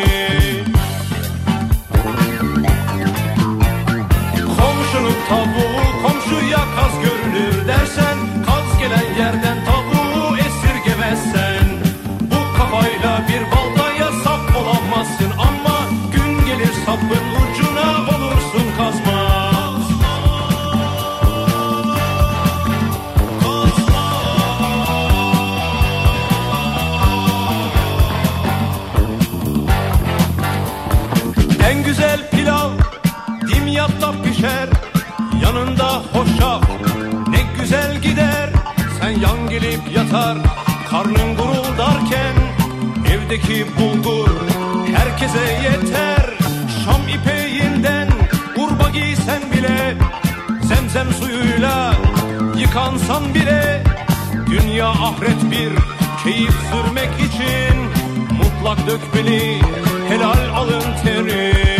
Komşunun tavuğu komşuya kaz görünür dersen Kaz gelen yerden tavuğu esirgemezsen. Bu kafayla bir baltaya sap olamazsın Ama gün gelir sapın ucuna olursun kazma. En güzel pilav dimyatta pişer Hoşaf ne güzel gider Sen yan gelip yatar. Karnın guruldarken Evdeki bulgur herkese yeter. Şam ipeğinden urba giysen bile Zemzem suyuyla yıkansan bile Dünya ahiret bir keyif sürmek için Mutlak dökmeli helal alın teri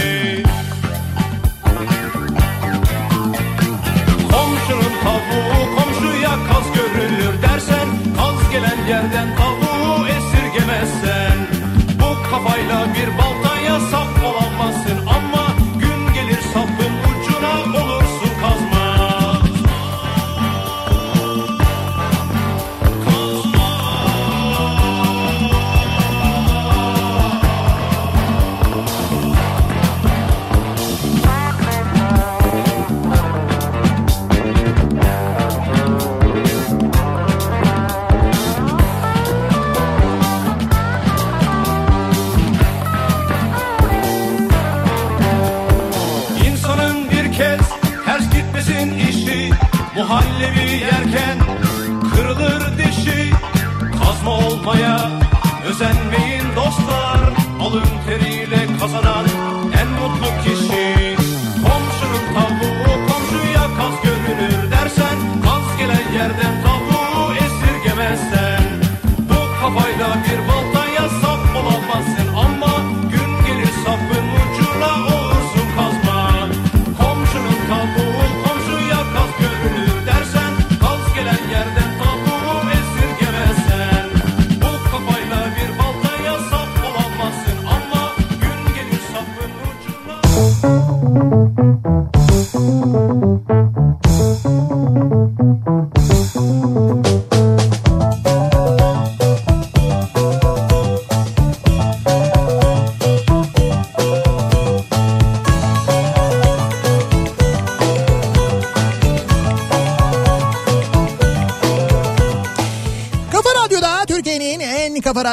Komşunun tavuğu komşuya kaz görülür dersen Kaz gelen yerden tavuğu esirgemezsen. Bu kafayla bir baltaya sap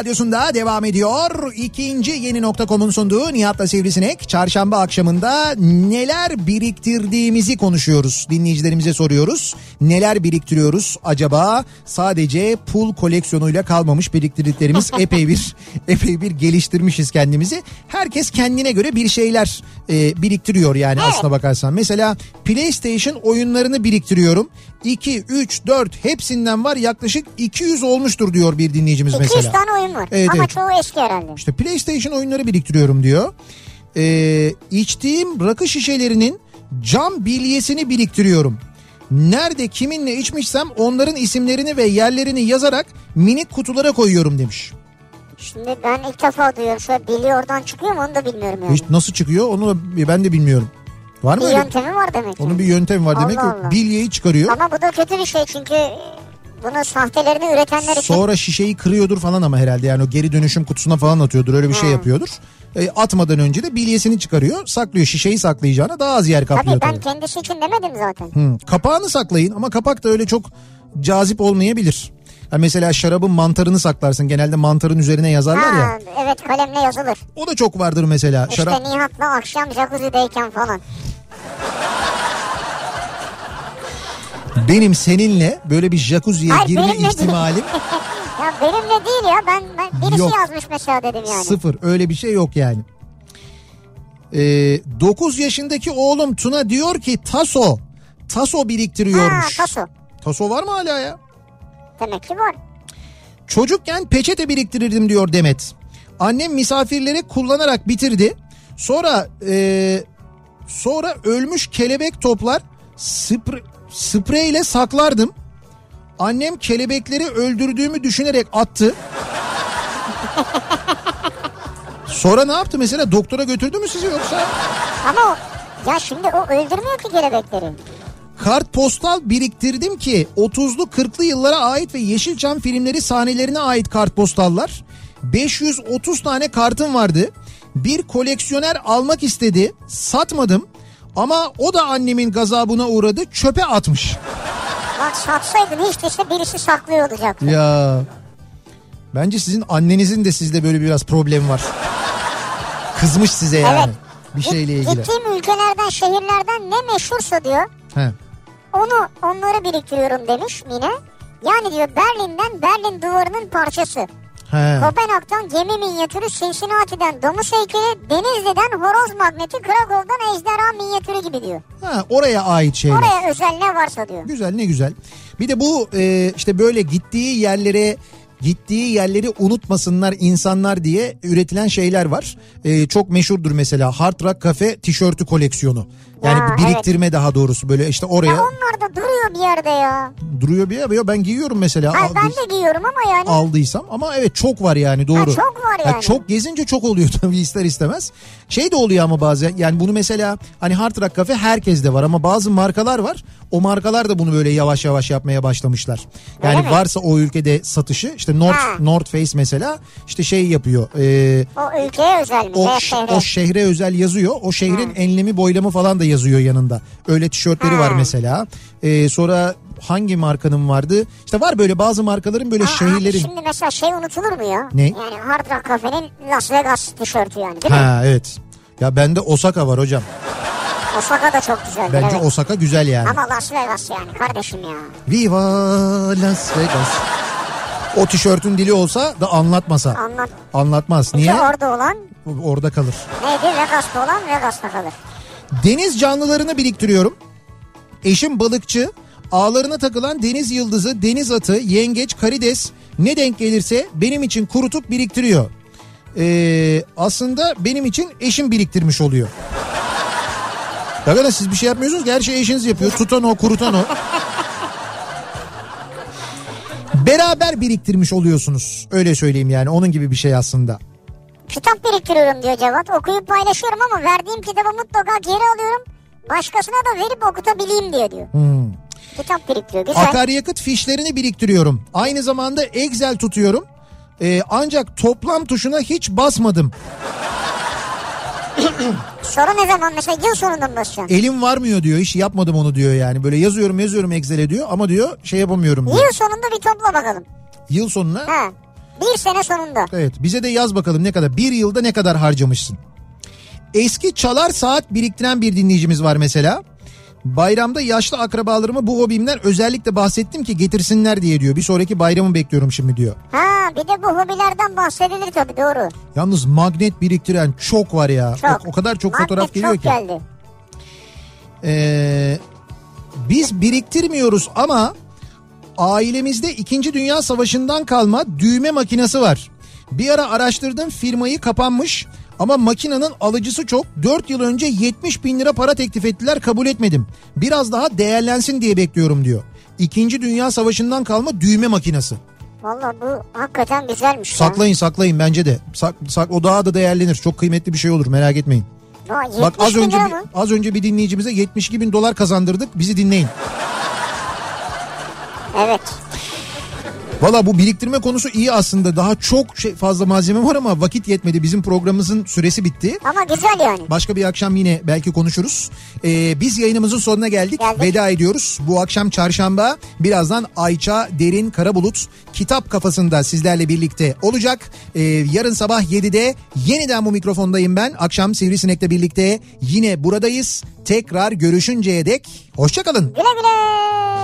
Radyosu'nda devam ediyor. İkinci yeni nokta.com'un sunduğu Nihat'la Sivrisinek. Çarşamba akşamında neler biriktirdiğimizi konuşuyoruz. Dinleyicilerimize soruyoruz. Neler biriktiriyoruz acaba? Sadece pul koleksiyonuyla kalmamış biriktirdiklerimiz <laughs> epey bir epey bir geliştirmişiz kendimizi. Herkes kendine göre bir şeyler e, biriktiriyor yani aslına bakarsan. Mesela PlayStation oyunlarını biriktiriyorum. 2, 3, 4 hepsinden var yaklaşık 200 olmuştur diyor bir dinleyicimiz 200 mesela. tane oyun var. Evet, Ama evet. çoğu eski herhalde. İşte PlayStation oyunları biriktiriyorum diyor. Ee, içtiğim rakı şişelerinin cam bilyesini biriktiriyorum. Nerede kiminle içmişsem onların isimlerini ve yerlerini yazarak minik kutulara koyuyorum demiş. Şimdi ben ilk defa duyuyorum. Şöyle bili oradan çıkıyor mu onu da bilmiyorum yani. Hiç nasıl çıkıyor onu da ben de bilmiyorum. Var mı bir öyle? yöntemi var demek ki. Onun bir yöntemi var demek Allah ki Allah. bilyeyi çıkarıyor. Ama bu da kötü bir şey çünkü bunu sahtelerini üretenler için Sonra şişeyi kırıyordur falan ama herhalde yani o geri dönüşüm kutusuna falan atıyordur öyle bir şey yapıyordur. E, atmadan önce de bilyesini çıkarıyor saklıyor şişeyi saklayacağına daha az yer kaplıyor. Tabii ben tabii. kendisi için demedim zaten. Hı, Kapağını saklayın ama kapak da öyle çok cazip olmayabilir. Ha mesela şarabın mantarını saklarsın. Genelde mantarın üzerine yazarlar ya. Ha, evet kalemle yazılır. O da çok vardır mesela. İşte Şarap Nihat'la akşam jacuzzi'deyken falan. benim seninle böyle bir jacuzziye Hayır, girme ihtimalim <laughs> Ya benimle değil ya ben, ben birisi Yok. yazmış mesela dedim yani. sıfır. Öyle bir şey yok yani. Ee, 9 yaşındaki oğlum Tuna diyor ki taso. Taso Ha biriktiriyormuş. taso. Taso var mı hala ya? Demek ki var. Çocukken peçete biriktirirdim diyor Demet. Annem misafirleri kullanarak bitirdi. Sonra e, sonra ölmüş kelebek toplar spre, spreyle saklardım. Annem kelebekleri öldürdüğümü düşünerek attı. Sonra ne yaptı mesela doktora götürdü mü sizi yoksa? Ama ya şimdi o öldürmüyor ki kelebekleri. Kartpostal biriktirdim ki 30'lu 40'lı yıllara ait ve Yeşilçam filmleri sahnelerine ait kartpostallar. 530 tane kartım vardı. Bir koleksiyoner almak istedi. Satmadım. Ama o da annemin gazabına uğradı. Çöpe atmış. Bak satsaydın hiç değilse birisi saklıyor olacaktı. Ya. Bence sizin annenizin de sizde böyle biraz problem var. Kızmış size yani. Evet. Bir şeyle ilgili. Gittiğim ülkelerden şehirlerden ne meşhursa diyor He. onu onları biriktiriyorum demiş Mine. Yani diyor Berlin'den Berlin duvarının parçası. He. Kopenhag'dan gemi minyatürü, Cincinnati'den domuz heykeli, Denizli'den horoz magneti, Krakow'dan ejderha minyatürü gibi diyor. Ha, oraya ait şeyler. Oraya özel ne varsa diyor. Güzel ne güzel. Bir de bu e, işte böyle gittiği yerlere gittiği yerleri unutmasınlar insanlar diye üretilen şeyler var. E, çok meşhurdur mesela Hard Rock Cafe tişörtü koleksiyonu. Yani Ya, bir biriktirme daha doğrusu böyle işte oraya Ya onlar da duruyor bir yerde ya. duruyor bir yer. Ya Ben giyiyorum mesela. Ha, ben de giyiyorum ama yani. aldıysam ama evet çok var yani doğru. Ha, çok var Ha, yani. çok gezince çok oluyor <laughs> tabii ister istemez. Şey de oluyor ama bazen yani bunu mesela hani Hard Rock Cafe herkeste var ama bazı markalar var. O markalar da bunu böyle yavaş yavaş yapmaya başlamışlar. Yani Öyle mi? varsa o ülkede satışı işte North Ha. North Face mesela işte şey yapıyor. e, O ülkeye özel mi? o, şehre? o şehre özel yazıyor. O şehrin enlemi boylamı falan da yazıyor yanında. Öyle tişörtleri Ha. var mesela. E, sonra hangi markanın vardı? İşte var böyle bazı markaların böyle Aa, şehirlerin. Şimdi mesela şey unutulur mu ya? Ne? Yani Hard Rock Cafe'nin Las Vegas tişörtü yani değil mi? Ha evet. Ya bende Osaka var hocam. Osaka da çok güzel. Bence evet. Osaka güzel yani. Ama Las Vegas yani kardeşim ya. Viva Las Vegas. O tişörtün dili olsa da anlatmasa. Anlat. Anlatmaz. Niye? Niye? orada olan Orada kalır. neydi? Vegas'ta olan Vegas'ta kalır. Deniz canlılarını biriktiriyorum. Eşim balıkçı. Ağlarına takılan deniz yıldızı, deniz atı, yengeç, karides ne denk gelirse benim için kurutup biriktiriyor. Ee, aslında benim için eşim biriktirmiş oluyor. Hakikaten siz bir şey yapmıyorsunuz ki her şeyi eşiniz yapıyor. Tutan o, kurutan o. Beraber biriktirmiş oluyorsunuz. Öyle söyleyeyim yani onun gibi bir şey aslında. Kitap biriktiriyorum diyor Cevat. Okuyup paylaşıyorum ama verdiğim kitabı mutlaka geri alıyorum. Başkasına da verip okutabileyim diye diyor. Hmm. Kitap biriktiriyor. Güzel. Akaryakıt fişlerini biriktiriyorum. Aynı zamanda Excel tutuyorum. Ee, ancak toplam tuşuna hiç basmadım. <coughs> Sonra ne zaman mesela yıl sonunda mı basacaksın? Elim varmıyor diyor. Hiç yapmadım onu diyor yani. Böyle yazıyorum yazıyorum Excel'e diyor ama diyor şey yapamıyorum diyor. Yıl sonunda bir topla bakalım. Yıl sonuna Ha. Bir sene sonunda. Evet bize de yaz bakalım ne kadar bir yılda ne kadar harcamışsın. Eski çalar saat biriktiren bir dinleyicimiz var mesela. Bayramda yaşlı akrabalarıma bu hobimden özellikle bahsettim ki getirsinler diye diyor. Bir sonraki bayramı bekliyorum şimdi diyor. Ha bir de bu hobilerden bahsedilir tabii doğru. Yalnız magnet biriktiren çok var ya. Çok. O, o kadar çok Magnet fotoğraf geliyor çok ki. geldi. Ee, biz biriktirmiyoruz ama ailemizde 2. Dünya Savaşı'ndan kalma düğme makinesi var. Bir ara araştırdım firmayı kapanmış ama makinenin alıcısı çok. 4 yıl önce 70 bin lira para teklif ettiler kabul etmedim. Biraz daha değerlensin diye bekliyorum diyor. 2. Dünya Savaşı'ndan kalma düğme makinesi. Valla bu hakikaten güzelmiş. ya. Saklayın saklayın bence de. Sak, sak, o daha da değerlenir. Çok kıymetli bir şey olur merak etmeyin. Bak 70 az önce bir, az önce bir dinleyicimize 72 bin dolar kazandırdık. Bizi dinleyin. Evet. Valla bu biriktirme konusu iyi aslında. Daha çok şey, fazla malzeme var ama vakit yetmedi. Bizim programımızın süresi bitti. Ama güzel yani. Başka bir akşam yine belki konuşuruz. Ee, biz yayınımızın sonuna geldik. Geldik. Veda ediyoruz. Bu akşam çarşamba birazdan Ayça Derin Karabulut kitap kafasında sizlerle birlikte olacak. Ee, yarın sabah 7'de yeniden bu mikrofondayım ben. Akşam Sivrisinek'le birlikte yine buradayız. Tekrar görüşünceye dek hoşçakalın. Güle güle.